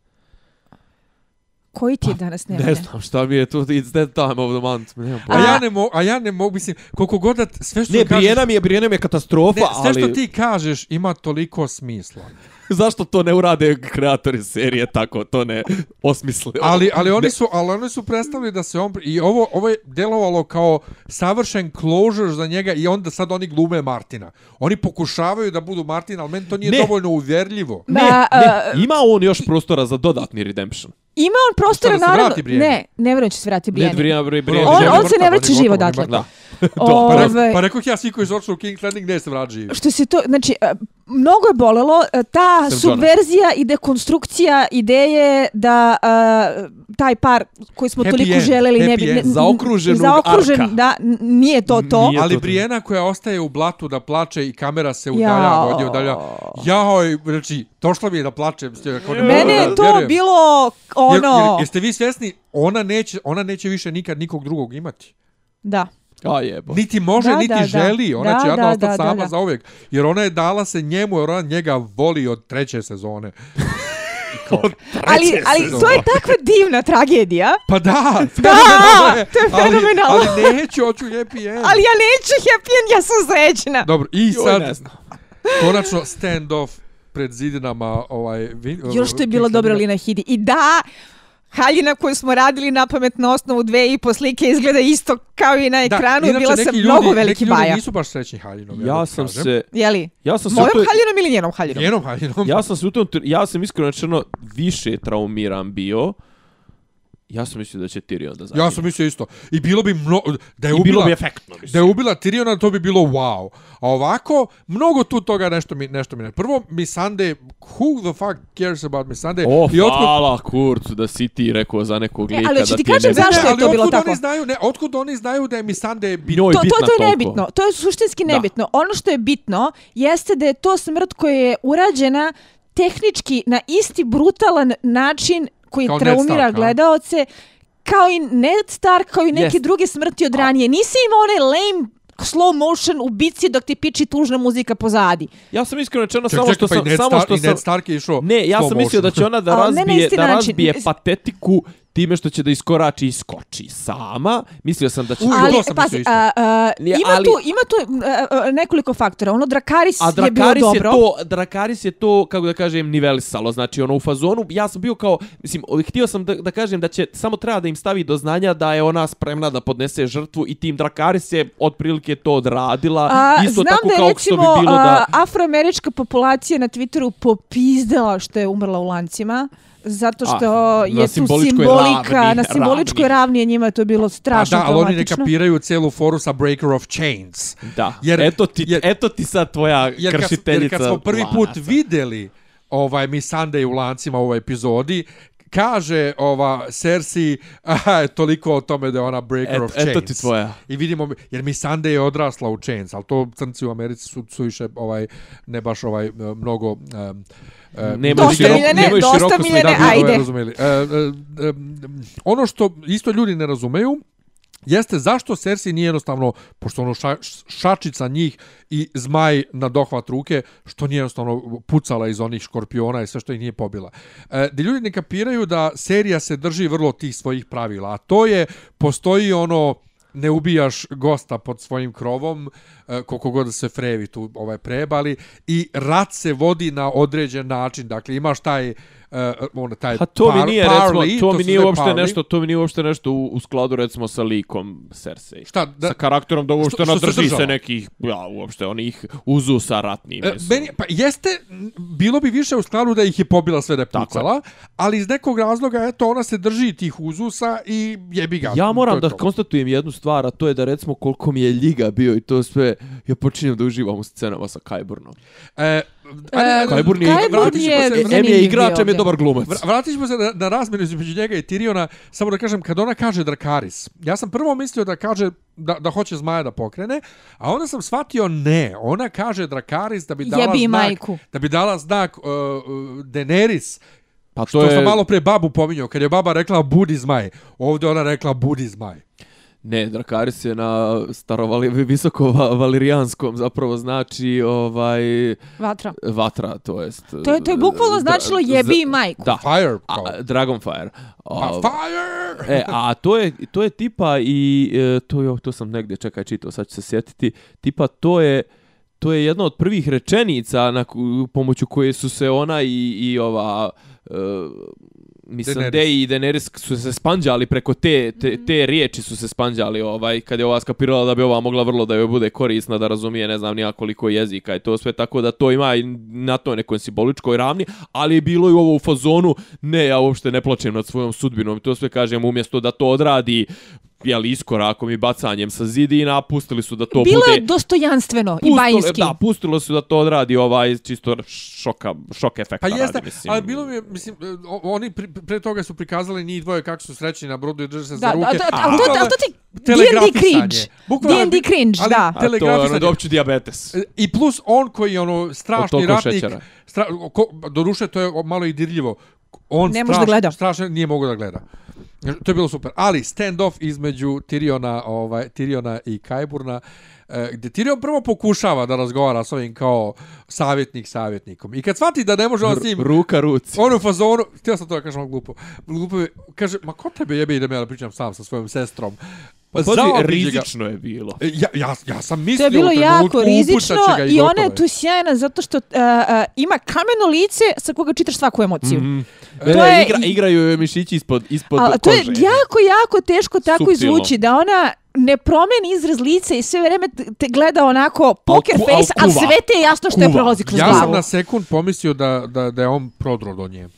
Koji ti je danas ne, Ne znam šta mi je to, it's that time of the month. Nemam A, pojma. ja ne mogu, a ja ne mogu, mislim, koliko god da sve što Ne, kažeš, Brijena mi je, Brijena mi je katastrofa, ne, sve ali što ti kažeš ima toliko smisla. zašto to ne urade kreatori serije tako, to ne osmisle. Ali, ali oni su, ali oni su predstavili da se on i ovo ovo je delovalo kao savršen closure za njega i onda sad oni glume Martina. Oni pokušavaju da budu Martina, ali meni to nije Ne. dovoljno uvjerljivo. Ne, Da, ne, ima on još prostora za dodatni redemption. Ima on prostora, da naravno... Ne, ne vjerujem da će se vrati Ne, Brienne. On- on se ne vraća je živ gotov, Da. Pa, Ovaj, re, pa rekao ja svi koji otišli u King's Landing ne se vrat živi. što se to, znači, e, mnogo je bolelo e, ta Sam subverzija i dekonstrukcija ideje da e, taj par koji smo Happy toliko end, želeli ne bi... ne- Zaokruženog zaokružen, arka. Da, nije to to. Nije Ali to. Brijena koja ostaje u blatu da plače i kamera se udaljava od nje, udaljava. Jao, znači, došla mi je da plačem. Ne Mene je to vjerujem. bilo Jer, ono... jer, jeste vi svjesni, ona neće, ona neće više nikad nikog drugog imati. Da. A jebo. Niti može, Da, niti da, želi. Ona Da, će jadno da, ostati da, sama da, da. za uvijek. Jer ona je dala se njemu, jer ona njega voli od treće sezone. Ali, ali sezone. to je takva divna tragedija. Pa da, Da, je, to je ali- fenomenalno. Ali, neću, hoću happy end. Ali ja neću happy end, ja sam srećna. Dobro, i Joj, sad, ne znam. konačno stand-off pred zidinama ovaj, vin, Još što je bilo dobro Lina Hidi. I da, haljina koju smo radili na pamet na osnovu dve i po slike izgleda isto kao i na ekranu. inače, bila sam neki mnogo ljudi, veliki neki ljudi baja. nisu baš srećni haljinom. da Ja ti sam kažem. se... Jeli? Ja sam se... Mojom toj- haljinom ili njenom haljinom? Njenom haljinom. Ja sam se u tom, ja sam iskreno rečeno više traumiran bio. Ja sam mislio da će Tyrion da zabije. Ja sam mislio isto. I bilo bi mno, da je I bilo ubila bi efektno, da mislim. je ubila Tyriona, to bi bilo wow. A ovako, mnogo tu toga nešto mi, nešto mi ne. Prvo, Missandei, who the fuck cares about Missandei? O, I otkud, hvala Kurcu da si ti rekao za nekog E, lika ali hoću da ti kažem ne- zašto je ali to bilo tako? Oni znaju, ne, otkud oni znaju da je Missandei bitna? Njoj To, to, bitna to je toliko. nebitno. To je suštinski Da. nebitno. Ono što je bitno jeste da je to smrt koja je urađena tehnički na isti brutalan način koji Kao traumira Stark, gledaoce kao i Ned Stark, kao i neke Jest. druge smrti od ranije. Nisi imao onaj lame slow motion u bici dok ti piči tužna muzika pozadi. Ja sam iskreno rečeno Ček, samo ček, što pa sam samo Star, što i sam Ned Stark je išao Ne, ja sam mislio da će motion. ona da razbije, da način. razbije patetiku time što će da iskorači i skoči sama. Mislio sam da će... Uj, ali, to sam pazi, a, a, Nije, ima, ali- tu, ima tu a, nekoliko faktora. Ono, Drakaris, A je bilo Drakaris je, dobro. to, Drakaris je to, kako da kažem, nivelisalo. Znači, ono, u fazonu, ja sam bio kao, mislim, htio sam da, da kažem da će, samo treba da im stavi do znanja da je ona spremna da podnese žrtvu i tim Drakaris je otprilike to odradila. A, Isto znam tako da je kao recimo što bi bilo da... afroamerička populacija na Twitteru popizdala što je umrla u lancima. Zato što A, je tu simbolika, ravni, na simboličkoj ravni. ravni je njima to bilo A strašno da, ali oni ne traumatično. kapiraju celu foru sa Breaker of Chains. Da, Jer- eto, ti, jer- eto ti sad tvoja Jer kad, kršiteljica jer kad smo prvi put lanaca. videli ovaj Missandei u lancima u ovoj epizodi, kaže ova Cersei, aha, toliko o tome da je ona breaker Et, of chains. eto ti tvoja. I vidimo, jer Missandei je odrasla u chains, ali to crnci u Americi su, su više ovaj, ne baš ovaj, mnogo... Um, Nemaju Dosta široko- Miljane, nemaju dosta široko bi ajde. razumeli. E, e, e, ono što isto ljudi ne razumeju, jeste zašto Cersei nije jednostavno, pošto ono ša, šačica njih i zmaj na dohvat ruke, što nije jednostavno pucala iz onih škorpiona i sve što ih nije pobila. E, da ljudi ne kapiraju da serija se drži vrlo tih svojih pravila, a to je, postoji ono, ne ubijaš gosta pod svojim krovom, koliko god se frevi tu ovaj prebali i rat se vodi na određen način. Dakle, imaš taj uh, ono, taj Pa to mi par- nije recimo, parley, to mi se nije uopšte parley. nešto, to mi nije uopšte nešto u, u skladu recimo sa likom Cersei. Šta, da, sa karakterom da uopšte što- što se nadrži držala? se nekih, ja, uopšte onih uzusa ratnih. E, mislim. meni, pa jeste, bilo bi više u skladu da ih je pobila sve da je Tako je. pucala, ali iz nekog razloga, eto, ona se drži tih uzusa i jebi ga. Ja To moram je da to. konstatujem jednu stvar, a to je da recimo koliko mi je ljiga bio i to sve, ja počinjem da uživam u scenama sa Kajburnom. E, ajde, Kajburn je- Kajburn je se- E, je igrač, em je dobar glumac. Vra- Vratit ćemo se na, na razmenu između njega i Tiriona, samo da kažem, kad ona kaže Drakaris, ja sam prvo mislio da kaže da, da hoće zmaja da pokrene, a onda sam shvatio ne, ona kaže Drakaris da bi dala Jebi znak, majku. da bi dala znak uh, uh, Daenerys, Pa to što je, sam malo pre babu pominjao, kad je baba rekla budi zmaj, ovdje ona rekla budi zmaj. Ne, Drakaris je na starovali, visoko va- valirijanskom zapravo znači ovaj Vatra. vatra, to jest. To je, to je bukvalno značilo jebi majku. Da. Fire, kao. A, Dragonfire. Pa, A, fire! E, a to je, to je tipa i e, to je to sam negdje čekaj čitao, sad ću se sjetiti. Tipa to je to je jedna od prvih rečenica na pomoću koje su se ona i i ova e, mislim Daenerys. da i Daenerys su se spanđali preko te, te, te riječi su se spanđali ovaj kad je ova skapirala da bi ova mogla vrlo da joj bude korisna da razumije ne znam nija koliko jezika i to sve tako da to ima i na toj nekoj simboličkoj ravni ali je bilo i ovo u fazonu ne ja uopšte ne plačem nad svojom sudbinom i to sve kažem umjesto da to odradi jel, iskorakom i bacanjem sa zidina, pustili su da to Bilo bude... je dostojanstveno i Pustilo, bajinski. da, pustilo su da to odradi ovaj čisto šoka, šok efekta Pa jeste, radi, mislim. ali bilo mi je, mislim, o- oni pri, pre toga su prikazali njih dvoje kako su srećni na brodu i drže se Da, za ruke. da, da, ali to, ali to ti D&D cringe. D&D cringe, ali da. A to je ono, telegrafisanje. da opću diabetes. E, I plus on koji je ono strašni ratnik, šećera. stra, ko, doduše to je malo i dirljivo, on Ne može da gleda. strašno nije mogao da gleda. To je bilo super. Ali stand-off između Tyriona, ovaj, Tyriona i Kajburna, e, gdje Tyrion prvo pokušava da razgovara s ovim kao savjetnik savjetnikom. I kad shvati da ne može on s njim, Ruka ruci. on u fazonu, htio sam to da kažem glupo, glupo je, kaže, ma ko tebe jebe idem ja da pričam sam sa svojom sestrom. Pa Pazi, ga. rizično je bilo. E, Ja, ja, ja sam To mislio je bilo u jako rizično ga i ona je tu sjajna zato što uh, uh, ima kameno lice sa koga čitaš svaku emociju. Mm. To To je- je... igra, igraju joj mišići ispod, ispod Ali to je kože. jako, jako teško tako Suptilno. izvući da ona ne promeni izraz lica i sve vreme te- gleda onako poker ku- al face, a kuva. sve te je jasno što je Kuva. prolazi kroz Ja glavu. sam na sekund pomislio da, da, da je on prodro do nje.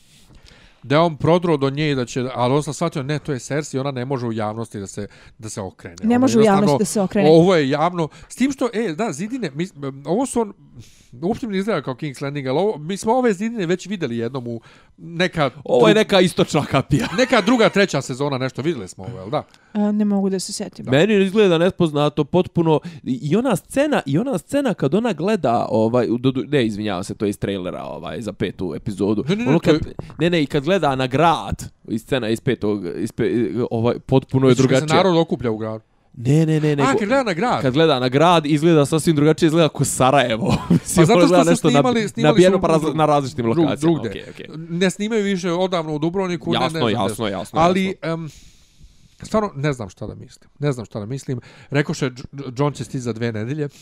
Da je on prodro do nje da će, ali on sam shvatio, ne, to je Cersei, ona ne može u javnosti da se, da se okrene. Ne može u javnosti da se okrene. Ovo je javno, s tim što, e, da, zidine, mi, ovo su on, uopće mi ne izgleda kao King's Landing, ali ovo, mi smo ove zidine već videli jednom u neka, Ovo je neka istočna kapija. neka druga, treća sezona, nešto videli smo ovo, jel da? A, ne mogu da se setim. Meni izgleda nespoznato potpuno i ona scena i ona scena kad ona gleda ovaj do, ne izvinjavam se to je iz trailera ovaj za petu epizodu. Ne, ne, ne, ono kad, je- ne ne i kad gleda na grad i scena iz petog iz pe, ovaj potpuno je Misliš kad se drugačije. narod okuplja u gradu. Ne ne ne nego A, kad gleda na grad. kad gleda na grad izgleda sasvim drugačije izgleda kao Sarajevo. Mislim, Pa zato što su nešto snimali, na, snimali nabijeno su pa raz, na različitim lokacijama. drugde. Okej, okej. Ne snimaju više odavno u Dubrovniku, ne, Jasno, ne znam jasno, gde. jasno, Ali, jasno. um, stvarno, ne znam šta da mislim. Ne znam šta da mislim. Rekoše, John će stići za dve nedelje.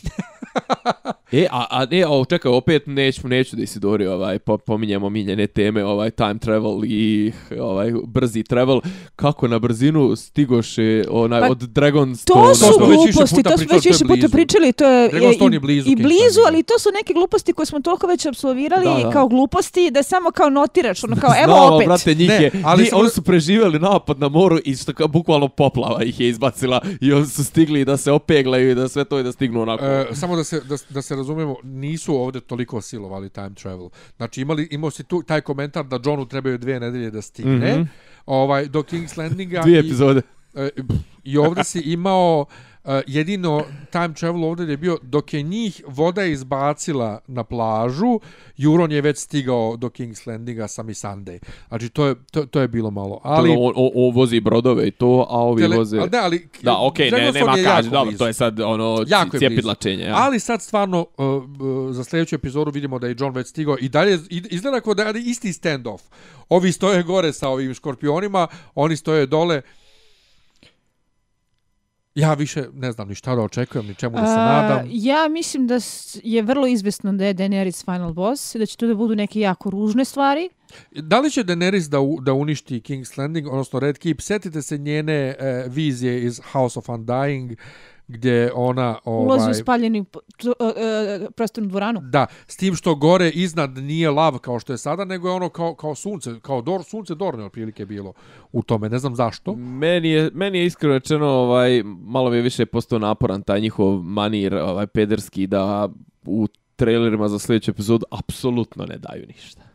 E, a, a ne, o, čekaj, opet neću, neću da Isidori, ovaj, po, pominjemo miljene teme, ovaj, time travel i ovaj, brzi travel. Kako na brzinu stigoše onaj, Pa, od Dragonstone? To su gluposti, puta to smo pričali, već to je više puta pričali, to je, Dragonstone i, je blizu i blizu, ali to su neke gluposti koje smo toliko već absolvirali Da, da. kao gluposti da samo kao notiraš, ono kao evo Znamo, opet. brate, njih Ne, je, ali ali samo- oni su preživjeli napad na moru i što bukvalno poplava ih je izbacila i oni su stigli da se opeglaju i da sve to i da stignu onako. E, samo da se, da, da se razumemo, nisu ovdje toliko silovali time travel. Znači, imali, imao si tu taj komentar da Johnu trebaju dve nedelje da stigne. Mhm. ovaj, do King's Landinga. Dvije i- epizode. E, I ovdje si imao jedino time travel ovdje je bio dok je njih voda izbacila na plažu, Juron je već stigao do King's Landinga sa Missandei. Znači to je, to, to je bilo malo. Ali, on, on, on vozi brodove i to, a ovi tele, voze... ali, ne, ali Da, okej, ne, Dragonstone nema kaži, dobro, to je sad ono Jako cijepidlačenje. Ja. Ali sad stvarno uh, uh, za sljedeću epizodu vidimo da je John već stigao i dalje izgleda kao da je isti stand-off. Ovi stoje gore sa ovim škorpionima, oni stoje dole. Ja više ne znam ni šta da očekujem, ni čemu da se A, nadam. ja mislim da je vrlo izvesno da je Daenerys final boss i da će to da budu neke jako ružne stvari. Da li će Daenerys da, u, da uništi King's Landing, odnosno Red Keep? Sjetite se njene e, vizije iz House of Undying, gdje ona... Ulazi u Ovaj, spaljeni uh, uh, prostornu dvoranu. Da, s tim što gore iznad nije lav kao što je sada, nego je ono kao, kao sunce, kao dor, sunce dorne otprilike bilo u tome, ne znam zašto. Meni je, meni je iskreno rečeno, ovaj, malo mi je više postao naporan taj njihov manir ovaj, pederski da u trailerima za sljedeću epizodu apsolutno ne daju ništa.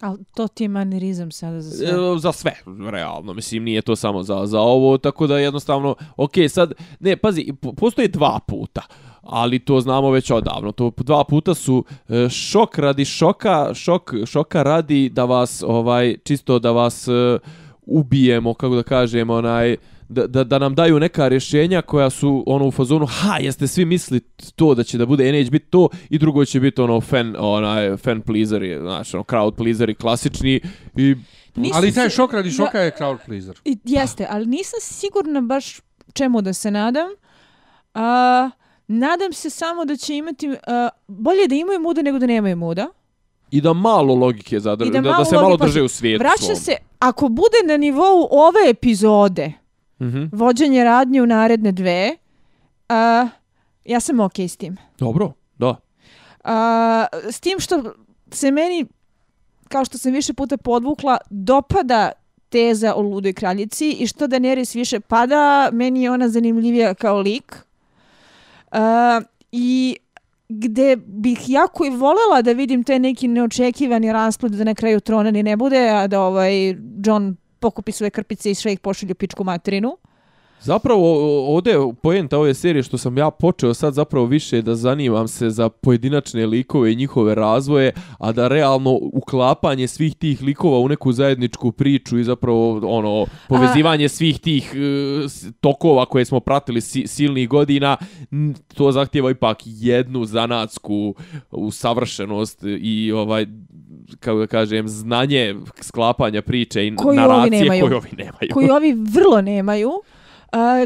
Ali to ti je manirizam sada za sve. E, za sve, realno. Mislim, nije to samo za, za ovo, tako da jednostavno, ok, sad, ne, pazi, postoje dva puta, ali to znamo već odavno. To dva puta su e, šok radi šoka, šok, šoka radi da vas, ovaj, čisto da vas e, ubijemo, kako da kažem, onaj, da, da, da nam daju neka rješenja koja su ono u fazonu ha jeste svi misli to da će da bude NH biti to i drugo će biti ono fan onaj fan pleaseri znači ono crowd pleaseri klasični i Nisam Ali taj šok radi šoka je crowd pleaser. I, jeste, ali nisam sigurna baš čemu da se nadam. A, nadam se samo da će imati... A, bolje da imaju muda nego da nemaju muda. I da malo logike zadrže, I da, da da, se malo drže u svijetu Vraća svom. se, ako bude na nivou ove epizode, Mhm. vođenje radnje u naredne dve, a, ja sam okej s tim. Dobro, da. A, s tim što se meni, kao što sam više puta podvukla, dopada teza o ludoj kraljici i što Daenerys više pada, meni je ona zanimljivija kao lik. Uh, I gde bih jako i volela da vidim te neki neočekivani rasplet da na kraju trona ni ne bude, a da ovaj John pokupi svoje krpice i sve ih pošalju u pičku materinu. Zapravo, ovdje pojenta ove serije što sam ja počeo sad zapravo više da zanimam se za pojedinačne likove i njihove razvoje, a da realno uklapanje svih tih likova u neku zajedničku priču i zapravo ono povezivanje a... svih tih uh, tokova koje smo pratili si, silnih godina, to zahtjeva ipak jednu zanatsku usavršenost i ovaj kako da kažem, znanje sklapanja priče i koju naracije ovi koju ovi nemaju. Koju ovi vrlo nemaju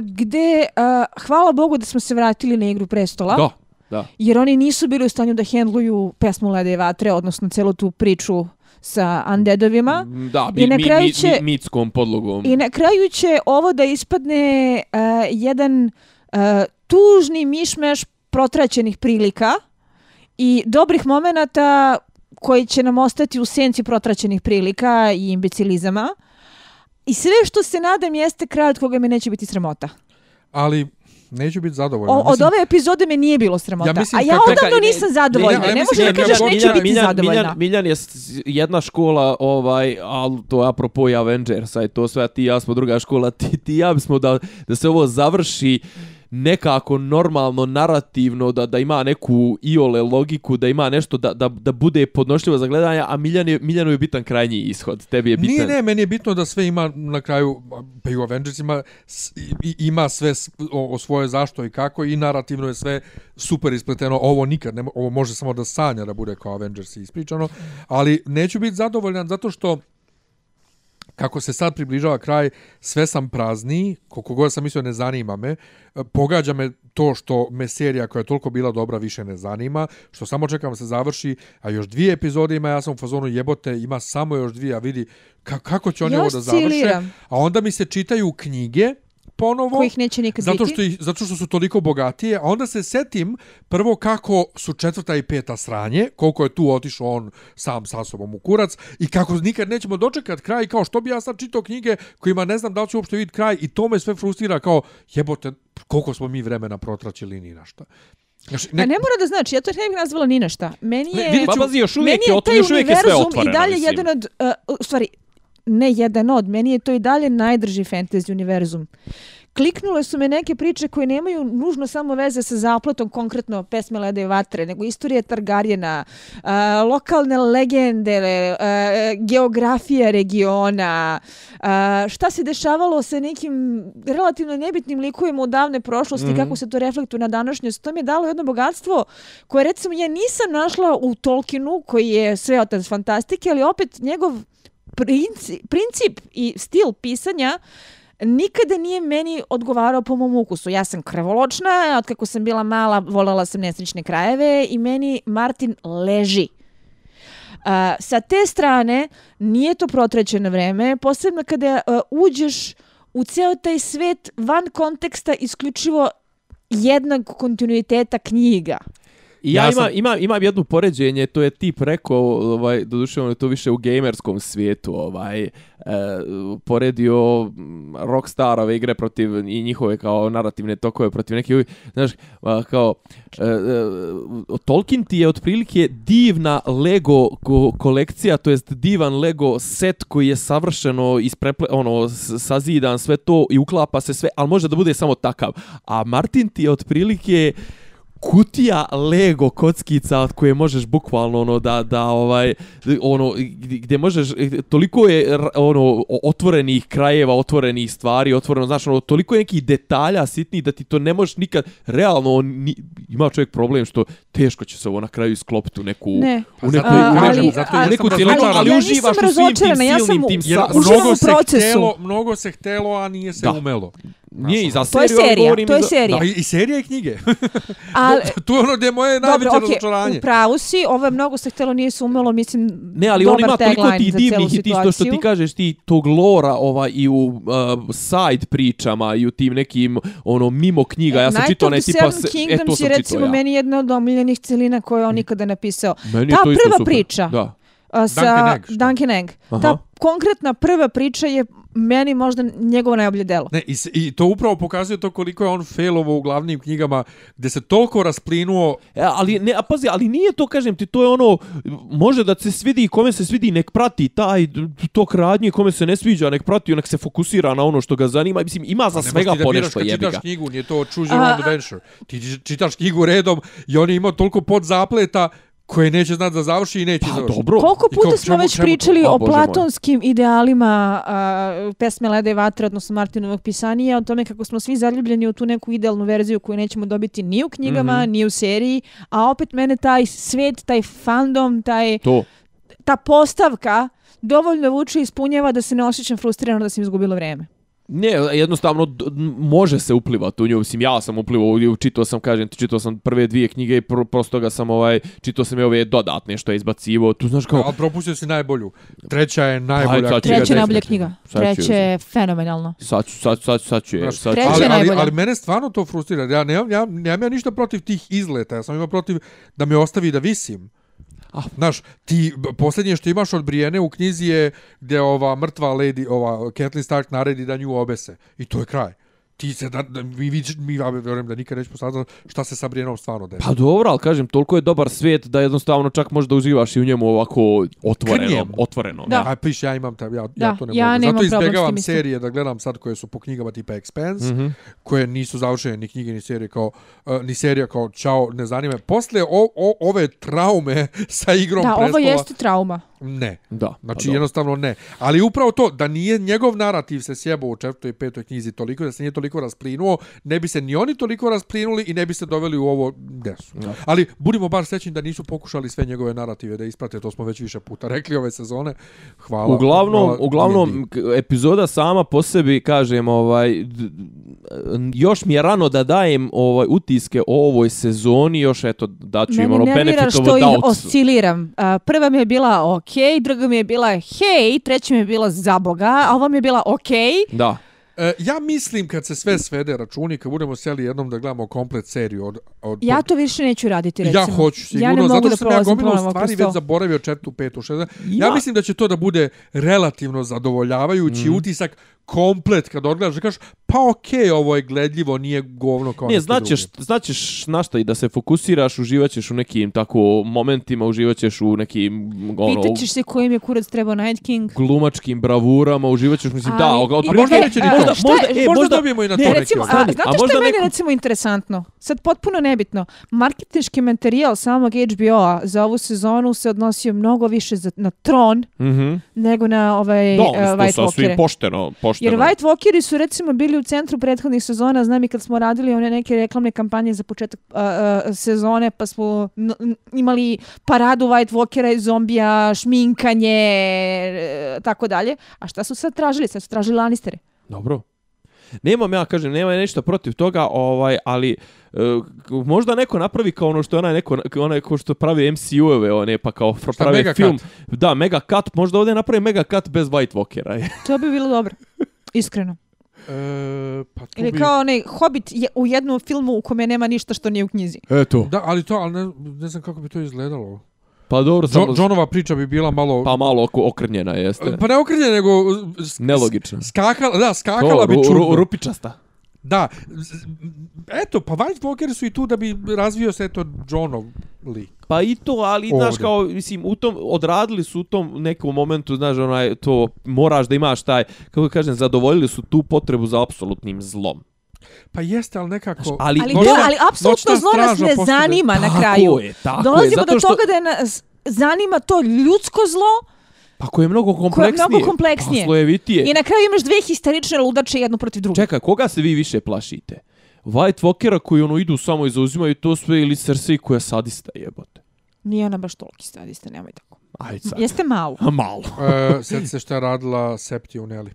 gde, uh, hvala Bogu da smo se vratili na igru prestola. Da, da. Jer oni nisu bili u stanju da hendluju pesmu Lede i Vatre, odnosno celu tu priču sa undeadovima. Mm, da, mi, I na kraju će, mi, mi, mitskom podlogom. I na kraju će ovo da ispadne uh, jedan uh, tužni mišmeš protraćenih prilika i dobrih momenata koji će nam ostati u senci protraćenih prilika i imbecilizama. I sve što se nadam jeste kraj od koga me neće biti sramota. Ali neću biti zadovoljna. O, od ove epizode me nije bilo sramota. Ja mislim, a ja odavno nisam zadovoljna. Ne, ja, ja ne možeš da kažeš neću biti Miljan, zadovoljna. Miljan, Miljan je jedna škola, ovaj, ali to je apropo i Avengersa i to sve, a ti ja smo druga škola. Ti, ti ja bismo da, da se ovo završi nekako normalno narativno da da ima neku iole logiku da ima nešto da, da, da bude podnošljivo za gledanje a Miljan je Miljanu je bitan krajnji ishod. Tebi je bitan. Nije ne meni je bitno da sve ima na kraju pa i u Avengersima ima sve o, o svoje zašto i kako i narativno je sve super ispleteno. Ovo nikad ne ovo može samo da sanja da bude kao Avengers ispričano ali neću biti zadovoljan zato što kako se sad približava kraj, sve sam prazni, koliko god sam mislio ne zanima me, pogađa me to što me serija koja je toliko bila dobra više ne zanima, što samo čekam da se završi, a još dvije epizode ima, ja sam u fazonu jebote, ima samo još dvije, a vidi kako će oni ja ovo da završe, a onda mi se čitaju knjige, ponovo. Kojih neće nikad zato što, ih, zato što su toliko bogatije. A onda se setim prvo kako su četvrta i peta sranje, koliko je tu otišao on sam sa sobom u kurac i kako nikad nećemo dočekat kraj kao što bi ja sad čitao knjige kojima ne znam da li ću uopšte vidjeti kraj i to me sve frustrira kao jebote koliko smo mi vremena protraćili ni na šta. Znači, ne... A ne mora da znači, ja to ne bih nazvala ni na šta. Meni je, ne, ću, pa još uvijek je, taj još uvijek je sve otvoreno. I dalje mislim. jedan od, uh, u stvari, ne jedan od, meni je to i dalje najdrži fantasy univerzum. Kliknule su me neke priče koje nemaju nužno samo veze sa zapletom konkretno pesme Lede i Vatre, nego istorije Targarjena, uh, lokalne legende, uh, geografija regiona, uh, šta se dešavalo sa nekim relativno nebitnim likovima u davne prošlosti, mm -hmm. kako se to reflektuje na današnjost. To mi je dalo jedno bogatstvo koje recimo ja nisam našla u Tolkienu, koji je sve otac fantastike, ali opet njegov princip, princip i stil pisanja nikada nije meni odgovarao po mom ukusu. Ja sam krvoločna, od kako sam bila mala volela sam nesrećne krajeve i meni Martin leži. Uh, sa te strane nije to protrećeno vreme, posebno kada uh, uđeš u ceo taj svet van konteksta isključivo jednog kontinuiteta knjiga. I ja, ja sam... imam, imam, imam jedno poređenje, to je tip rekao, ovaj, doduše on je to više u gamerskom svijetu, ovaj, e, poredio Rockstarove igre protiv i njihove kao narativne tokove protiv nekih, znaš, kao, e, e, Tolkien ti je otprilike divna Lego ko kolekcija, to jest divan Lego set koji je savršeno ispreple, ono, sazidan sve to i uklapa se sve, ali može da bude samo takav. A Martin ti je otprilike kutija Lego kockica od koje možeš bukvalno ono da da ovaj ono gdje možeš toliko je ono otvorenih krajeva, otvorenih stvari, otvoreno znači ono toliko je nekih detalja sitnih da ti to ne možeš nikad realno on, ni, ima čovjek problem što teško će se ovo na kraju isklopiti u neku ne. u neku a, u neku, zato ali, neku ali, ali, ali, ali uživaš u svim tim silnim ja sam tim sa, mnogo se htelo, mnogo se htelo, a nije se da. umelo. Nije i za seriju, to je serija, to je serija. Da, i, i serija i knjige. Ali, to je ono gdje je moje najveće okay, razočaranje. U pravu si, ovo je mnogo se htjelo, nije se umelo, mislim, Ne, ali on ima toliko ti divnih i ti što, što ti kažeš, ti tog lora ova, i u uh, side pričama i u tim nekim ono mimo knjiga. Ja sam Night čitao ne tipa... Se, Kingdoms e, to sam je recimo ja. meni jedna od omiljenih celina koje on nikada napisao. Meni Ta prva super. priča. Da sa Duncan Egg? Duncan Egg. Ta konkretna prva priča je meni možda njegovo najbolje delo. Ne, i, I to upravo pokazuje to koliko je on failovo u glavnim knjigama, gdje se toliko rasplinuo E, ali ne, a pazi, ali nije to, kažem ti, to je ono, može da se svidi, kome se svidi, nek prati taj tok radnje, kome se ne sviđa, nek prati, nek se fokusira na ono što ga zanima. Mislim, ima za ne svega ti da ponešto, kad jebi čitaš knjigu, nije to choose your own adventure. Ti či- čitaš knjigu redom i on je imao toliko podzapleta koje neće znati da završi i neće Pa završiti. dobro. Koliko puta smo čemu- već čemu to? pričali A, o Bože moj. platonskim idealima a, pesme Leda i Vatra, odnosno Martinovog pisanija, o tome kako smo svi zaljubljeni u tu neku idealnu verziju koju nećemo dobiti ni u knjigama, Mhm. ni u seriji, a opet mene taj svet, taj fandom, taj, To. ta postavka dovoljno vuče i ispunjava da se ne osjećam frustrirano da sam izgubila vreme. Ne, jednostavno može se uplivati u nju. Mislim, ja sam uplivao, u- čitao sam, kažem ti, čitao sam prve dvije knjige i pr prosto ga sam, ovaj, čitao sam i ove dodatne što je izbacivo. Tu znaš kao, Ali propustio si najbolju. Treća je najbolja ću knjiga. ga Treća je najbolja knjiga. Ću Treća je fenomenalno. sad ću, sad, sad, sad ću je, sad ću. treća ali, je ali, najbolja. ali mene stvarno to frustrira. Ja nemam, ja, nemam ja ništa protiv tih izleta. Ja sam imao protiv da me ostavi da visim. Ah. Znaš, ti posljednje što imaš od Brijene u knjizi je gdje ova mrtva lady, ova Catelyn Stark naredi da nju obese. I to je kraj. Ti se da, da mi, mi, mi ja vjerujem da nikad nećemo saznati šta se sa Brijenom stvarno desi. Pa dobro, ali kažem, toliko je dobar svijet da jednostavno čak možeš da uživaš i u njemu ovako otvoreno. Krnjem. Otvoreno, Da. da. A piš, ja imam ta, ja, Da, ja to ne ja mogu. Zato isto. serije da gledam sad koje su po knjigama tipa Expanse, Mhm. koje nisu završene ni knjige ni serije kao uh, ni serija kao Ćao, ne zanima. Posle o, o, ove traume sa igrom Da, prestola, ovo jeste trauma. Ne. Da. Znači pa jednostavno ne. Ali upravo to da nije njegov narativ se sjebao u četvrtoj i petoj knjizi toliko da se nije toliko rasplinuo, ne bi se ni oni toliko rasplinuli i ne bi se doveli u ovo desu. Da. Ali budimo bar srećni da nisu pokušali sve njegove narative da isprate, to smo već više puta rekli ove sezone. Hvala. Uglavnom, hvala uglavnom epizoda sama po sebi, kažem, ovaj još mi je rano da dajem ovaj utiske o ovoj sezoni, još eto daću im ono benefit of što the ih doubt. osciliram. Prva mi je bila ok, druga mi je bila hej, treća mi je bila za boga, a ova mi je bila ok. Da. E, ja mislim kad se sve svede računi, kad budemo sjeli jednom da gledamo komplet seriju od... od Ja to više neću raditi, recimo. Ja hoću sigurno, ja ne mogu zato da što sam ja ponovo stvari već zaboravio četvrtu, petu, šestu. Ima- Ja mislim da će to da bude relativno zadovoljavajući Mhm. utisak komplet kad odgledaš da kažeš pa okej, ovo je gledljivo, nije govno kao Ne, znaćeš, drugi. znaćeš na šta i da se fokusiraš, uživaćeš u nekim tako momentima, uživaćeš u nekim ono, Pitaćeš se kojim je kurac trebao Night King. glumačkim bravurama, uživaćeš, mislim, da, od, od i- A možda e, neće ni a, to. možda, možda, e, možda možda, dobijemo i na ne, to neki Recimo, a, osjećaj. stani, znate a što možda je meni neko- recimo interesantno? Sad potpuno nebitno. Marketinški materijal samog HBO-a za ovu sezonu se odnosio mnogo više za, na Tron Mhm. nego na ovaj Da, uh, White Walkere. pošteno, pošteno. Jer White Walkeri su recimo bili u centru prethodnih sezona, znam i kad smo radili one neke reklamne kampanje za početak uh, uh, sezone, pa smo imali paradu White Walkera i zombija, šminkanje, e, tako dalje. A šta su sad tražili? Sad su tražili Lannistere. Dobro. Nemam ja, kažem, nema ništa protiv toga, ovaj, ali e, možda neko napravi kao ono što je onaj neko, onaj ko što pravi MCU-ove, one, pa kao Šta, pravi mega film. cut? Da, mega cut, možda ovdje napravi mega cut bez White Walkera. To bi bilo dobro. Iskreno. E, pa tu Ili bi... kao onaj Hobbit je u jednom filmu u kome nema ništa što nije u knjizi. Eto. Da, ali to, ali ne, ne znam kako bi to izgledalo. Pa dobro, samo, Jo, Johnova priča bi bila malo... pa malo oko, okrnjena jeste. Pa ne okrenje, nego... s- Nelogično. Skakala, da, skakala To, bi čudno. ru, rupičasta. Da, eto, pa White Walker su i tu da bi razvio se to Johnov lik. Pa i to, ali znaš Ovdje. kao, mislim, u tom, odradili su u tom nekom momentu, znaš, onaj, to moraš da imaš taj, kako kažem, zadovoljili su tu potrebu za apsolutnim zlom. Pa jeste, ali nekako... Znaš, ali, Ali, Noćna- to, ali apsolutno zlo nas ne zanima na Tako kraju. je, tako je, Dolazimo zato do što- toga da je nas zanima to ljudsko zlo Pa koje je mnogo kompleksnije. mnogo kompleksnije. Pa slojevitije. i na kraju imaš dve histerične ludače jednu protiv druge. Čekaj, koga se vi više plašite? White Walkera koji ono idu samo i zauzimaju to sve ili Cersei koja je sadista jebote? Nije ona baš toliki stadiste, nemoj tako. Ajde sad. Jeste malo. A malo. E, sjeti se šta je radila Septi u Neli.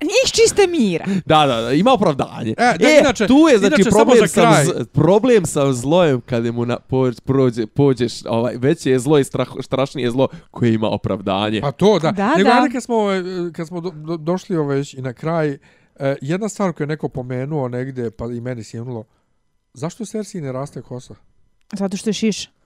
Iz čiste mira. Da, da, da, ima opravdanje. E, da, inače- tu je znači inače, problem sa problem sa zlojem kada mu na, pođe, prođe, pođeš, ovaj, veće je zlo i strah, strašnije zlo koje ima opravdanje. Pa to, da. Da, Nego, da. ajde kad smo, ovaj, kad smo do, do, došli ovaj, već i na kraj, e, jedna stvar koju je neko pomenuo negde, pa i meni sjemnulo, zašto Cersei ne raste kosa? Zato što je šiš.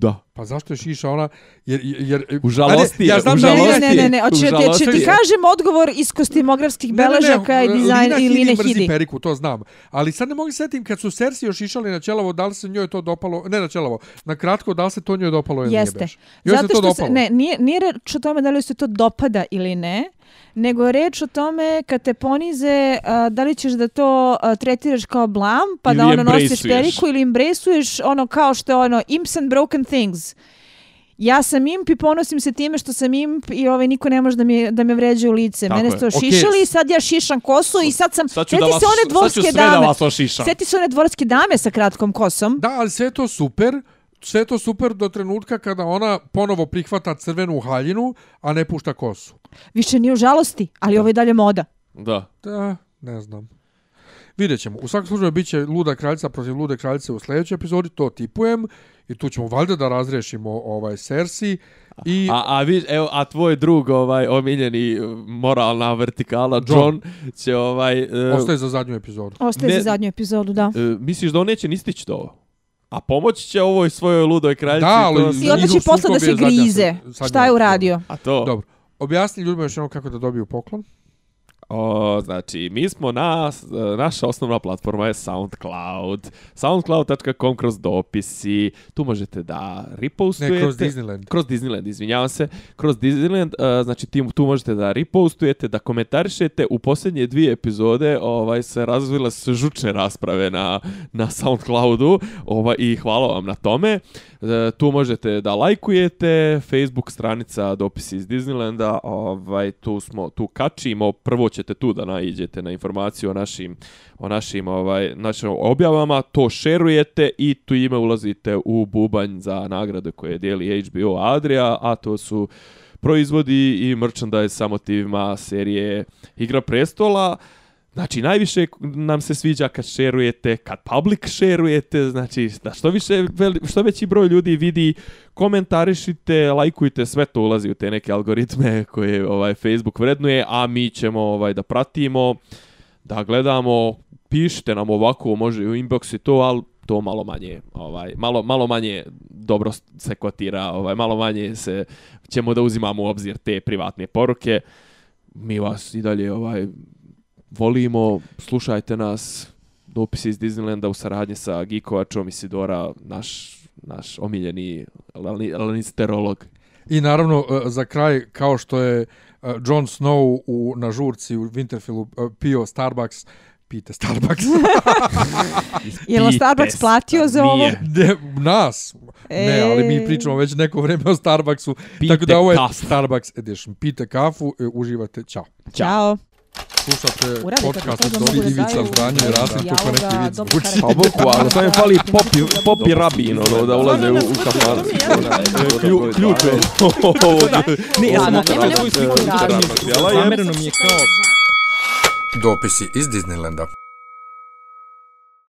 Da. Pa zašto je šiša ona? Jer, jer, Užalosti je, ja znam Ne, da užalosti ne, ne, ne, ne, hoće ti, će ti kažem odgovor iz kostimografskih beležaka i dizajn i Line mrzi Hidi. periku, to znam. Ali sad ne mogu se setim kad su Cersei još išali na Čelavo, da li se njoj to dopalo, ne na Čelavo, na kratko, da li se to njoj dopalo ili Jeste. nije beš? Joj se Zato to što se, dopalo. ne, nije, nije reč o tome da li se to dopada ili ne, nego je reč o tome kad te ponize, a, da li ćeš da to a, tretiraš kao blam, pa da Ili ono nosiš periku ili embraceuješ ono kao što je ono imps and broken things. Ja sam imp i ponosim se time što sam imp i ovaj niko ne može da mi da me vređa u lice. Tako Mene ste ošišali i sad ja šišam kosu i sad sam Sad ću Sjeti da vas, se one sad ću dvorske sve dame. da vas ošišam. Sjeti se one dvorske dame sa kratkom kosom. Da, ali sve to super, sve to super do trenutka kada ona ponovo prihvata crvenu haljinu, a ne pušta kosu. Više nije u žalosti, ali ovo je dalje moda. Da. Da, ne znam. Vidjet ćemo. U svakom slučaju bit će Luda kraljica protiv Lude kraljice u sljedećoj epizodi, to tipujem. I tu ćemo valjda da razrešimo ovaj Cersei. I A, a, viš, evo, a tvoj drug, ovaj, omiljeni moralna vertikala, John. John, će ovaj... Uh, ostaje za zadnju epizodu. Ostaje Ne- za zadnju epizodu, da. uh, misliš da on neće ni stići to? A pomoći će ovoj svojoj ludoj kraljici? Da, ali- to I onda će posle da se grize. se- zadnja Šta je uradio? A to? Dobro. Objasni ljudima još jednom kako da dobiju poklon. O, znači, mi smo na, naša osnovna platforma je SoundCloud. Soundcloud.com kroz dopisi. Tu možete da repostujete. Ne, kroz Disneyland. Kroz Disneyland, izvinjavam se. Kroz Disneyland, uh, znači tim, tu možete da repostujete, da komentarišete. U posljednje dvije epizode ovaj se razvile su žučne rasprave na, na SoundCloudu ovaj, i hvala vam na tome. E, tu možete da lajkujete, Facebook stranica dopisi iz Disneylanda, ovaj, tu smo, tu kačimo, prvo ćete tu da naiđete na informaciju o našim, o našim, ovaj, našim objavama, to šerujete i tu ime ulazite u bubanj za nagrade koje dijeli HBO Adria, a to su proizvodi i merchandise sa motivima serije Igra prestola. Znači, najviše nam se sviđa kad šerujete, kad public šerujete, znači, da što, više, što veći broj ljudi vidi, komentarišite, lajkujte, sve to ulazi u te neke algoritme koje ovaj Facebook vrednuje, a mi ćemo ovaj da pratimo, da gledamo, pišite nam ovako, može u inbox i to, ali to malo manje, ovaj, malo, malo manje dobro se kotira, ovaj, malo manje se ćemo da uzimamo u obzir te privatne poruke. Mi vas i dalje ovaj volimo, slušajte nas, dopisi iz Disneylanda u saradnji sa Geekovačom i Sidora, naš, naš omiljeni lani- lanisterolog. I naravno, e, za kraj, kao što je e, Jon Snow u, na žurci u Winterfellu e, pio Starbucks, pite Starbucks. Je li Starbucks platio za ovo? Ne, nas. Ne, ali mi E. pričamo već neko vreme o Starbucksu. Pite tako da ovo je kafu. Starbucks edition. Pite kafu, e, uživate. Ćao. Ćao. Slušate podcast od to da Ivica Zdanje i Rasim neki vid dobro zvuči. Pa boku, ali sam je fali popi, popi rabin, ono, da ulaze u, u kafan. Klju, ključ je. Ne, ja sam Da, nema svoju nekog sliku. Zamereno mi je kao Dopisi iz Disneylanda.